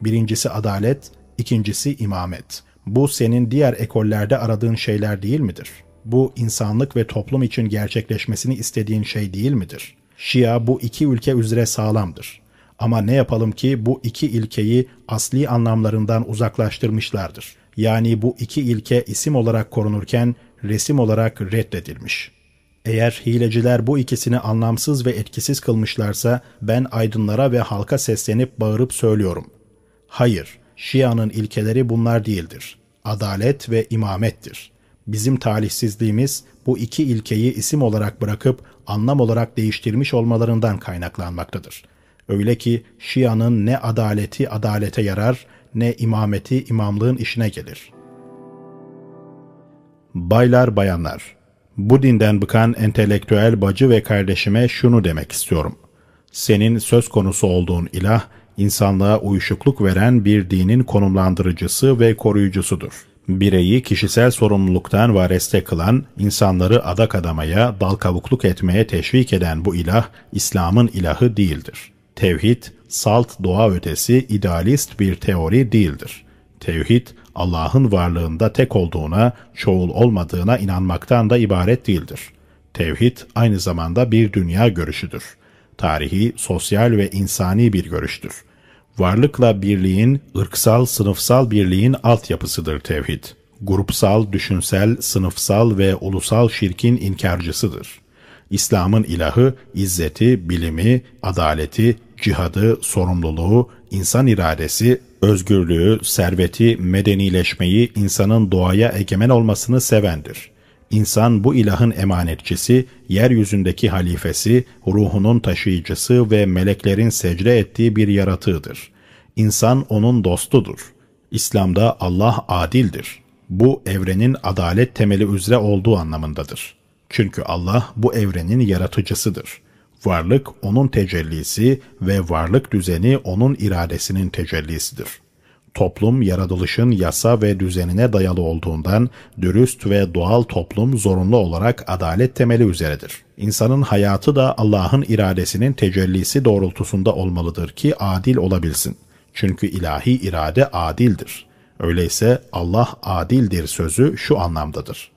Birincisi adalet, ikincisi imamet. Bu senin diğer ekollerde aradığın şeyler değil midir? Bu insanlık ve toplum için gerçekleşmesini istediğin şey değil midir?'' Şia bu iki ülke üzere sağlamdır. Ama ne yapalım ki bu iki ilkeyi asli anlamlarından uzaklaştırmışlardır. Yani bu iki ilke isim olarak korunurken resim olarak reddedilmiş. Eğer hileciler bu ikisini anlamsız ve etkisiz kılmışlarsa ben aydınlara ve halka seslenip bağırıp söylüyorum. Hayır, Şia'nın ilkeleri bunlar değildir. Adalet ve imamettir. Bizim talihsizliğimiz bu iki ilkeyi isim olarak bırakıp anlam olarak değiştirmiş olmalarından kaynaklanmaktadır. Öyle ki Şia'nın ne adaleti adalete yarar, ne imameti imamlığın işine gelir. Baylar bayanlar, bu dinden bıkan entelektüel bacı ve kardeşime şunu demek istiyorum. Senin söz konusu olduğun ilah, insanlığa uyuşukluk veren bir dinin konumlandırıcısı ve koruyucusudur. Bireyi kişisel sorumluluktan vareste kılan, insanları adak adamaya, dal kavukluk etmeye teşvik eden bu ilah, İslam'ın ilahı değildir. Tevhid, salt doğa ötesi idealist bir teori değildir. Tevhid, Allah'ın varlığında tek olduğuna, çoğul olmadığına inanmaktan da ibaret değildir. Tevhid aynı zamanda bir dünya görüşüdür. Tarihi, sosyal ve insani bir görüştür. Varlıkla birliğin, ırksal, sınıfsal birliğin altyapısıdır tevhid. Grupsal, düşünsel, sınıfsal ve ulusal şirkin inkarcısıdır. İslam'ın ilahı, izzeti, bilimi, adaleti, cihadı, sorumluluğu, insan iradesi, özgürlüğü, serveti, medenileşmeyi, insanın doğaya egemen olmasını sevendir. İnsan bu ilahın emanetçisi, yeryüzündeki halifesi, ruhunun taşıyıcısı ve meleklerin secde ettiği bir yaratığıdır. İnsan onun dostudur. İslam'da Allah adildir. Bu evrenin adalet temeli üzere olduğu anlamındadır. Çünkü Allah bu evrenin yaratıcısıdır. Varlık onun tecellisi ve varlık düzeni onun iradesinin tecellisidir. Toplum yaratılışın yasa ve düzenine dayalı olduğundan dürüst ve doğal toplum zorunlu olarak adalet temeli üzeredir. İnsanın hayatı da Allah'ın iradesinin tecellisi doğrultusunda olmalıdır ki adil olabilsin. Çünkü ilahi irade adildir. Öyleyse Allah adildir sözü şu anlamdadır.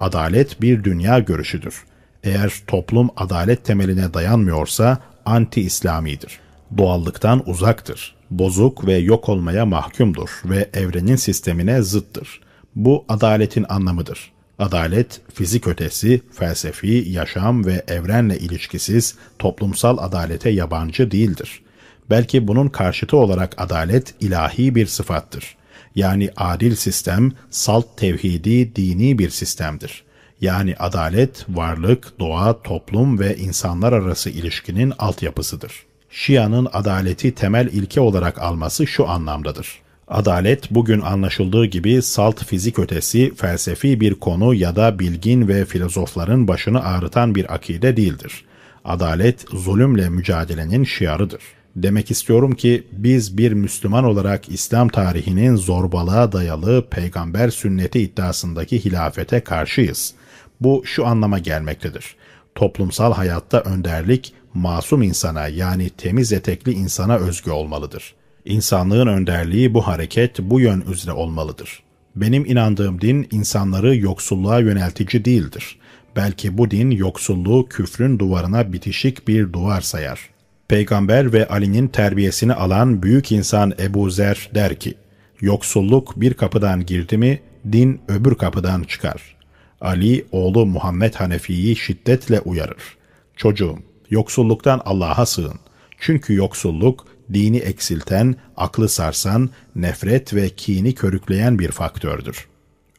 Adalet bir dünya görüşüdür. Eğer toplum adalet temeline dayanmıyorsa anti-İslamidir. Doğallıktan uzaktır. Bozuk ve yok olmaya mahkumdur ve evrenin sistemine zıttır. Bu adaletin anlamıdır. Adalet, fizik ötesi, felsefi, yaşam ve evrenle ilişkisiz toplumsal adalete yabancı değildir. Belki bunun karşıtı olarak adalet ilahi bir sıfattır. Yani adil sistem, salt tevhidi dini bir sistemdir. Yani adalet, varlık, doğa, toplum ve insanlar arası ilişkinin altyapısıdır. Şia'nın adaleti temel ilke olarak alması şu anlamdadır. Adalet bugün anlaşıldığı gibi salt fizik ötesi, felsefi bir konu ya da bilgin ve filozofların başını ağrıtan bir akide değildir. Adalet zulümle mücadelenin şiarıdır. Demek istiyorum ki biz bir Müslüman olarak İslam tarihinin zorbalığa dayalı peygamber sünneti iddiasındaki hilafete karşıyız. Bu şu anlama gelmektedir. Toplumsal hayatta önderlik masum insana yani temiz etekli insana özgü olmalıdır. İnsanlığın önderliği bu hareket bu yön üzere olmalıdır. Benim inandığım din insanları yoksulluğa yöneltici değildir. Belki bu din yoksulluğu küfrün duvarına bitişik bir duvar sayar. Peygamber ve Ali'nin terbiyesini alan büyük insan Ebu Zer der ki, Yoksulluk bir kapıdan girdi mi, din öbür kapıdan çıkar. Ali, oğlu Muhammed Hanefi'yi şiddetle uyarır. Çocuğum, yoksulluktan Allah'a sığın. Çünkü yoksulluk, dini eksilten, aklı sarsan, nefret ve kini körükleyen bir faktördür.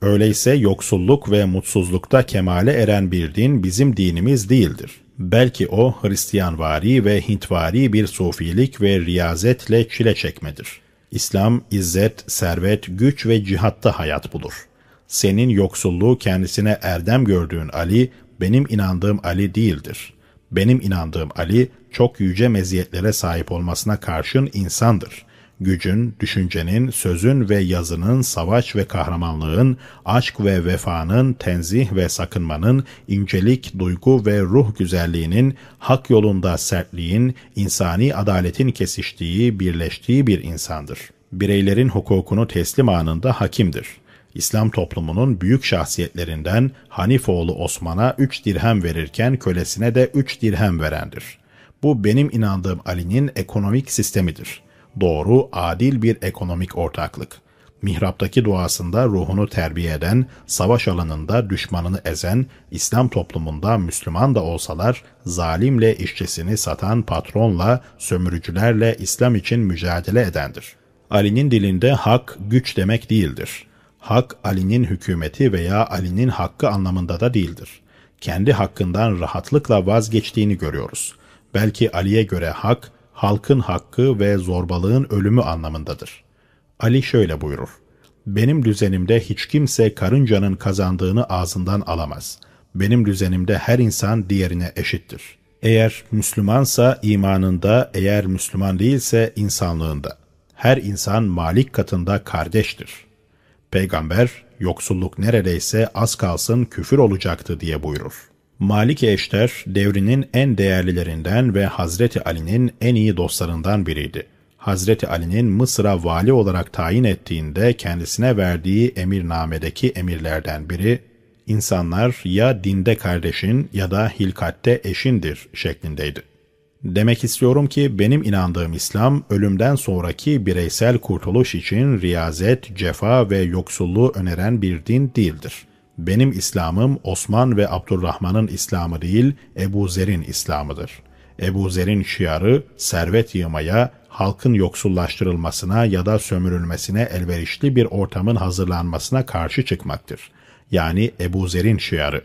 Öyleyse yoksulluk ve mutsuzlukta kemale eren bir din bizim dinimiz değildir. Belki o Hristiyanvari ve Hintvari bir sufilik ve riyazetle çile çekmedir. İslam, izzet, servet, güç ve cihatta hayat bulur. Senin yoksulluğu kendisine erdem gördüğün Ali, benim inandığım Ali değildir. Benim inandığım Ali, çok yüce meziyetlere sahip olmasına karşın insandır.'' gücün, düşüncenin, sözün ve yazının, savaş ve kahramanlığın, aşk ve vefanın, tenzih ve sakınmanın, incelik, duygu ve ruh güzelliğinin, hak yolunda sertliğin, insani adaletin kesiştiği, birleştiği bir insandır. Bireylerin hukukunu teslim anında hakimdir. İslam toplumunun büyük şahsiyetlerinden Hanifoğlu Osman'a 3 dirhem verirken kölesine de 3 dirhem verendir. Bu benim inandığım Ali'nin ekonomik sistemidir doğru, adil bir ekonomik ortaklık. Mihraptaki duasında ruhunu terbiye eden, savaş alanında düşmanını ezen, İslam toplumunda Müslüman da olsalar, zalimle işçisini satan patronla, sömürücülerle İslam için mücadele edendir. Ali'nin dilinde hak, güç demek değildir. Hak, Ali'nin hükümeti veya Ali'nin hakkı anlamında da değildir. Kendi hakkından rahatlıkla vazgeçtiğini görüyoruz. Belki Ali'ye göre hak, halkın hakkı ve zorbalığın ölümü anlamındadır. Ali şöyle buyurur. Benim düzenimde hiç kimse karıncanın kazandığını ağzından alamaz. Benim düzenimde her insan diğerine eşittir. Eğer Müslümansa imanında, eğer Müslüman değilse insanlığında. Her insan Malik katında kardeştir. Peygamber, yoksulluk neredeyse az kalsın küfür olacaktı diye buyurur. Malik Eşter devrinin en değerlilerinden ve Hazreti Ali'nin en iyi dostlarından biriydi. Hazreti Ali'nin Mısır'a vali olarak tayin ettiğinde kendisine verdiği emirnamedeki emirlerden biri, insanlar ya dinde kardeşin ya da hilkatte eşindir şeklindeydi. Demek istiyorum ki benim inandığım İslam ölümden sonraki bireysel kurtuluş için riyazet, cefa ve yoksulluğu öneren bir din değildir. Benim İslam'ım Osman ve Abdurrahman'ın İslam'ı değil, Ebu Zer'in İslam'ıdır. Ebu Zer'in şiarı servet yığmaya, halkın yoksullaştırılmasına ya da sömürülmesine elverişli bir ortamın hazırlanmasına karşı çıkmaktır. Yani Ebu Zer'in şiarı.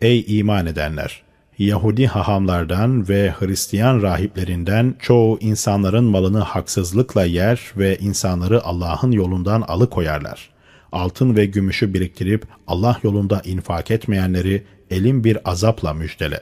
Ey iman edenler! Yahudi hahamlardan ve Hristiyan rahiplerinden çoğu insanların malını haksızlıkla yer ve insanları Allah'ın yolundan alıkoyarlar. Altın ve gümüşü biriktirip Allah yolunda infak etmeyenleri elin bir azapla müjdele.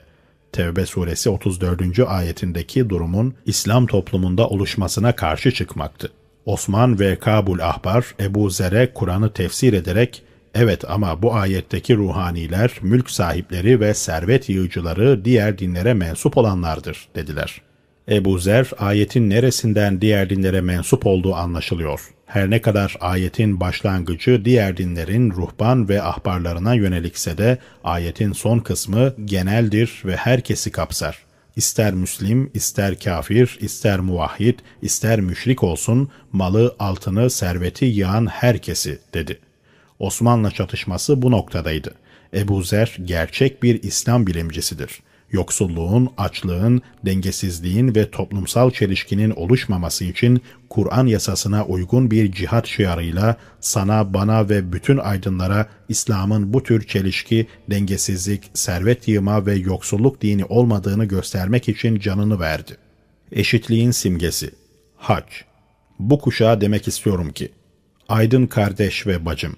Tevbe suresi 34. ayetindeki durumun İslam toplumunda oluşmasına karşı çıkmaktı. Osman ve Kabul Ahbar Ebu Zer'e Kur'an'ı tefsir ederek Evet ama bu ayetteki ruhaniler, mülk sahipleri ve servet yığıcıları diğer dinlere mensup olanlardır dediler. Ebu Zer ayetin neresinden diğer dinlere mensup olduğu anlaşılıyor. Her ne kadar ayetin başlangıcı diğer dinlerin ruhban ve ahbarlarına yönelikse de ayetin son kısmı geneldir ve herkesi kapsar. İster Müslim, ister kafir, ister muvahhid, ister müşrik olsun, malı, altını, serveti yağan herkesi dedi.'' Osmanlı çatışması bu noktadaydı. Ebu Zer gerçek bir İslam bilimcisidir. Yoksulluğun, açlığın, dengesizliğin ve toplumsal çelişkinin oluşmaması için Kur'an yasasına uygun bir cihat şiarıyla sana, bana ve bütün aydınlara İslam'ın bu tür çelişki, dengesizlik, servet yığma ve yoksulluk dini olmadığını göstermek için canını verdi. Eşitliğin simgesi Hac Bu kuşağa demek istiyorum ki, aydın kardeş ve bacım,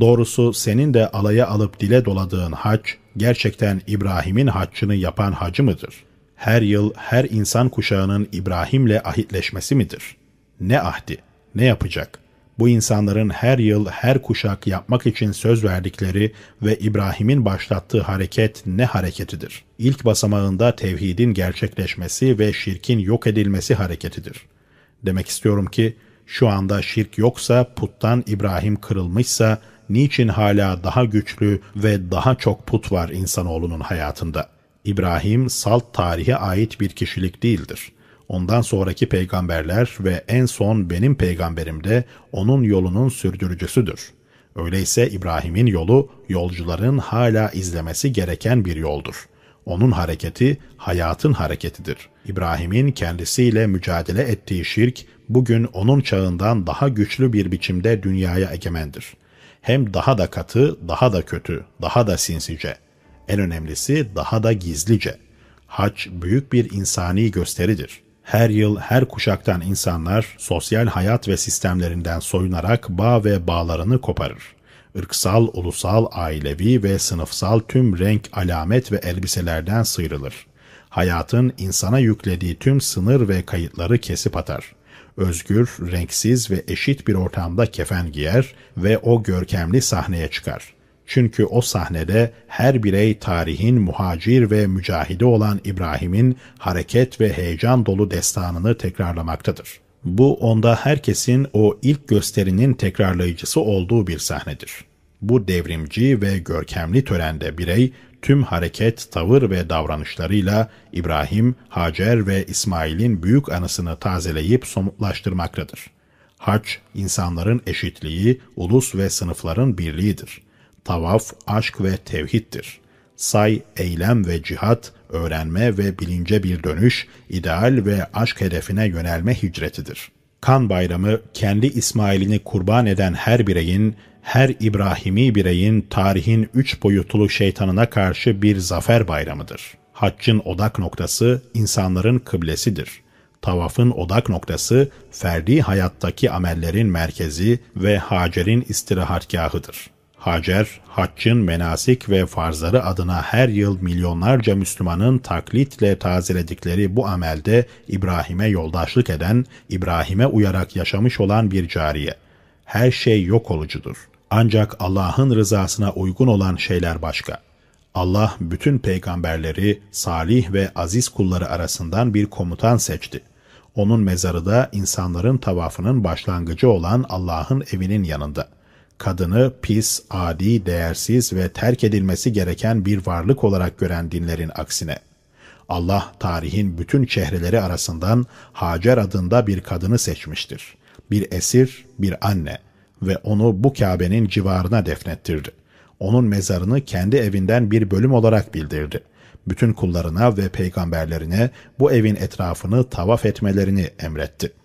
Doğrusu senin de alaya alıp dile doladığın hac, gerçekten İbrahim'in haccını yapan hacı mıdır? Her yıl her insan kuşağının İbrahim'le ahitleşmesi midir? Ne ahdi, ne yapacak? Bu insanların her yıl her kuşak yapmak için söz verdikleri ve İbrahim'in başlattığı hareket ne hareketidir? İlk basamağında tevhidin gerçekleşmesi ve şirkin yok edilmesi hareketidir. Demek istiyorum ki, şu anda şirk yoksa, puttan İbrahim kırılmışsa, niçin hala daha güçlü ve daha çok put var insanoğlunun hayatında? İbrahim salt tarihe ait bir kişilik değildir. Ondan sonraki peygamberler ve en son benim peygamberim de onun yolunun sürdürücüsüdür. Öyleyse İbrahim'in yolu yolcuların hala izlemesi gereken bir yoldur. Onun hareketi hayatın hareketidir. İbrahim'in kendisiyle mücadele ettiği şirk bugün onun çağından daha güçlü bir biçimde dünyaya egemendir hem daha da katı, daha da kötü, daha da sinsice. En önemlisi daha da gizlice. Hac büyük bir insani gösteridir. Her yıl her kuşaktan insanlar sosyal hayat ve sistemlerinden soyunarak bağ ve bağlarını koparır. Irksal, ulusal, ailevi ve sınıfsal tüm renk, alamet ve elbiselerden sıyrılır. Hayatın insana yüklediği tüm sınır ve kayıtları kesip atar.'' Özgür, renksiz ve eşit bir ortamda kefen giyer ve o görkemli sahneye çıkar. Çünkü o sahnede her birey tarihin muhacir ve mücahidi olan İbrahim'in hareket ve heyecan dolu destanını tekrarlamaktadır. Bu onda herkesin o ilk gösterinin tekrarlayıcısı olduğu bir sahnedir. Bu devrimci ve görkemli törende birey tüm hareket, tavır ve davranışlarıyla İbrahim, Hacer ve İsmail'in büyük anısını tazeleyip somutlaştırmaktadır. Hac, insanların eşitliği, ulus ve sınıfların birliğidir. Tavaf, aşk ve tevhiddir. Say, eylem ve cihat, öğrenme ve bilince bir dönüş, ideal ve aşk hedefine yönelme hicretidir. Kan bayramı, kendi İsmail'ini kurban eden her bireyin her İbrahimi bireyin tarihin üç boyutlu şeytanına karşı bir zafer bayramıdır. Haccın odak noktası insanların kıblesidir. Tavafın odak noktası, ferdi hayattaki amellerin merkezi ve Hacer'in istirahatgahıdır. Hacer, haccın menasik ve farzları adına her yıl milyonlarca Müslümanın taklitle tazeledikleri bu amelde İbrahim'e yoldaşlık eden, İbrahim'e uyarak yaşamış olan bir cariye. Her şey yok olucudur. Ancak Allah'ın rızasına uygun olan şeyler başka. Allah bütün peygamberleri, salih ve aziz kulları arasından bir komutan seçti. Onun mezarı da insanların tavafının başlangıcı olan Allah'ın evinin yanında.'' kadını pis, adi, değersiz ve terk edilmesi gereken bir varlık olarak gören dinlerin aksine. Allah tarihin bütün çehreleri arasından Hacer adında bir kadını seçmiştir. Bir esir, bir anne ve onu bu Kabe'nin civarına defnettirdi. Onun mezarını kendi evinden bir bölüm olarak bildirdi. Bütün kullarına ve peygamberlerine bu evin etrafını tavaf etmelerini emretti.''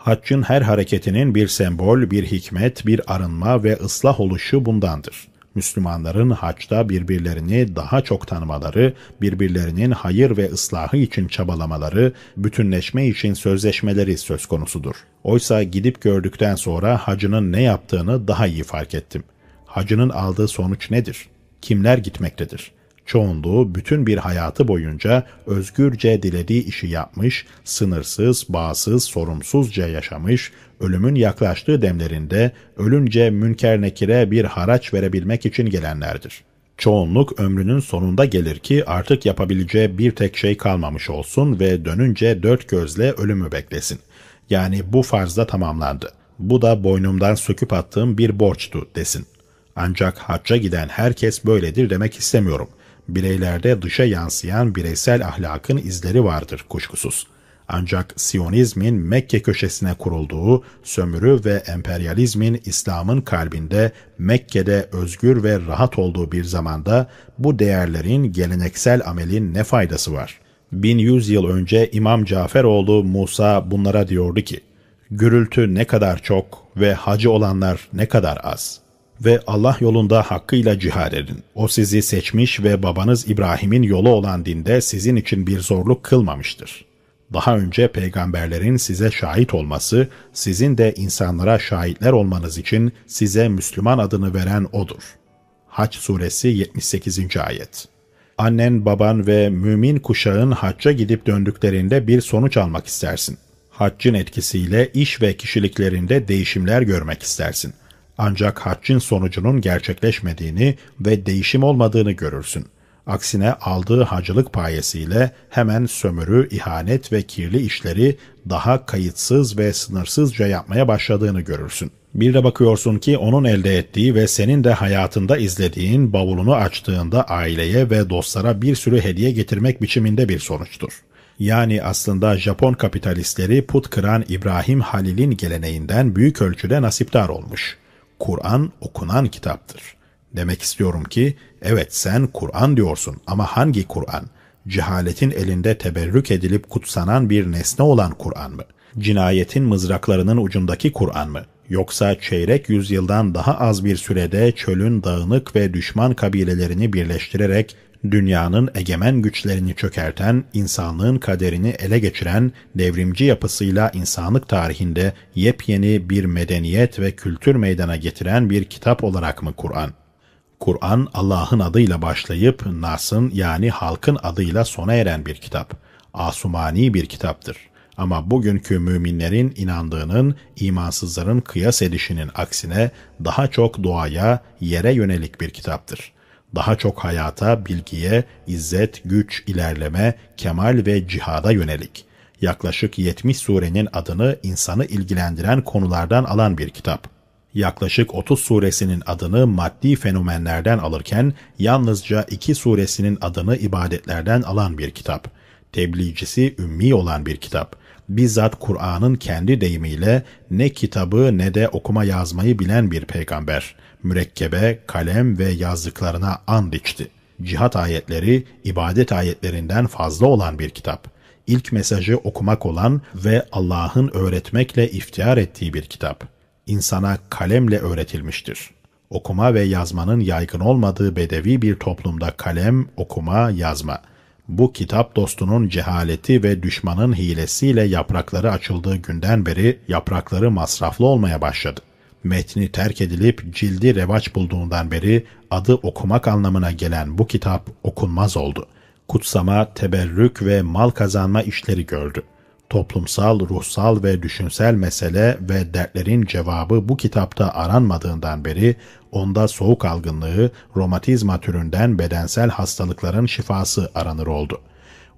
Haccın her hareketinin bir sembol, bir hikmet, bir arınma ve ıslah oluşu bundandır. Müslümanların haçta birbirlerini daha çok tanımaları, birbirlerinin hayır ve ıslahı için çabalamaları, bütünleşme için sözleşmeleri söz konusudur. Oysa gidip gördükten sonra hacının ne yaptığını daha iyi fark ettim. Hacının aldığı sonuç nedir? Kimler gitmektedir? Çoğunluğu bütün bir hayatı boyunca özgürce dilediği işi yapmış, sınırsız, bağsız, sorumsuzca yaşamış, ölümün yaklaştığı demlerinde ölünce münker nekire bir haraç verebilmek için gelenlerdir. Çoğunluk ömrünün sonunda gelir ki artık yapabileceği bir tek şey kalmamış olsun ve dönünce dört gözle ölümü beklesin. Yani bu farzda tamamlandı. Bu da boynumdan söküp attığım bir borçtu desin. Ancak hacca giden herkes böyledir demek istemiyorum bireylerde dışa yansıyan bireysel ahlakın izleri vardır kuşkusuz. Ancak Siyonizmin Mekke köşesine kurulduğu, sömürü ve emperyalizmin İslam'ın kalbinde Mekke'de özgür ve rahat olduğu bir zamanda bu değerlerin geleneksel amelin ne faydası var? 1100 yıl önce İmam Caferoğlu Musa bunlara diyordu ki, gürültü ne kadar çok ve hacı olanlar ne kadar az.'' ve Allah yolunda hakkıyla cihad edin. O sizi seçmiş ve babanız İbrahim'in yolu olan dinde sizin için bir zorluk kılmamıştır. Daha önce peygamberlerin size şahit olması, sizin de insanlara şahitler olmanız için size Müslüman adını veren O'dur. Haç Suresi 78. Ayet Annen, baban ve mümin kuşağın hacca gidip döndüklerinde bir sonuç almak istersin. Haccın etkisiyle iş ve kişiliklerinde değişimler görmek istersin. Ancak haccın sonucunun gerçekleşmediğini ve değişim olmadığını görürsün. Aksine aldığı hacılık payesiyle hemen sömürü, ihanet ve kirli işleri daha kayıtsız ve sınırsızca yapmaya başladığını görürsün. Bir de bakıyorsun ki onun elde ettiği ve senin de hayatında izlediğin bavulunu açtığında aileye ve dostlara bir sürü hediye getirmek biçiminde bir sonuçtur. Yani aslında Japon kapitalistleri put kıran İbrahim Halil'in geleneğinden büyük ölçüde nasiptar olmuş. Kur'an okunan kitaptır. Demek istiyorum ki evet sen Kur'an diyorsun ama hangi Kur'an? Cehaletin elinde teberrük edilip kutsanan bir nesne olan Kur'an mı? Cinayetin mızraklarının ucundaki Kur'an mı? Yoksa çeyrek yüzyıldan daha az bir sürede çölün dağınık ve düşman kabilelerini birleştirerek dünyanın egemen güçlerini çökerten, insanlığın kaderini ele geçiren, devrimci yapısıyla insanlık tarihinde yepyeni bir medeniyet ve kültür meydana getiren bir kitap olarak mı Kur'an? Kur'an Allah'ın adıyla başlayıp Nas'ın yani halkın adıyla sona eren bir kitap. Asumani bir kitaptır. Ama bugünkü müminlerin inandığının, imansızların kıyas edişinin aksine daha çok doğaya, yere yönelik bir kitaptır daha çok hayata, bilgiye, izzet, güç, ilerleme, kemal ve cihada yönelik. Yaklaşık 70 surenin adını insanı ilgilendiren konulardan alan bir kitap. Yaklaşık 30 suresinin adını maddi fenomenlerden alırken yalnızca 2 suresinin adını ibadetlerden alan bir kitap. Tebliğcisi ümmi olan bir kitap. Bizzat Kur'an'ın kendi deyimiyle ne kitabı ne de okuma yazmayı bilen bir peygamber.'' mürekkebe, kalem ve yazdıklarına and içti. Cihat ayetleri, ibadet ayetlerinden fazla olan bir kitap. İlk mesajı okumak olan ve Allah'ın öğretmekle iftihar ettiği bir kitap. İnsana kalemle öğretilmiştir. Okuma ve yazmanın yaygın olmadığı bedevi bir toplumda kalem, okuma, yazma. Bu kitap dostunun cehaleti ve düşmanın hilesiyle yaprakları açıldığı günden beri yaprakları masraflı olmaya başladı. Metni terk edilip cildi revaç bulduğundan beri adı okumak anlamına gelen bu kitap okunmaz oldu. Kutsama, teberrük ve mal kazanma işleri gördü. Toplumsal, ruhsal ve düşünsel mesele ve dertlerin cevabı bu kitapta aranmadığından beri onda soğuk algınlığı, romatizma türünden bedensel hastalıkların şifası aranır oldu.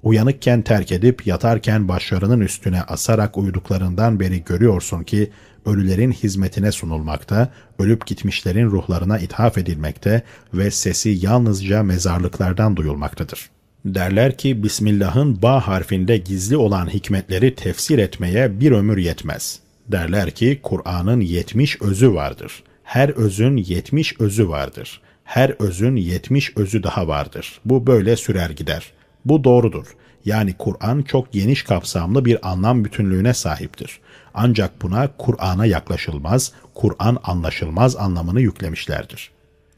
Uyanıkken terk edip yatarken başlarının üstüne asarak uyuduklarından beri görüyorsun ki ölülerin hizmetine sunulmakta, ölüp gitmişlerin ruhlarına ithaf edilmekte ve sesi yalnızca mezarlıklardan duyulmaktadır. Derler ki Bismillah'ın ba harfinde gizli olan hikmetleri tefsir etmeye bir ömür yetmez. Derler ki Kur'an'ın yetmiş özü vardır. Her özün yetmiş özü vardır. Her özün yetmiş özü daha vardır. Bu böyle sürer gider. Bu doğrudur. Yani Kur'an çok geniş kapsamlı bir anlam bütünlüğüne sahiptir. Ancak buna Kur'an'a yaklaşılmaz, Kur'an anlaşılmaz anlamını yüklemişlerdir.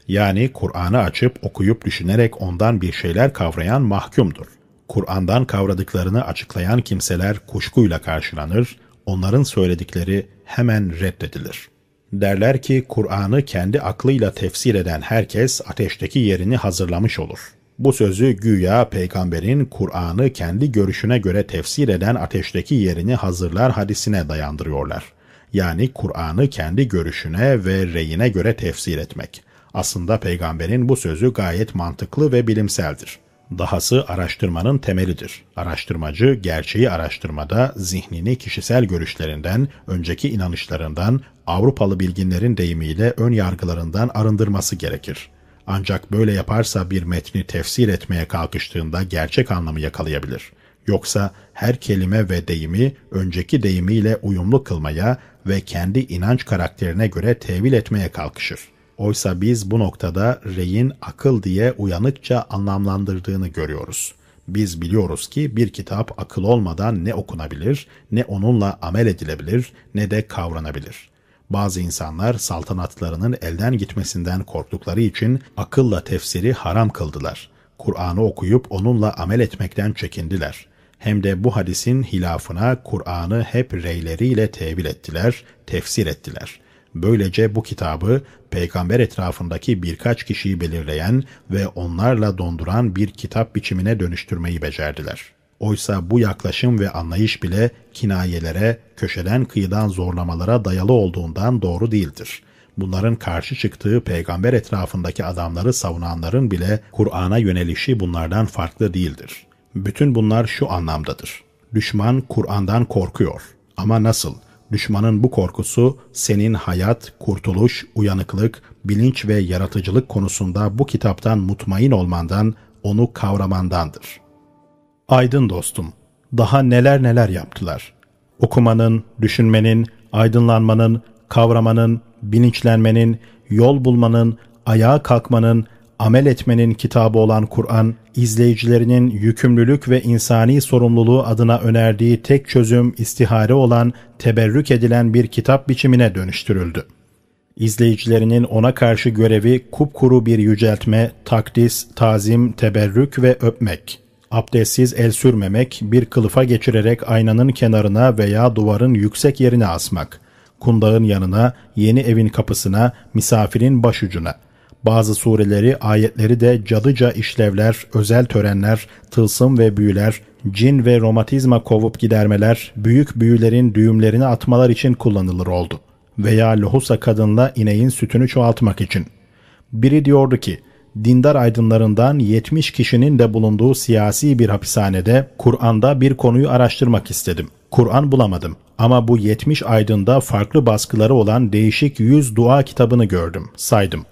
Yani Kur'an'ı açıp okuyup düşünerek ondan bir şeyler kavrayan mahkumdur. Kur'an'dan kavradıklarını açıklayan kimseler kuşkuyla karşılanır, onların söyledikleri hemen reddedilir. Derler ki Kur'an'ı kendi aklıyla tefsir eden herkes ateşteki yerini hazırlamış olur. Bu sözü güya peygamberin Kur'an'ı kendi görüşüne göre tefsir eden ateşteki yerini hazırlar hadisine dayandırıyorlar. Yani Kur'an'ı kendi görüşüne ve reyine göre tefsir etmek. Aslında peygamberin bu sözü gayet mantıklı ve bilimseldir. Dahası araştırmanın temelidir. Araştırmacı gerçeği araştırmada zihnini kişisel görüşlerinden, önceki inanışlarından, Avrupalı bilginlerin deyimiyle ön yargılarından arındırması gerekir. Ancak böyle yaparsa bir metni tefsir etmeye kalkıştığında gerçek anlamı yakalayabilir. Yoksa her kelime ve deyimi önceki deyimiyle uyumlu kılmaya ve kendi inanç karakterine göre tevil etmeye kalkışır. Oysa biz bu noktada reyin akıl diye uyanıkça anlamlandırdığını görüyoruz. Biz biliyoruz ki bir kitap akıl olmadan ne okunabilir, ne onunla amel edilebilir, ne de kavranabilir. Bazı insanlar saltanatlarının elden gitmesinden korktukları için akılla tefsiri haram kıldılar. Kur'an'ı okuyup onunla amel etmekten çekindiler. Hem de bu hadisin hilafına Kur'an'ı hep reyleriyle tevil ettiler, tefsir ettiler.'' Böylece bu kitabı peygamber etrafındaki birkaç kişiyi belirleyen ve onlarla donduran bir kitap biçimine dönüştürmeyi becerdiler. Oysa bu yaklaşım ve anlayış bile kinayelere, köşeden kıyıdan zorlamalara dayalı olduğundan doğru değildir. Bunların karşı çıktığı peygamber etrafındaki adamları savunanların bile Kur'an'a yönelişi bunlardan farklı değildir. Bütün bunlar şu anlamdadır. Düşman Kur'an'dan korkuyor. Ama nasıl? Düşmanın bu korkusu senin hayat, kurtuluş, uyanıklık, bilinç ve yaratıcılık konusunda bu kitaptan mutmain olmandan, onu kavramandandır. Aydın dostum, daha neler neler yaptılar. Okumanın, düşünmenin, aydınlanmanın, kavramanın, bilinçlenmenin, yol bulmanın, ayağa kalkmanın, amel etmenin kitabı olan Kur'an, izleyicilerinin yükümlülük ve insani sorumluluğu adına önerdiği tek çözüm istihare olan teberrük edilen bir kitap biçimine dönüştürüldü. İzleyicilerinin ona karşı görevi kupkuru bir yüceltme, takdis, tazim, teberrük ve öpmek. Abdestsiz el sürmemek, bir kılıfa geçirerek aynanın kenarına veya duvarın yüksek yerine asmak. Kundağın yanına, yeni evin kapısına, misafirin başucuna.'' Bazı sureleri, ayetleri de cadıca işlevler, özel törenler, tılsım ve büyüler, cin ve romatizma kovup gidermeler, büyük büyülerin düğümlerini atmalar için kullanılır oldu. Veya lohusa kadınla ineğin sütünü çoğaltmak için. Biri diyordu ki, dindar aydınlarından 70 kişinin de bulunduğu siyasi bir hapishanede Kur'an'da bir konuyu araştırmak istedim. Kur'an bulamadım ama bu 70 aydında farklı baskıları olan değişik 100 dua kitabını gördüm, saydım.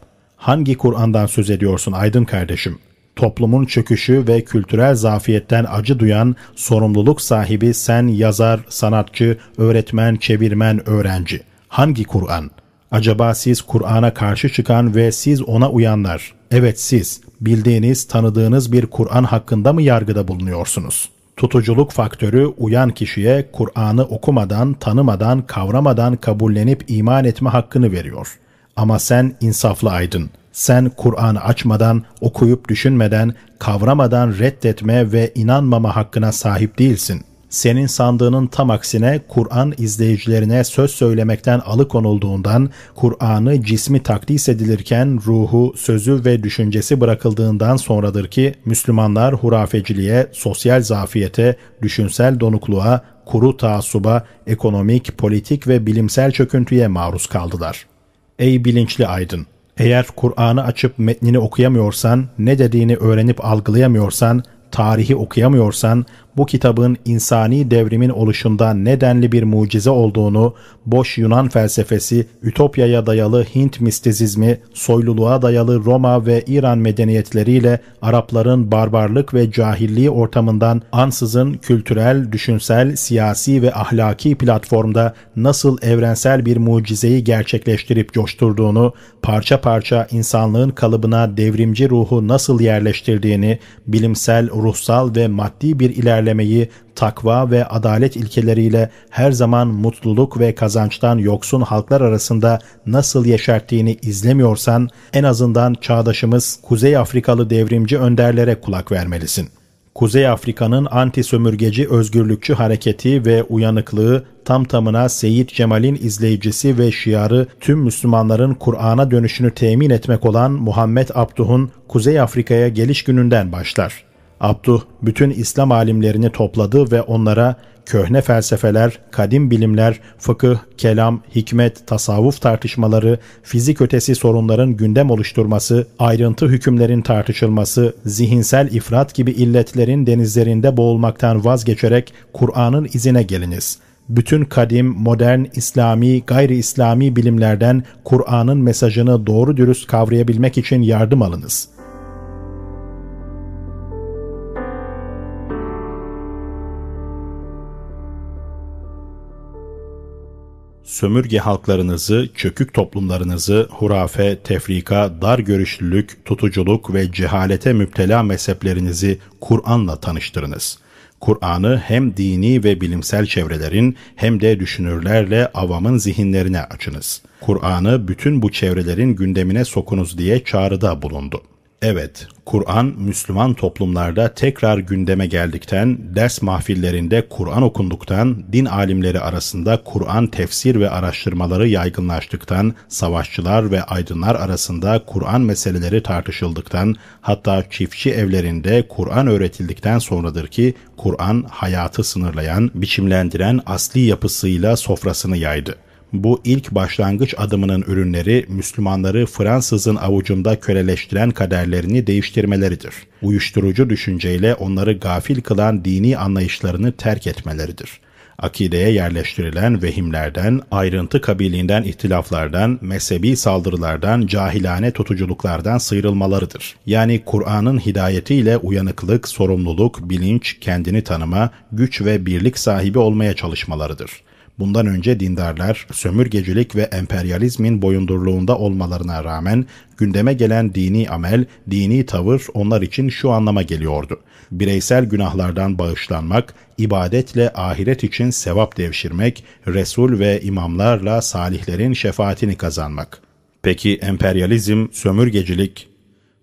Hangi Kur'an'dan söz ediyorsun aydın kardeşim? Toplumun çöküşü ve kültürel zafiyetten acı duyan, sorumluluk sahibi sen yazar, sanatçı, öğretmen, çevirmen, öğrenci. Hangi Kur'an? Acaba siz Kur'an'a karşı çıkan ve siz ona uyanlar, evet siz, bildiğiniz, tanıdığınız bir Kur'an hakkında mı yargıda bulunuyorsunuz? Tutuculuk faktörü uyan kişiye Kur'an'ı okumadan, tanımadan, kavramadan kabullenip iman etme hakkını veriyor. Ama sen insaflı aydın. Sen Kur'an'ı açmadan, okuyup düşünmeden, kavramadan reddetme ve inanmama hakkına sahip değilsin. Senin sandığının tam aksine Kur'an izleyicilerine söz söylemekten alıkonulduğundan, Kur'an'ı cismi takdis edilirken ruhu, sözü ve düşüncesi bırakıldığından sonradır ki Müslümanlar hurafeciliğe, sosyal zafiyete, düşünsel donukluğa, kuru taassuba, ekonomik, politik ve bilimsel çöküntüye maruz kaldılar. Ey bilinçli aydın! Eğer Kur'an'ı açıp metnini okuyamıyorsan, ne dediğini öğrenip algılayamıyorsan, tarihi okuyamıyorsan, bu kitabın insani devrimin oluşunda nedenli bir mucize olduğunu, boş Yunan felsefesi, Ütopya'ya dayalı Hint mistizizmi, soyluluğa dayalı Roma ve İran medeniyetleriyle Arapların barbarlık ve cahilliği ortamından ansızın kültürel, düşünsel, siyasi ve ahlaki platformda nasıl evrensel bir mucizeyi gerçekleştirip coşturduğunu, parça parça insanlığın kalıbına devrimci ruhu nasıl yerleştirdiğini, bilimsel, ruhsal ve maddi bir ilerleme ilerlemeyi takva ve adalet ilkeleriyle her zaman mutluluk ve kazançtan yoksun halklar arasında nasıl yeşerttiğini izlemiyorsan en azından çağdaşımız Kuzey Afrikalı devrimci önderlere kulak vermelisin. Kuzey Afrika'nın anti-sömürgeci özgürlükçü hareketi ve uyanıklığı tam tamına Seyyid Cemal'in izleyicisi ve şiarı tüm Müslümanların Kur'an'a dönüşünü temin etmek olan Muhammed Abduh'un Kuzey Afrika'ya geliş gününden başlar. Abduh bütün İslam alimlerini topladı ve onlara köhne felsefeler, kadim bilimler, fıkıh, kelam, hikmet, tasavvuf tartışmaları, fizik ötesi sorunların gündem oluşturması, ayrıntı hükümlerin tartışılması, zihinsel ifrat gibi illetlerin denizlerinde boğulmaktan vazgeçerek Kur'an'ın izine geliniz. Bütün kadim, modern, İslami, gayri İslami bilimlerden Kur'an'ın mesajını doğru dürüst kavrayabilmek için yardım alınız.'' Sömürge halklarınızı, çökük toplumlarınızı hurafe, tefrika, dar görüşlülük, tutuculuk ve cehalete müptela mezheplerinizi Kur'an'la tanıştırınız. Kur'an'ı hem dini ve bilimsel çevrelerin hem de düşünürlerle avamın zihinlerine açınız. Kur'an'ı bütün bu çevrelerin gündemine sokunuz diye çağrıda bulundu. Evet, Kur'an Müslüman toplumlarda tekrar gündeme geldikten, ders mahfillerinde Kur'an okunduktan, din alimleri arasında Kur'an tefsir ve araştırmaları yaygınlaştıktan, savaşçılar ve aydınlar arasında Kur'an meseleleri tartışıldıktan, hatta çiftçi evlerinde Kur'an öğretildikten sonradır ki Kur'an hayatı sınırlayan, biçimlendiren asli yapısıyla sofrasını yaydı. Bu ilk başlangıç adımının ürünleri Müslümanları Fransızın avucunda köleleştiren kaderlerini değiştirmeleridir. Uyuşturucu düşünceyle onları gafil kılan dini anlayışlarını terk etmeleridir akideye yerleştirilen vehimlerden, ayrıntı kabiliğinden ihtilaflardan, mezhebi saldırılardan, cahilane tutuculuklardan sıyrılmalarıdır. Yani Kur'an'ın hidayetiyle uyanıklık, sorumluluk, bilinç, kendini tanıma, güç ve birlik sahibi olmaya çalışmalarıdır. Bundan önce dindarlar sömürgecilik ve emperyalizmin boyundurluğunda olmalarına rağmen gündeme gelen dini amel, dini tavır onlar için şu anlama geliyordu. Bireysel günahlardan bağışlanmak, ibadetle ahiret için sevap devşirmek, Resul ve imamlarla salihlerin şefaatini kazanmak. Peki emperyalizm, sömürgecilik,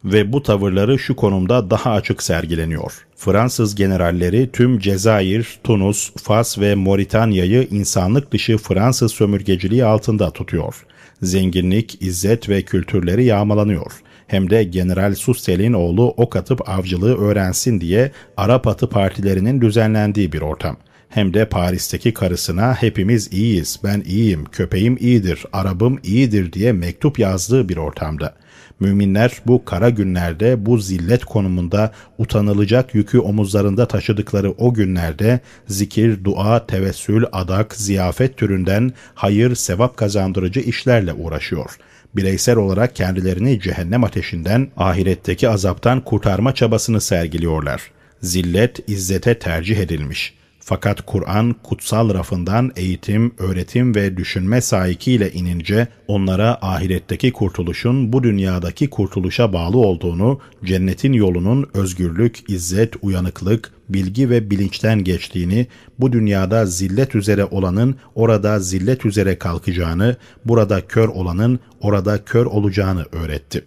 ve bu tavırları şu konumda daha açık sergileniyor. Fransız generalleri tüm Cezayir, Tunus, Fas ve Moritanya'yı insanlık dışı Fransız sömürgeciliği altında tutuyor. Zenginlik, izzet ve kültürleri yağmalanıyor. Hem de General Sussel'in oğlu ok atıp avcılığı öğrensin diye Arap atı partilerinin düzenlendiği bir ortam hem de Paris'teki karısına hepimiz iyiyiz, ben iyiyim, köpeğim iyidir, arabım iyidir diye mektup yazdığı bir ortamda. Müminler bu kara günlerde bu zillet konumunda utanılacak yükü omuzlarında taşıdıkları o günlerde zikir, dua, tevessül, adak, ziyafet türünden hayır, sevap kazandırıcı işlerle uğraşıyor. Bireysel olarak kendilerini cehennem ateşinden, ahiretteki azaptan kurtarma çabasını sergiliyorlar. Zillet, izzete tercih edilmiş.'' Fakat Kur'an kutsal rafından eğitim, öğretim ve düşünme sahikiyle inince onlara ahiretteki kurtuluşun bu dünyadaki kurtuluşa bağlı olduğunu, cennetin yolunun özgürlük, izzet, uyanıklık, bilgi ve bilinçten geçtiğini, bu dünyada zillet üzere olanın orada zillet üzere kalkacağını, burada kör olanın orada kör olacağını öğretti.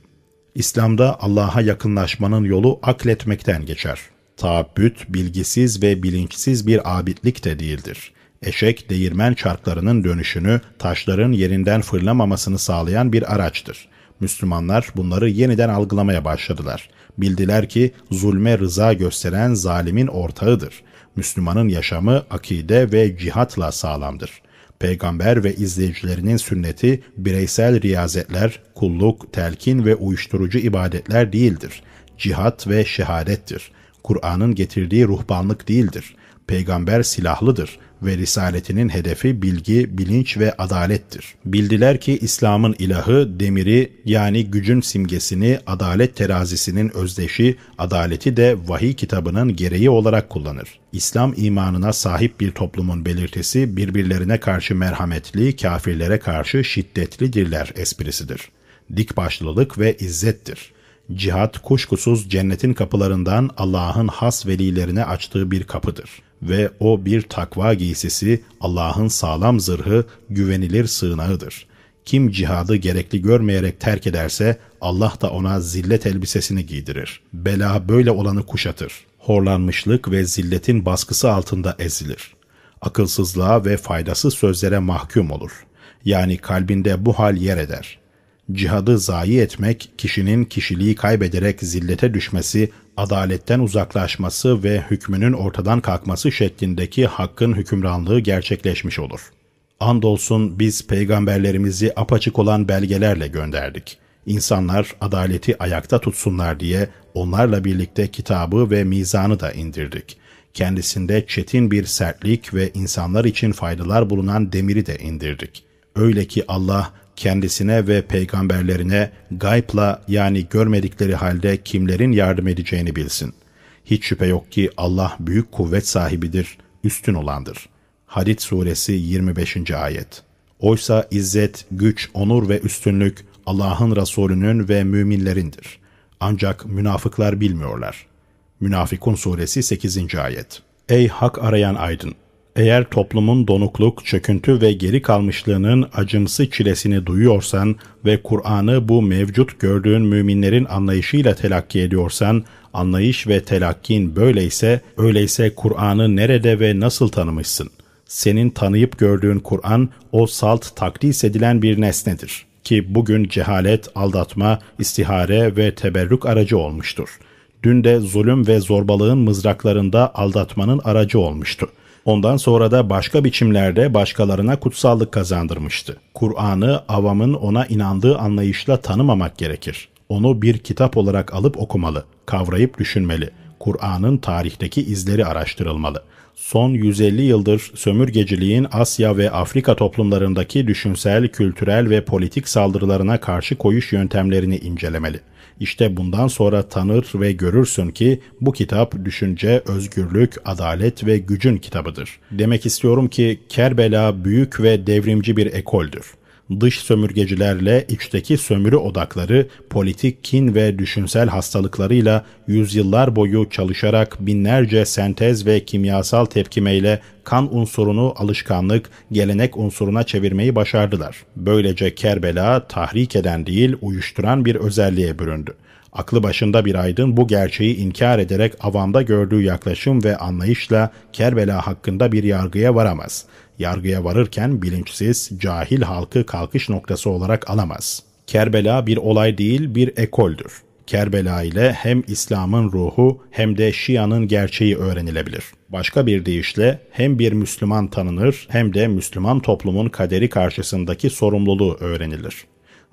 İslam'da Allah'a yakınlaşmanın yolu akletmekten geçer. Taabbüt, bilgisiz ve bilinçsiz bir abidlik de değildir. Eşek, değirmen çarklarının dönüşünü, taşların yerinden fırlamamasını sağlayan bir araçtır. Müslümanlar bunları yeniden algılamaya başladılar. Bildiler ki zulme rıza gösteren zalimin ortağıdır. Müslümanın yaşamı akide ve cihatla sağlamdır. Peygamber ve izleyicilerinin sünneti bireysel riyazetler, kulluk, telkin ve uyuşturucu ibadetler değildir. Cihat ve şehadettir. Kur'an'ın getirdiği ruhbanlık değildir. Peygamber silahlıdır ve risaletinin hedefi bilgi, bilinç ve adalettir. Bildiler ki İslam'ın ilahı demiri yani gücün simgesini adalet terazisinin özdeşi, adaleti de vahiy kitabının gereği olarak kullanır. İslam imanına sahip bir toplumun belirtisi birbirlerine karşı merhametli, kafirlere karşı şiddetlidirler esprisidir. Dik başlılık ve izzettir. Cihat kuşkusuz cennetin kapılarından Allah'ın has velilerine açtığı bir kapıdır ve o bir takva giysisi, Allah'ın sağlam zırhı, güvenilir sığınağıdır. Kim cihadı gerekli görmeyerek terk ederse Allah da ona zillet elbisesini giydirir. Bela böyle olanı kuşatır. Horlanmışlık ve zilletin baskısı altında ezilir. Akılsızlığa ve faydasız sözlere mahkum olur. Yani kalbinde bu hal yer eder. Cihadı zayi etmek, kişinin kişiliği kaybederek zillete düşmesi, adaletten uzaklaşması ve hükmünün ortadan kalkması şeklindeki hakkın hükümranlığı gerçekleşmiş olur. Andolsun biz peygamberlerimizi apaçık olan belgelerle gönderdik. İnsanlar adaleti ayakta tutsunlar diye onlarla birlikte kitabı ve mizanı da indirdik. Kendisinde çetin bir sertlik ve insanlar için faydalar bulunan demiri de indirdik. Öyle ki Allah kendisine ve peygamberlerine gaybla yani görmedikleri halde kimlerin yardım edeceğini bilsin. Hiç şüphe yok ki Allah büyük kuvvet sahibidir, üstün olandır. Hadid suresi 25. ayet. Oysa izzet, güç, onur ve üstünlük Allah'ın Resulünün ve müminlerindir. Ancak münafıklar bilmiyorlar. Münafikun suresi 8. ayet. Ey hak arayan aydın! Eğer toplumun donukluk, çöküntü ve geri kalmışlığının acımsı çilesini duyuyorsan ve Kur'an'ı bu mevcut gördüğün müminlerin anlayışıyla telakki ediyorsan, anlayış ve telakkin böyleyse, öyleyse Kur'an'ı nerede ve nasıl tanımışsın? Senin tanıyıp gördüğün Kur'an, o salt takdis edilen bir nesnedir. Ki bugün cehalet, aldatma, istihare ve teberrük aracı olmuştur. Dün de zulüm ve zorbalığın mızraklarında aldatmanın aracı olmuştu.'' Ondan sonra da başka biçimlerde başkalarına kutsallık kazandırmıştı. Kur'an'ı avamın ona inandığı anlayışla tanımamak gerekir. Onu bir kitap olarak alıp okumalı, kavrayıp düşünmeli. Kur'an'ın tarihteki izleri araştırılmalı. Son 150 yıldır sömürgeciliğin Asya ve Afrika toplumlarındaki düşünsel, kültürel ve politik saldırılarına karşı koyuş yöntemlerini incelemeli. İşte bundan sonra tanır ve görürsün ki bu kitap düşünce, özgürlük, adalet ve gücün kitabıdır. Demek istiyorum ki Kerbela büyük ve devrimci bir ekoldür dış sömürgecilerle içteki sömürü odakları, politik kin ve düşünsel hastalıklarıyla yüzyıllar boyu çalışarak binlerce sentez ve kimyasal tepkimeyle kan unsurunu alışkanlık, gelenek unsuruna çevirmeyi başardılar. Böylece Kerbela tahrik eden değil, uyuşturan bir özelliğe büründü. Aklı başında bir aydın bu gerçeği inkar ederek avamda gördüğü yaklaşım ve anlayışla Kerbela hakkında bir yargıya varamaz. Yargıya varırken bilinçsiz, cahil halkı kalkış noktası olarak alamaz. Kerbela bir olay değil bir ekoldür. Kerbela ile hem İslam'ın ruhu hem de Şia'nın gerçeği öğrenilebilir. Başka bir deyişle hem bir Müslüman tanınır hem de Müslüman toplumun kaderi karşısındaki sorumluluğu öğrenilir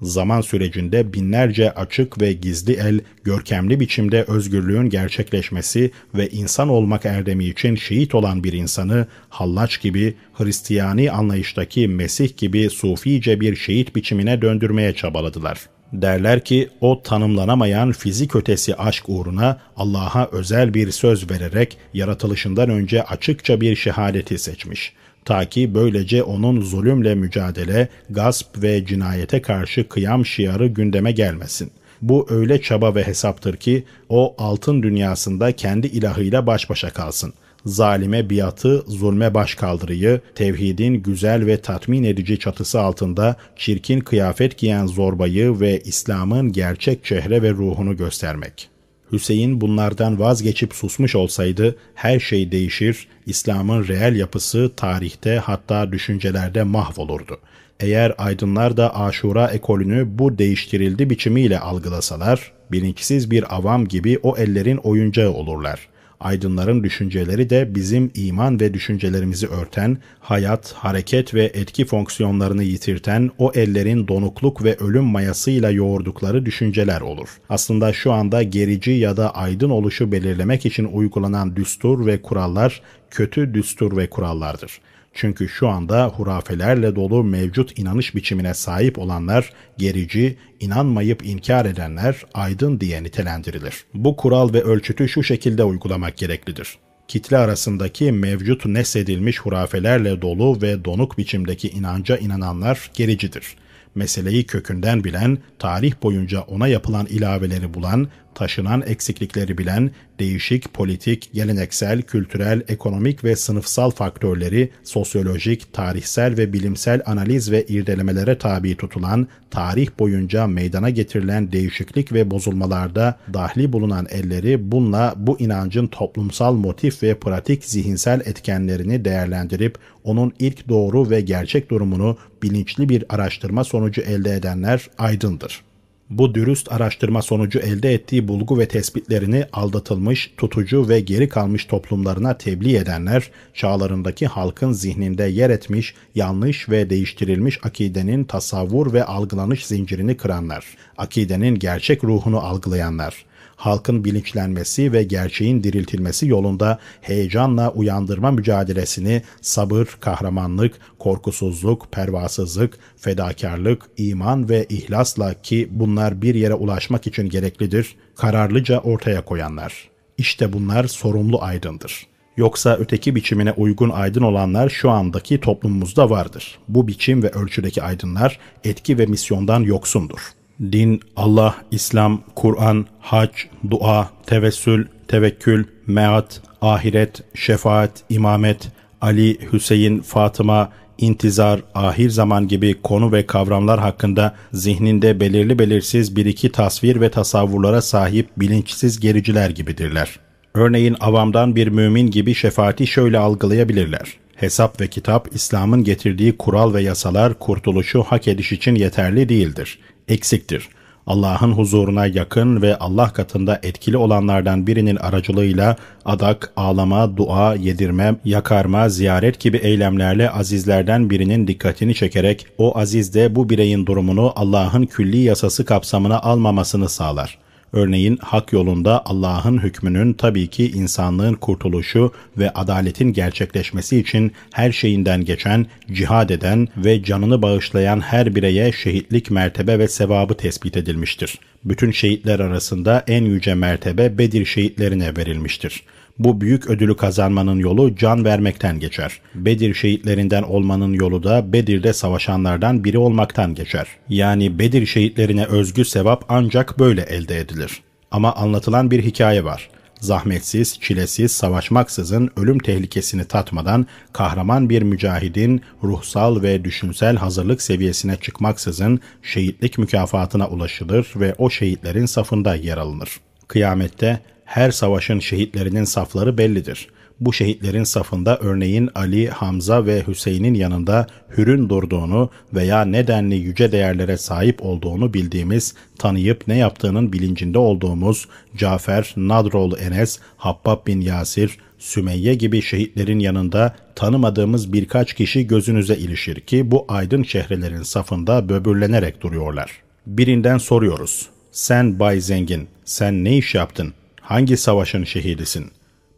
zaman sürecinde binlerce açık ve gizli el, görkemli biçimde özgürlüğün gerçekleşmesi ve insan olmak erdemi için şehit olan bir insanı hallaç gibi, Hristiyani anlayıştaki Mesih gibi sufice bir şehit biçimine döndürmeye çabaladılar. Derler ki o tanımlanamayan fizik ötesi aşk uğruna Allah'a özel bir söz vererek yaratılışından önce açıkça bir şehadeti seçmiş.'' Ta ki böylece onun zulümle mücadele, gasp ve cinayete karşı kıyam şiarı gündeme gelmesin. Bu öyle çaba ve hesaptır ki o altın dünyasında kendi ilahıyla baş başa kalsın. zalime biatı, zulme başkaldırıyı, tevhidin güzel ve tatmin edici çatısı altında çirkin kıyafet giyen zorbayı ve İslam'ın gerçek çehre ve ruhunu göstermek. Hüseyin bunlardan vazgeçip susmuş olsaydı her şey değişir, İslam'ın reel yapısı tarihte hatta düşüncelerde mahvolurdu. Eğer aydınlar da Aşura ekolünü bu değiştirildi biçimiyle algılasalar, bilinçsiz bir avam gibi o ellerin oyuncağı olurlar aydınların düşünceleri de bizim iman ve düşüncelerimizi örten, hayat, hareket ve etki fonksiyonlarını yitirten o ellerin donukluk ve ölüm mayasıyla yoğurdukları düşünceler olur. Aslında şu anda gerici ya da aydın oluşu belirlemek için uygulanan düstur ve kurallar kötü düstur ve kurallardır. Çünkü şu anda hurafelerle dolu mevcut inanış biçimine sahip olanlar gerici, inanmayıp inkar edenler aydın diye nitelendirilir. Bu kural ve ölçütü şu şekilde uygulamak gereklidir kitle arasındaki mevcut nesedilmiş hurafelerle dolu ve donuk biçimdeki inanca inananlar gericidir. Meseleyi kökünden bilen, tarih boyunca ona yapılan ilaveleri bulan, taşınan eksiklikleri bilen, değişik politik, geleneksel, kültürel, ekonomik ve sınıfsal faktörleri sosyolojik, tarihsel ve bilimsel analiz ve irdelemelere tabi tutulan, tarih boyunca meydana getirilen değişiklik ve bozulmalarda dahli bulunan elleri bununla bu inancın toplumsal motif ve pratik zihinsel etkenlerini değerlendirip onun ilk doğru ve gerçek durumunu bilinçli bir araştırma sonucu elde edenler aydındır. Bu dürüst araştırma sonucu elde ettiği bulgu ve tespitlerini aldatılmış, tutucu ve geri kalmış toplumlarına tebliğ edenler, çağlarındaki halkın zihninde yer etmiş, yanlış ve değiştirilmiş akidenin tasavvur ve algılanış zincirini kıranlar, akidenin gerçek ruhunu algılayanlar, halkın bilinçlenmesi ve gerçeğin diriltilmesi yolunda heyecanla uyandırma mücadelesini sabır, kahramanlık, korkusuzluk, pervasızlık, fedakarlık, iman ve ihlasla ki bunlar bir yere ulaşmak için gereklidir, kararlıca ortaya koyanlar. İşte bunlar sorumlu aydındır. Yoksa öteki biçimine uygun aydın olanlar şu andaki toplumumuzda vardır. Bu biçim ve ölçüdeki aydınlar etki ve misyondan yoksundur din, Allah, İslam, Kur'an, hac, dua, tevessül, tevekkül, meat, ahiret, şefaat, imamet, Ali, Hüseyin, Fatıma, intizar, ahir zaman gibi konu ve kavramlar hakkında zihninde belirli belirsiz bir iki tasvir ve tasavvurlara sahip bilinçsiz gericiler gibidirler. Örneğin avamdan bir mümin gibi şefaati şöyle algılayabilirler. Hesap ve kitap İslam'ın getirdiği kural ve yasalar kurtuluşu hak ediş için yeterli değildir eksiktir. Allah'ın huzuruna yakın ve Allah katında etkili olanlardan birinin aracılığıyla adak, ağlama, dua, yedirme, yakarma, ziyaret gibi eylemlerle azizlerden birinin dikkatini çekerek o azizde bu bireyin durumunu Allah'ın külli yasası kapsamına almamasını sağlar.'' Örneğin hak yolunda Allah'ın hükmünün tabii ki insanlığın kurtuluşu ve adaletin gerçekleşmesi için her şeyinden geçen, cihad eden ve canını bağışlayan her bireye şehitlik mertebe ve sevabı tespit edilmiştir. Bütün şehitler arasında en yüce mertebe Bedir şehitlerine verilmiştir. Bu büyük ödülü kazanmanın yolu can vermekten geçer. Bedir şehitlerinden olmanın yolu da Bedir'de savaşanlardan biri olmaktan geçer. Yani Bedir şehitlerine özgü sevap ancak böyle elde edilir. Ama anlatılan bir hikaye var zahmetsiz, çilesiz, savaşmaksızın ölüm tehlikesini tatmadan kahraman bir mücahidin ruhsal ve düşünsel hazırlık seviyesine çıkmaksızın şehitlik mükafatına ulaşılır ve o şehitlerin safında yer alınır. Kıyamette her savaşın şehitlerinin safları bellidir. Bu şehitlerin safında örneğin Ali, Hamza ve Hüseyin'in yanında hürün durduğunu veya nedenli yüce değerlere sahip olduğunu bildiğimiz, tanıyıp ne yaptığının bilincinde olduğumuz Cafer, Nadroğlu Enes, Habbab bin Yasir, Sümeyye gibi şehitlerin yanında tanımadığımız birkaç kişi gözünüze ilişir ki bu aydın şehrelerin safında böbürlenerek duruyorlar. Birinden soruyoruz. Sen Bay Zengin, sen ne iş yaptın? Hangi savaşın şehidisin?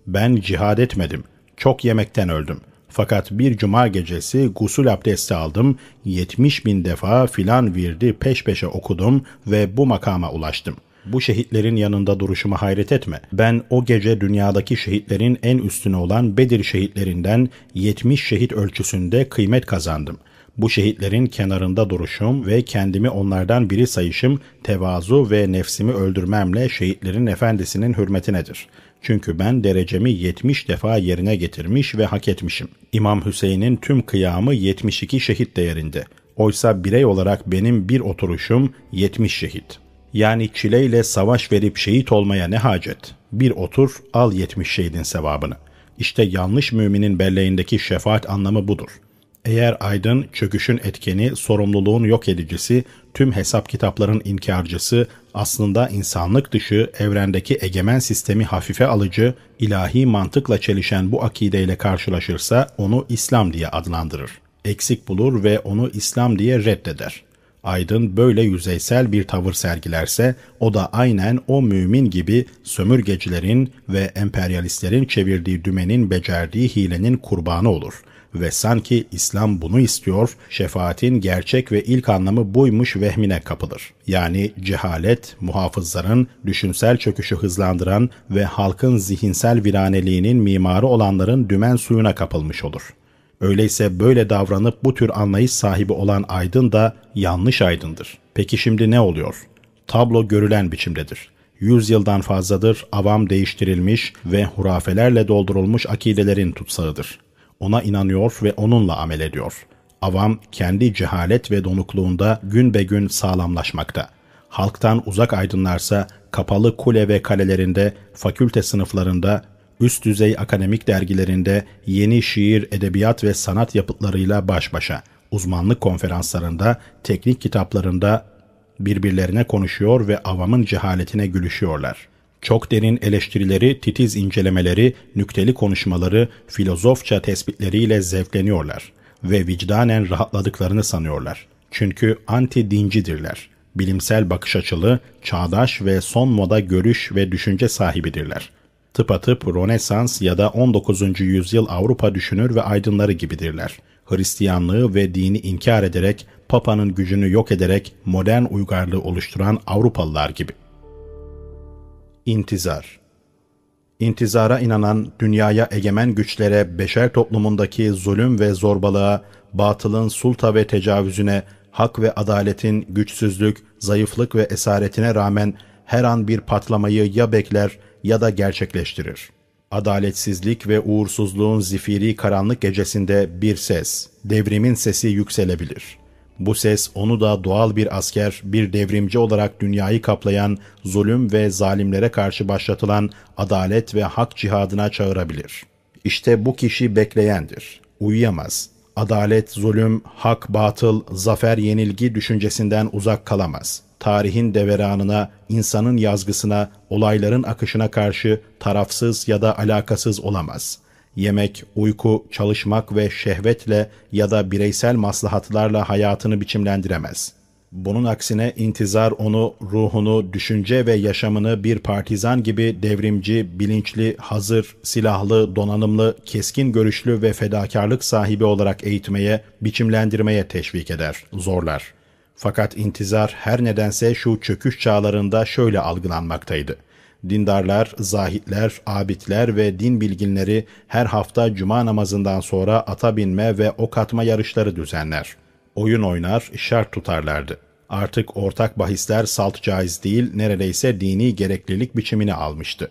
Ben cihad etmedim. Çok yemekten öldüm. Fakat bir cuma gecesi gusül abdesti aldım, 70 bin defa filan virdi peş peşe okudum ve bu makama ulaştım. Bu şehitlerin yanında duruşuma hayret etme. Ben o gece dünyadaki şehitlerin en üstüne olan Bedir şehitlerinden 70 şehit ölçüsünde kıymet kazandım.'' Bu şehitlerin kenarında duruşum ve kendimi onlardan biri sayışım tevazu ve nefsimi öldürmemle şehitlerin efendisinin hürmetinedir. Çünkü ben derecemi 70 defa yerine getirmiş ve hak etmişim. İmam Hüseyin'in tüm kıyamı 72 şehit değerinde. Oysa birey olarak benim bir oturuşum 70 şehit. Yani çileyle savaş verip şehit olmaya ne hacet? Bir otur, al 70 şehidin sevabını. İşte yanlış müminin belleğindeki şefaat anlamı budur. Eğer aydın, çöküşün etkeni, sorumluluğun yok edicisi, tüm hesap kitapların inkarcısı, aslında insanlık dışı, evrendeki egemen sistemi hafife alıcı, ilahi mantıkla çelişen bu akideyle karşılaşırsa onu İslam diye adlandırır. Eksik bulur ve onu İslam diye reddeder. Aydın böyle yüzeysel bir tavır sergilerse o da aynen o mümin gibi sömürgecilerin ve emperyalistlerin çevirdiği dümenin becerdiği hilenin kurbanı olur.'' Ve sanki İslam bunu istiyor, şefaatin gerçek ve ilk anlamı buymuş vehmine kapılır. Yani cehalet, muhafızların düşünsel çöküşü hızlandıran ve halkın zihinsel viraneliğinin mimarı olanların dümen suyuna kapılmış olur. Öyleyse böyle davranıp bu tür anlayış sahibi olan aydın da yanlış aydındır. Peki şimdi ne oluyor? Tablo görülen biçimdedir. Yüz yıldan fazladır avam değiştirilmiş ve hurafelerle doldurulmuş akidelerin tutsağıdır ona inanıyor ve onunla amel ediyor. Avam kendi cehalet ve donukluğunda gün be gün sağlamlaşmakta. Halktan uzak aydınlarsa kapalı kule ve kalelerinde, fakülte sınıflarında, üst düzey akademik dergilerinde yeni şiir, edebiyat ve sanat yapıtlarıyla baş başa, uzmanlık konferanslarında, teknik kitaplarında birbirlerine konuşuyor ve avamın cehaletine gülüşüyorlar. Çok derin eleştirileri, titiz incelemeleri, nükteli konuşmaları, filozofça tespitleriyle zevkleniyorlar ve vicdanen rahatladıklarını sanıyorlar. Çünkü anti-dincidirler. Bilimsel bakış açılı, çağdaş ve son moda görüş ve düşünce sahibidirler. Tıpatıp Rönesans ya da 19. yüzyıl Avrupa düşünür ve aydınları gibidirler. Hristiyanlığı ve dini inkar ederek, Papa'nın gücünü yok ederek modern uygarlığı oluşturan Avrupalılar gibi. İntizar İntizara inanan, dünyaya egemen güçlere, beşer toplumundaki zulüm ve zorbalığa, batılın sulta ve tecavüzüne, hak ve adaletin güçsüzlük, zayıflık ve esaretine rağmen her an bir patlamayı ya bekler ya da gerçekleştirir. Adaletsizlik ve uğursuzluğun zifiri karanlık gecesinde bir ses, devrimin sesi yükselebilir.'' Bu ses onu da doğal bir asker, bir devrimci olarak dünyayı kaplayan zulüm ve zalimlere karşı başlatılan adalet ve hak cihadına çağırabilir. İşte bu kişi bekleyendir. Uyuyamaz. Adalet, zulüm, hak, batıl, zafer, yenilgi düşüncesinden uzak kalamaz. Tarihin deveranına, insanın yazgısına, olayların akışına karşı tarafsız ya da alakasız olamaz.'' Yemek, uyku, çalışmak ve şehvetle ya da bireysel maslahatlarla hayatını biçimlendiremez. Bunun aksine intizar onu, ruhunu, düşünce ve yaşamını bir partizan gibi devrimci, bilinçli, hazır, silahlı, donanımlı, keskin görüşlü ve fedakarlık sahibi olarak eğitmeye, biçimlendirmeye teşvik eder, zorlar. Fakat intizar her nedense şu çöküş çağlarında şöyle algılanmaktaydı dindarlar, zahitler, abidler ve din bilginleri her hafta cuma namazından sonra ata binme ve ok atma yarışları düzenler. Oyun oynar, şart tutarlardı. Artık ortak bahisler salt caiz değil, neredeyse dini gereklilik biçimini almıştı.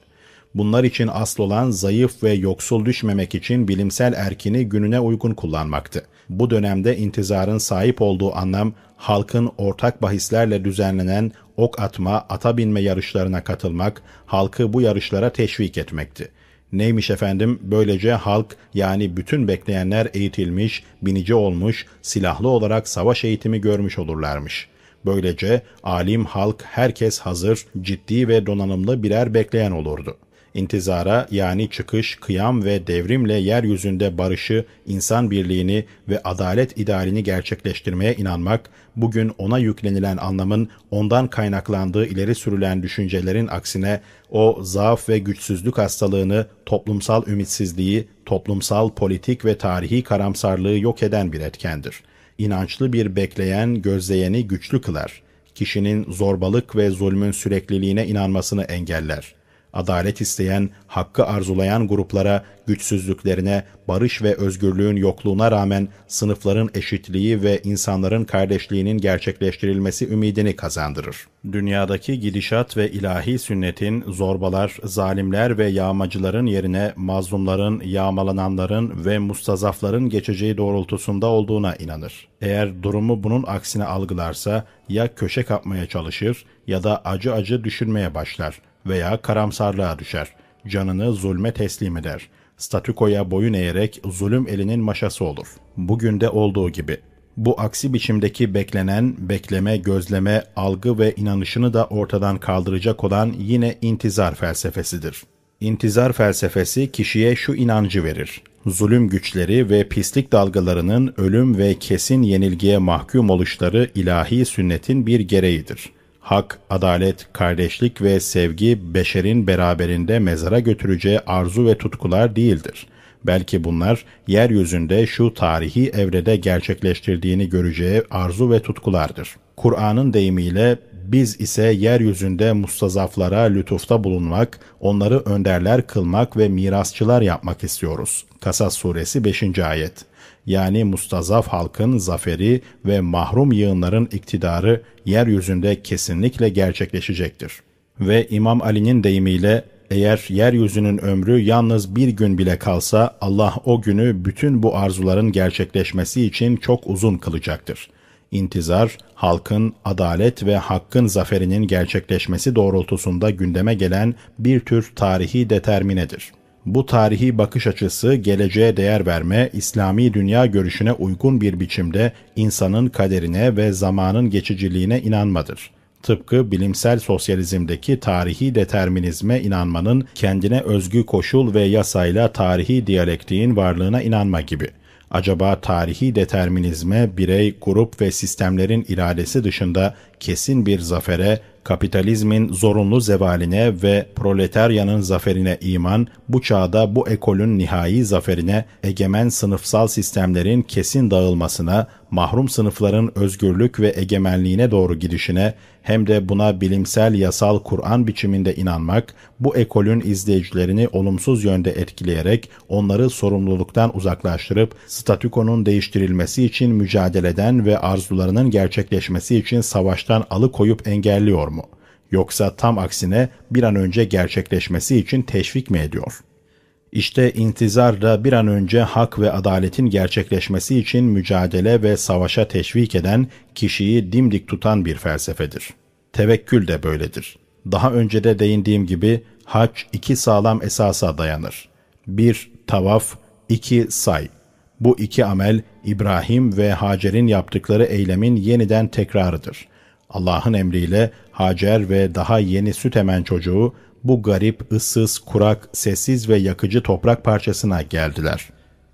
Bunlar için asıl olan zayıf ve yoksul düşmemek için bilimsel erkini gününe uygun kullanmaktı. Bu dönemde intizarın sahip olduğu anlam halkın ortak bahislerle düzenlenen ok atma, ata binme yarışlarına katılmak, halkı bu yarışlara teşvik etmekti. Neymiş efendim? Böylece halk yani bütün bekleyenler eğitilmiş, binici olmuş, silahlı olarak savaş eğitimi görmüş olurlarmış. Böylece alim halk herkes hazır, ciddi ve donanımlı birer bekleyen olurdu.'' İntizara yani çıkış, kıyam ve devrimle yeryüzünde barışı, insan birliğini ve adalet idealini gerçekleştirmeye inanmak, bugün ona yüklenilen anlamın ondan kaynaklandığı ileri sürülen düşüncelerin aksine o zaaf ve güçsüzlük hastalığını, toplumsal ümitsizliği, toplumsal, politik ve tarihi karamsarlığı yok eden bir etkendir. İnançlı bir bekleyen, gözleyeni güçlü kılar. Kişinin zorbalık ve zulmün sürekliliğine inanmasını engeller.'' Adalet isteyen, hakkı arzulayan gruplara, güçsüzlüklerine, barış ve özgürlüğün yokluğuna rağmen sınıfların eşitliği ve insanların kardeşliğinin gerçekleştirilmesi ümidini kazandırır. Dünyadaki gidişat ve ilahi sünnetin zorbalar, zalimler ve yağmacıların yerine mazlumların, yağmalananların ve mustazafların geçeceği doğrultusunda olduğuna inanır. Eğer durumu bunun aksine algılarsa ya köşe kapmaya çalışır ya da acı acı düşünmeye başlar veya karamsarlığa düşer. Canını zulme teslim eder. Statükoya boyun eğerek zulüm elinin maşası olur. Bugün de olduğu gibi. Bu aksi biçimdeki beklenen, bekleme, gözleme, algı ve inanışını da ortadan kaldıracak olan yine intizar felsefesidir. İntizar felsefesi kişiye şu inancı verir. Zulüm güçleri ve pislik dalgalarının ölüm ve kesin yenilgiye mahkum oluşları ilahi sünnetin bir gereğidir. Hak, adalet, kardeşlik ve sevgi beşerin beraberinde mezara götüreceği arzu ve tutkular değildir. Belki bunlar yeryüzünde şu tarihi evrede gerçekleştirdiğini göreceği arzu ve tutkulardır. Kur'an'ın deyimiyle biz ise yeryüzünde mustazaflara lütufta bulunmak, onları önderler kılmak ve mirasçılar yapmak istiyoruz. Kasas suresi 5. ayet. Yani mustazaf halkın zaferi ve mahrum yığınların iktidarı yeryüzünde kesinlikle gerçekleşecektir. Ve İmam Ali'nin deyimiyle eğer yeryüzünün ömrü yalnız bir gün bile kalsa Allah o günü bütün bu arzuların gerçekleşmesi için çok uzun kılacaktır.'' intizar, halkın adalet ve hakkın zaferinin gerçekleşmesi doğrultusunda gündeme gelen bir tür tarihi determinedir. Bu tarihi bakış açısı geleceğe değer verme, İslami dünya görüşüne uygun bir biçimde insanın kaderine ve zamanın geçiciliğine inanmadır. Tıpkı bilimsel sosyalizmdeki tarihi determinizme inanmanın kendine özgü koşul ve yasayla tarihi diyalektiğin varlığına inanma gibi.'' Acaba tarihi determinizme birey, grup ve sistemlerin iradesi dışında kesin bir zafere, kapitalizmin zorunlu zevaline ve proletaryanın zaferine iman, bu çağda bu ekolün nihai zaferine, egemen sınıfsal sistemlerin kesin dağılmasına, mahrum sınıfların özgürlük ve egemenliğine doğru gidişine, hem de buna bilimsel yasal Kur'an biçiminde inanmak, bu ekolün izleyicilerini olumsuz yönde etkileyerek onları sorumluluktan uzaklaştırıp statükonun değiştirilmesi için mücadeleden ve arzularının gerçekleşmesi için savaştan alıkoyup engelliyor mu? Yoksa tam aksine bir an önce gerçekleşmesi için teşvik mi ediyor?'' İşte intizar da bir an önce hak ve adaletin gerçekleşmesi için mücadele ve savaşa teşvik eden, kişiyi dimdik tutan bir felsefedir. Tevekkül de böyledir. Daha önce de değindiğim gibi hac iki sağlam esasa dayanır. 1. Tavaf 2. Say. Bu iki amel İbrahim ve Hacer'in yaptıkları eylemin yeniden tekrarıdır. Allah'ın emriyle Hacer ve daha yeni süt emen çocuğu bu garip, ıssız, kurak, sessiz ve yakıcı toprak parçasına geldiler.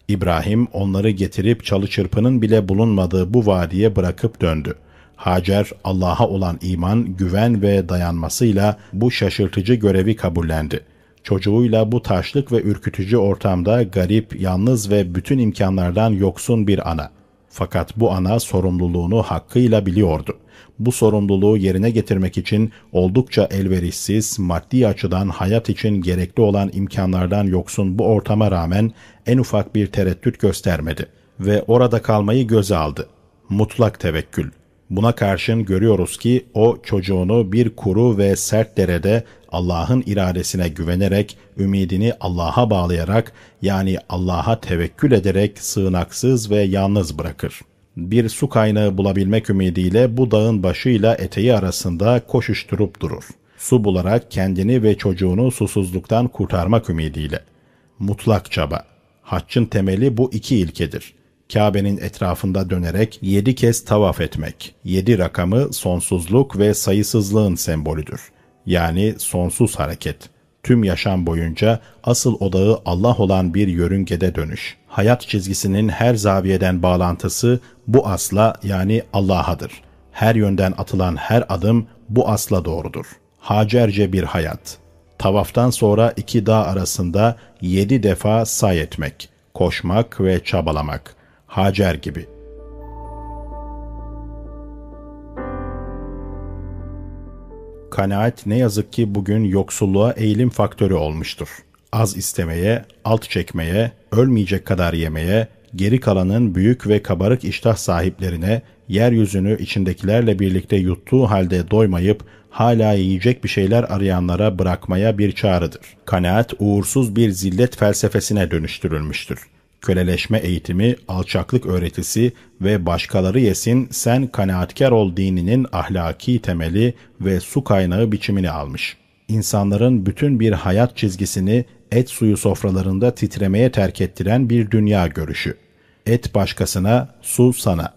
İbrahim onları getirip çalı çırpının bile bulunmadığı bu vadiye bırakıp döndü. Hacer Allah'a olan iman, güven ve dayanmasıyla bu şaşırtıcı görevi kabullendi. Çocuğuyla bu taşlık ve ürkütücü ortamda garip, yalnız ve bütün imkanlardan yoksun bir ana. Fakat bu ana sorumluluğunu hakkıyla biliyordu bu sorumluluğu yerine getirmek için oldukça elverişsiz, maddi açıdan hayat için gerekli olan imkanlardan yoksun bu ortama rağmen en ufak bir tereddüt göstermedi ve orada kalmayı göze aldı. Mutlak tevekkül. Buna karşın görüyoruz ki o çocuğunu bir kuru ve sert derede Allah'ın iradesine güvenerek, ümidini Allah'a bağlayarak yani Allah'a tevekkül ederek sığınaksız ve yalnız bırakır bir su kaynağı bulabilmek ümidiyle bu dağın başıyla eteği arasında koşuşturup durur. Su bularak kendini ve çocuğunu susuzluktan kurtarmak ümidiyle. Mutlak çaba. Haccın temeli bu iki ilkedir. Kabe'nin etrafında dönerek yedi kez tavaf etmek. Yedi rakamı sonsuzluk ve sayısızlığın sembolüdür. Yani sonsuz hareket.'' Tüm yaşam boyunca asıl odağı Allah olan bir yörüngede dönüş. Hayat çizgisinin her zaviyeden bağlantısı bu asla yani Allah'adır. Her yönden atılan her adım bu asla doğrudur. Hacerce bir hayat. Tavaftan sonra iki dağ arasında yedi defa say etmek, koşmak ve çabalamak. Hacer gibi.'' Kanaat ne yazık ki bugün yoksulluğa eğilim faktörü olmuştur. Az istemeye, alt çekmeye, ölmeyecek kadar yemeye, geri kalanın büyük ve kabarık iştah sahiplerine yeryüzünü içindekilerle birlikte yuttuğu halde doymayıp hala yiyecek bir şeyler arayanlara bırakmaya bir çağrıdır. Kanaat uğursuz bir zillet felsefesine dönüştürülmüştür. Köleleşme eğitimi, alçaklık öğretisi ve başkaları yesin sen kanaatkar ol dininin ahlaki temeli ve su kaynağı biçimini almış. İnsanların bütün bir hayat çizgisini et suyu sofralarında titremeye terk ettiren bir dünya görüşü. Et başkasına, su sana.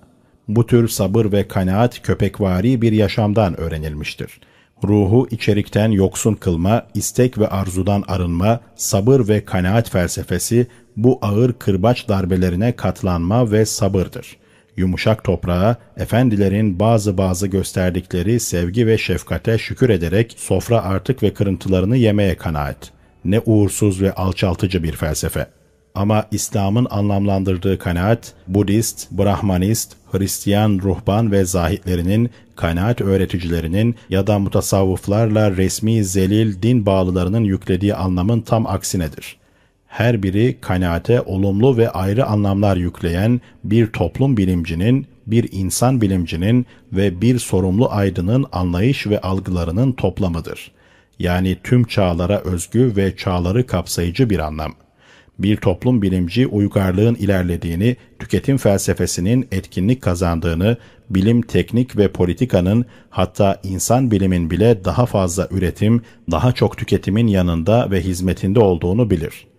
Bu tür sabır ve kanaat köpekvari bir yaşamdan öğrenilmiştir. Ruhu içerikten yoksun kılma, istek ve arzudan arınma, sabır ve kanaat felsefesi bu ağır kırbaç darbelerine katlanma ve sabırdır. Yumuşak toprağa, efendilerin bazı bazı gösterdikleri sevgi ve şefkate şükür ederek sofra artık ve kırıntılarını yemeye kanaat. Ne uğursuz ve alçaltıcı bir felsefe. Ama İslam'ın anlamlandırdığı kanaat, Budist, Brahmanist, Hristiyan ruhban ve zahitlerinin, kanaat öğreticilerinin ya da mutasavvıflarla resmi zelil din bağlılarının yüklediği anlamın tam aksinedir. Her biri kanaate olumlu ve ayrı anlamlar yükleyen bir toplum bilimcinin, bir insan bilimcinin ve bir sorumlu aydının anlayış ve algılarının toplamıdır. Yani tüm çağlara özgü ve çağları kapsayıcı bir anlam.'' bir toplum bilimci uygarlığın ilerlediğini, tüketim felsefesinin etkinlik kazandığını, bilim, teknik ve politikanın hatta insan bilimin bile daha fazla üretim, daha çok tüketimin yanında ve hizmetinde olduğunu bilir.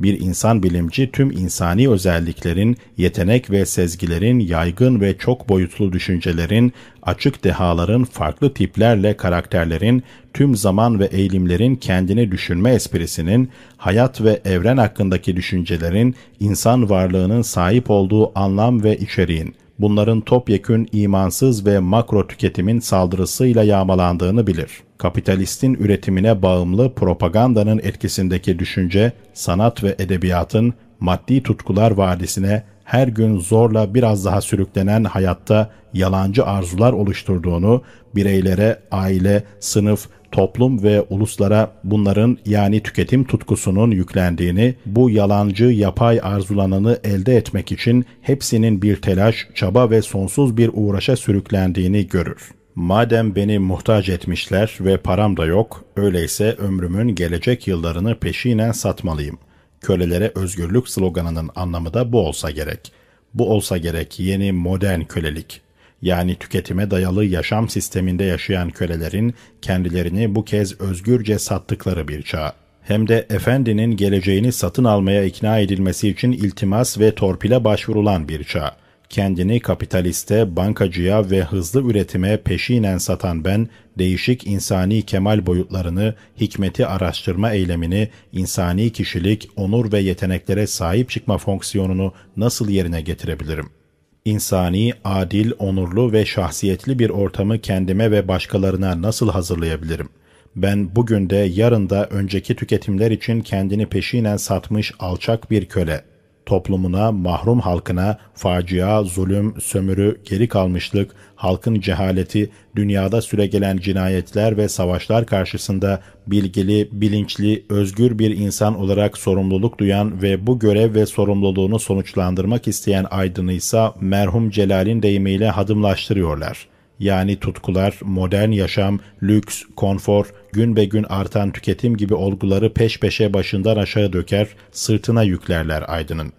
Bir insan bilimci tüm insani özelliklerin, yetenek ve sezgilerin, yaygın ve çok boyutlu düşüncelerin, açık dehaların, farklı tiplerle karakterlerin, tüm zaman ve eğilimlerin kendini düşünme esprisinin, hayat ve evren hakkındaki düşüncelerin, insan varlığının sahip olduğu anlam ve içeriğin, bunların topyekün imansız ve makro tüketimin saldırısıyla yağmalandığını bilir. Kapitalistin üretimine bağımlı propagandanın etkisindeki düşünce, sanat ve edebiyatın maddi tutkular vadisine her gün zorla biraz daha sürüklenen hayatta yalancı arzular oluşturduğunu, bireylere, aile, sınıf, toplum ve uluslara bunların yani tüketim tutkusunun yüklendiğini, bu yalancı yapay arzulananı elde etmek için hepsinin bir telaş, çaba ve sonsuz bir uğraşa sürüklendiğini görür. Madem beni muhtaç etmişler ve param da yok, öyleyse ömrümün gelecek yıllarını peşinen satmalıyım. Kölelere özgürlük sloganının anlamı da bu olsa gerek. Bu olsa gerek yeni modern kölelik yani tüketime dayalı yaşam sisteminde yaşayan kölelerin kendilerini bu kez özgürce sattıkları bir çağ. Hem de efendinin geleceğini satın almaya ikna edilmesi için iltimas ve torpile başvurulan bir çağ kendini kapitaliste, bankacıya ve hızlı üretime peşinen satan ben, değişik insani kemal boyutlarını, hikmeti araştırma eylemini, insani kişilik, onur ve yeteneklere sahip çıkma fonksiyonunu nasıl yerine getirebilirim? İnsani, adil, onurlu ve şahsiyetli bir ortamı kendime ve başkalarına nasıl hazırlayabilirim? Ben bugün de yarın da önceki tüketimler için kendini peşinen satmış alçak bir köle, toplumuna, mahrum halkına facia, zulüm, sömürü, geri kalmışlık, halkın cehaleti, dünyada süregelen cinayetler ve savaşlar karşısında bilgili, bilinçli, özgür bir insan olarak sorumluluk duyan ve bu görev ve sorumluluğunu sonuçlandırmak isteyen aydını ise merhum Celal'in deyimiyle hadımlaştırıyorlar. Yani tutkular, modern yaşam, lüks, konfor, gün be gün artan tüketim gibi olguları peş peşe başından aşağı döker, sırtına yüklerler aydının.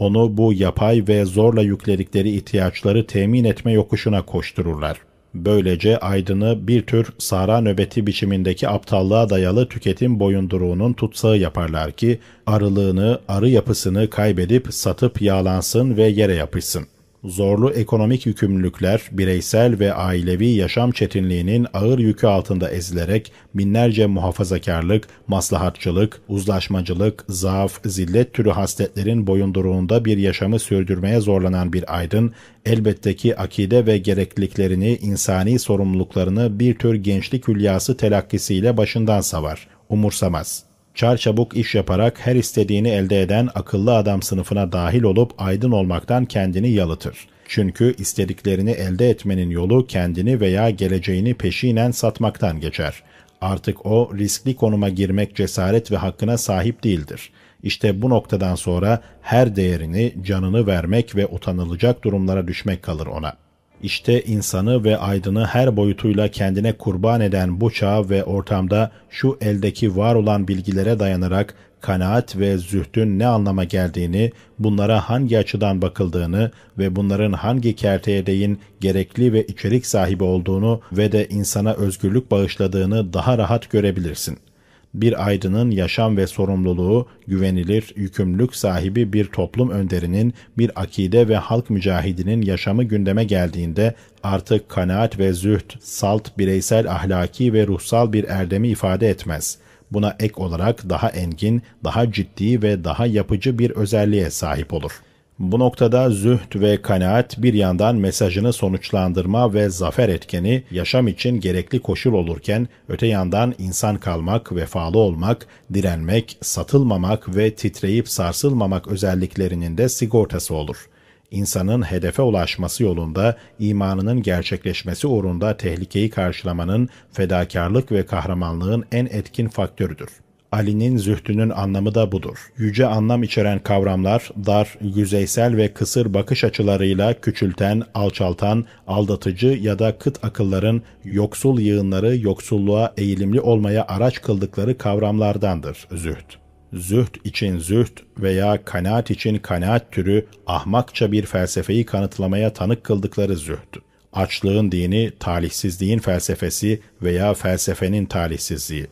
Onu bu yapay ve zorla yükledikleri ihtiyaçları temin etme yokuşuna koştururlar. Böylece aydını bir tür sara nöbeti biçimindeki aptallığa dayalı tüketim boyunduruğunun tutsağı yaparlar ki arılığını, arı yapısını kaybedip satıp yağlansın ve yere yapışsın.'' Zorlu ekonomik yükümlülükler, bireysel ve ailevi yaşam çetinliğinin ağır yükü altında ezilerek binlerce muhafazakarlık, maslahatçılık, uzlaşmacılık, zaaf, zillet türü hasletlerin boyunduruğunda bir yaşamı sürdürmeye zorlanan bir aydın, elbette ki akide ve gerekliliklerini, insani sorumluluklarını bir tür gençlik hülyası telakkisiyle başından savar, umursamaz.'' Çarçabuk iş yaparak her istediğini elde eden akıllı adam sınıfına dahil olup aydın olmaktan kendini yalıtır. Çünkü istediklerini elde etmenin yolu kendini veya geleceğini peşinen satmaktan geçer. Artık o riskli konuma girmek cesaret ve hakkına sahip değildir. İşte bu noktadan sonra her değerini, canını vermek ve utanılacak durumlara düşmek kalır ona.'' İşte insanı ve aydını her boyutuyla kendine kurban eden bu çağ ve ortamda şu eldeki var olan bilgilere dayanarak kanaat ve zühdün ne anlama geldiğini, bunlara hangi açıdan bakıldığını ve bunların hangi kerteyedeğin gerekli ve içerik sahibi olduğunu ve de insana özgürlük bağışladığını daha rahat görebilirsin.'' Bir aydının yaşam ve sorumluluğu, güvenilir, yükümlülük sahibi bir toplum önderinin, bir akide ve halk mücahidinin yaşamı gündeme geldiğinde artık kanaat ve zühd, salt, bireysel ahlaki ve ruhsal bir erdemi ifade etmez. Buna ek olarak daha engin, daha ciddi ve daha yapıcı bir özelliğe sahip olur.'' Bu noktada zühd ve kanaat bir yandan mesajını sonuçlandırma ve zafer etkeni yaşam için gerekli koşul olurken öte yandan insan kalmak, vefalı olmak, direnmek, satılmamak ve titreyip sarsılmamak özelliklerinin de sigortası olur. İnsanın hedefe ulaşması yolunda imanının gerçekleşmesi uğrunda tehlikeyi karşılamanın fedakarlık ve kahramanlığın en etkin faktörüdür. Ali'nin zühdünün anlamı da budur. Yüce anlam içeren kavramlar, dar, yüzeysel ve kısır bakış açılarıyla küçülten, alçaltan, aldatıcı ya da kıt akılların yoksul yığınları yoksulluğa eğilimli olmaya araç kıldıkları kavramlardandır zühd. Zühd için zühd veya kanaat için kanaat türü ahmakça bir felsefeyi kanıtlamaya tanık kıldıkları zühd. Açlığın dini, talihsizliğin felsefesi veya felsefenin talihsizliği.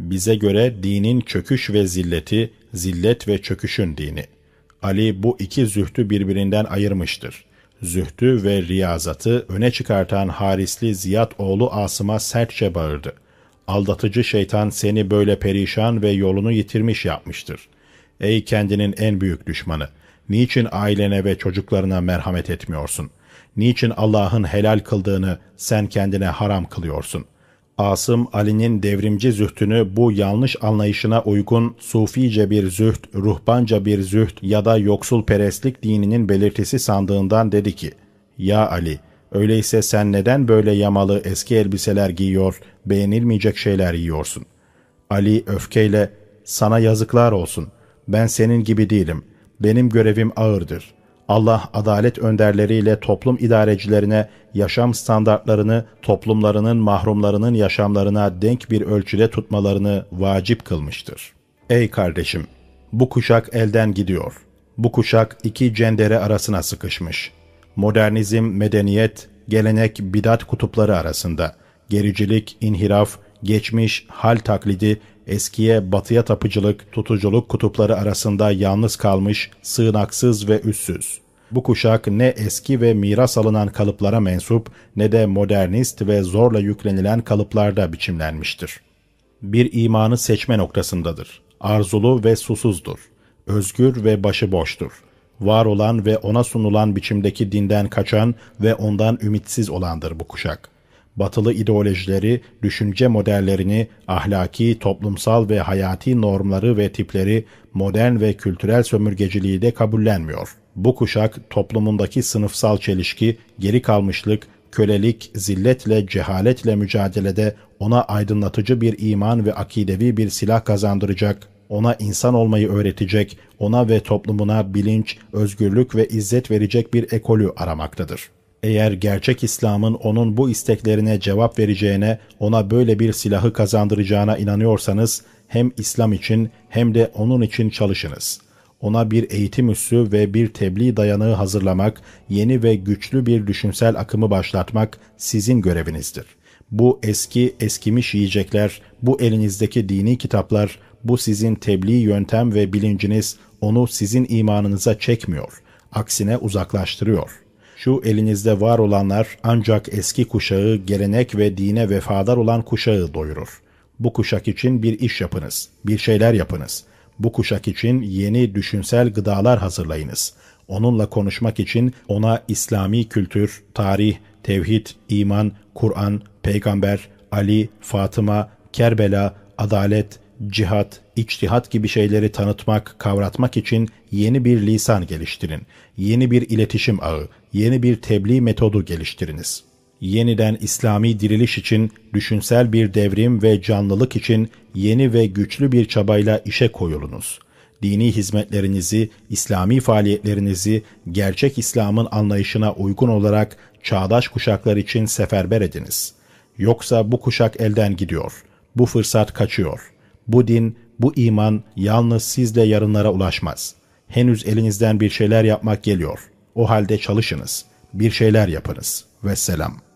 Bize göre dinin çöküş ve zilleti, zillet ve çöküşün dini. Ali bu iki zühtü birbirinden ayırmıştır. Zühtü ve riyazatı öne çıkartan Harisli Ziyad oğlu Asım'a sertçe bağırdı. Aldatıcı şeytan seni böyle perişan ve yolunu yitirmiş yapmıştır. Ey kendinin en büyük düşmanı! Niçin ailene ve çocuklarına merhamet etmiyorsun? Niçin Allah'ın helal kıldığını sen kendine haram kılıyorsun?'' Asım Ali'nin devrimci zühtünü bu yanlış anlayışına uygun sufice bir züht, ruhbanca bir züht ya da yoksul perestlik dininin belirtisi sandığından dedi ki, Ya Ali, öyleyse sen neden böyle yamalı eski elbiseler giyiyor, beğenilmeyecek şeyler yiyorsun? Ali öfkeyle, sana yazıklar olsun, ben senin gibi değilim, benim görevim ağırdır.'' Allah adalet önderleriyle toplum idarecilerine yaşam standartlarını toplumlarının mahrumlarının yaşamlarına denk bir ölçüde tutmalarını vacip kılmıştır. Ey kardeşim! Bu kuşak elden gidiyor. Bu kuşak iki cendere arasına sıkışmış. Modernizm, medeniyet, gelenek, bidat kutupları arasında. Gericilik, inhiraf, geçmiş, hal taklidi, eskiye batıya tapıcılık, tutuculuk kutupları arasında yalnız kalmış, sığınaksız ve üssüz. Bu kuşak ne eski ve miras alınan kalıplara mensup ne de modernist ve zorla yüklenilen kalıplarda biçimlenmiştir. Bir imanı seçme noktasındadır. Arzulu ve susuzdur. Özgür ve başıboştur. Var olan ve ona sunulan biçimdeki dinden kaçan ve ondan ümitsiz olandır bu kuşak.'' Batılı ideolojileri, düşünce modellerini, ahlaki, toplumsal ve hayati normları ve tipleri, modern ve kültürel sömürgeciliği de kabullenmiyor. Bu kuşak toplumundaki sınıfsal çelişki, geri kalmışlık, kölelik, zilletle, cehaletle mücadelede ona aydınlatıcı bir iman ve akidevi bir silah kazandıracak, ona insan olmayı öğretecek, ona ve toplumuna bilinç, özgürlük ve izzet verecek bir ekolü aramaktadır.'' Eğer gerçek İslam'ın onun bu isteklerine cevap vereceğine, ona böyle bir silahı kazandıracağına inanıyorsanız, hem İslam için hem de onun için çalışınız. Ona bir eğitim üssü ve bir tebliğ dayanığı hazırlamak, yeni ve güçlü bir düşünsel akımı başlatmak sizin görevinizdir. Bu eski, eskimiş yiyecekler, bu elinizdeki dini kitaplar, bu sizin tebliğ yöntem ve bilinciniz onu sizin imanınıza çekmiyor. Aksine uzaklaştırıyor.'' Şu elinizde var olanlar ancak eski kuşağı, gelenek ve dine vefadar olan kuşağı doyurur. Bu kuşak için bir iş yapınız, bir şeyler yapınız. Bu kuşak için yeni düşünsel gıdalar hazırlayınız. Onunla konuşmak için ona İslami kültür, tarih, tevhid, iman, Kur'an, peygamber, Ali, Fatıma, Kerbela, adalet, cihat, içtihat gibi şeyleri tanıtmak, kavratmak için yeni bir lisan geliştirin. Yeni bir iletişim ağı, yeni bir tebliğ metodu geliştiriniz. Yeniden İslami diriliş için, düşünsel bir devrim ve canlılık için yeni ve güçlü bir çabayla işe koyulunuz. Dini hizmetlerinizi, İslami faaliyetlerinizi gerçek İslam'ın anlayışına uygun olarak çağdaş kuşaklar için seferber ediniz. Yoksa bu kuşak elden gidiyor. Bu fırsat kaçıyor. Bu din, bu iman yalnız sizle yarınlara ulaşmaz. Henüz elinizden bir şeyler yapmak geliyor. O halde çalışınız. Bir şeyler yapınız. Vesselam.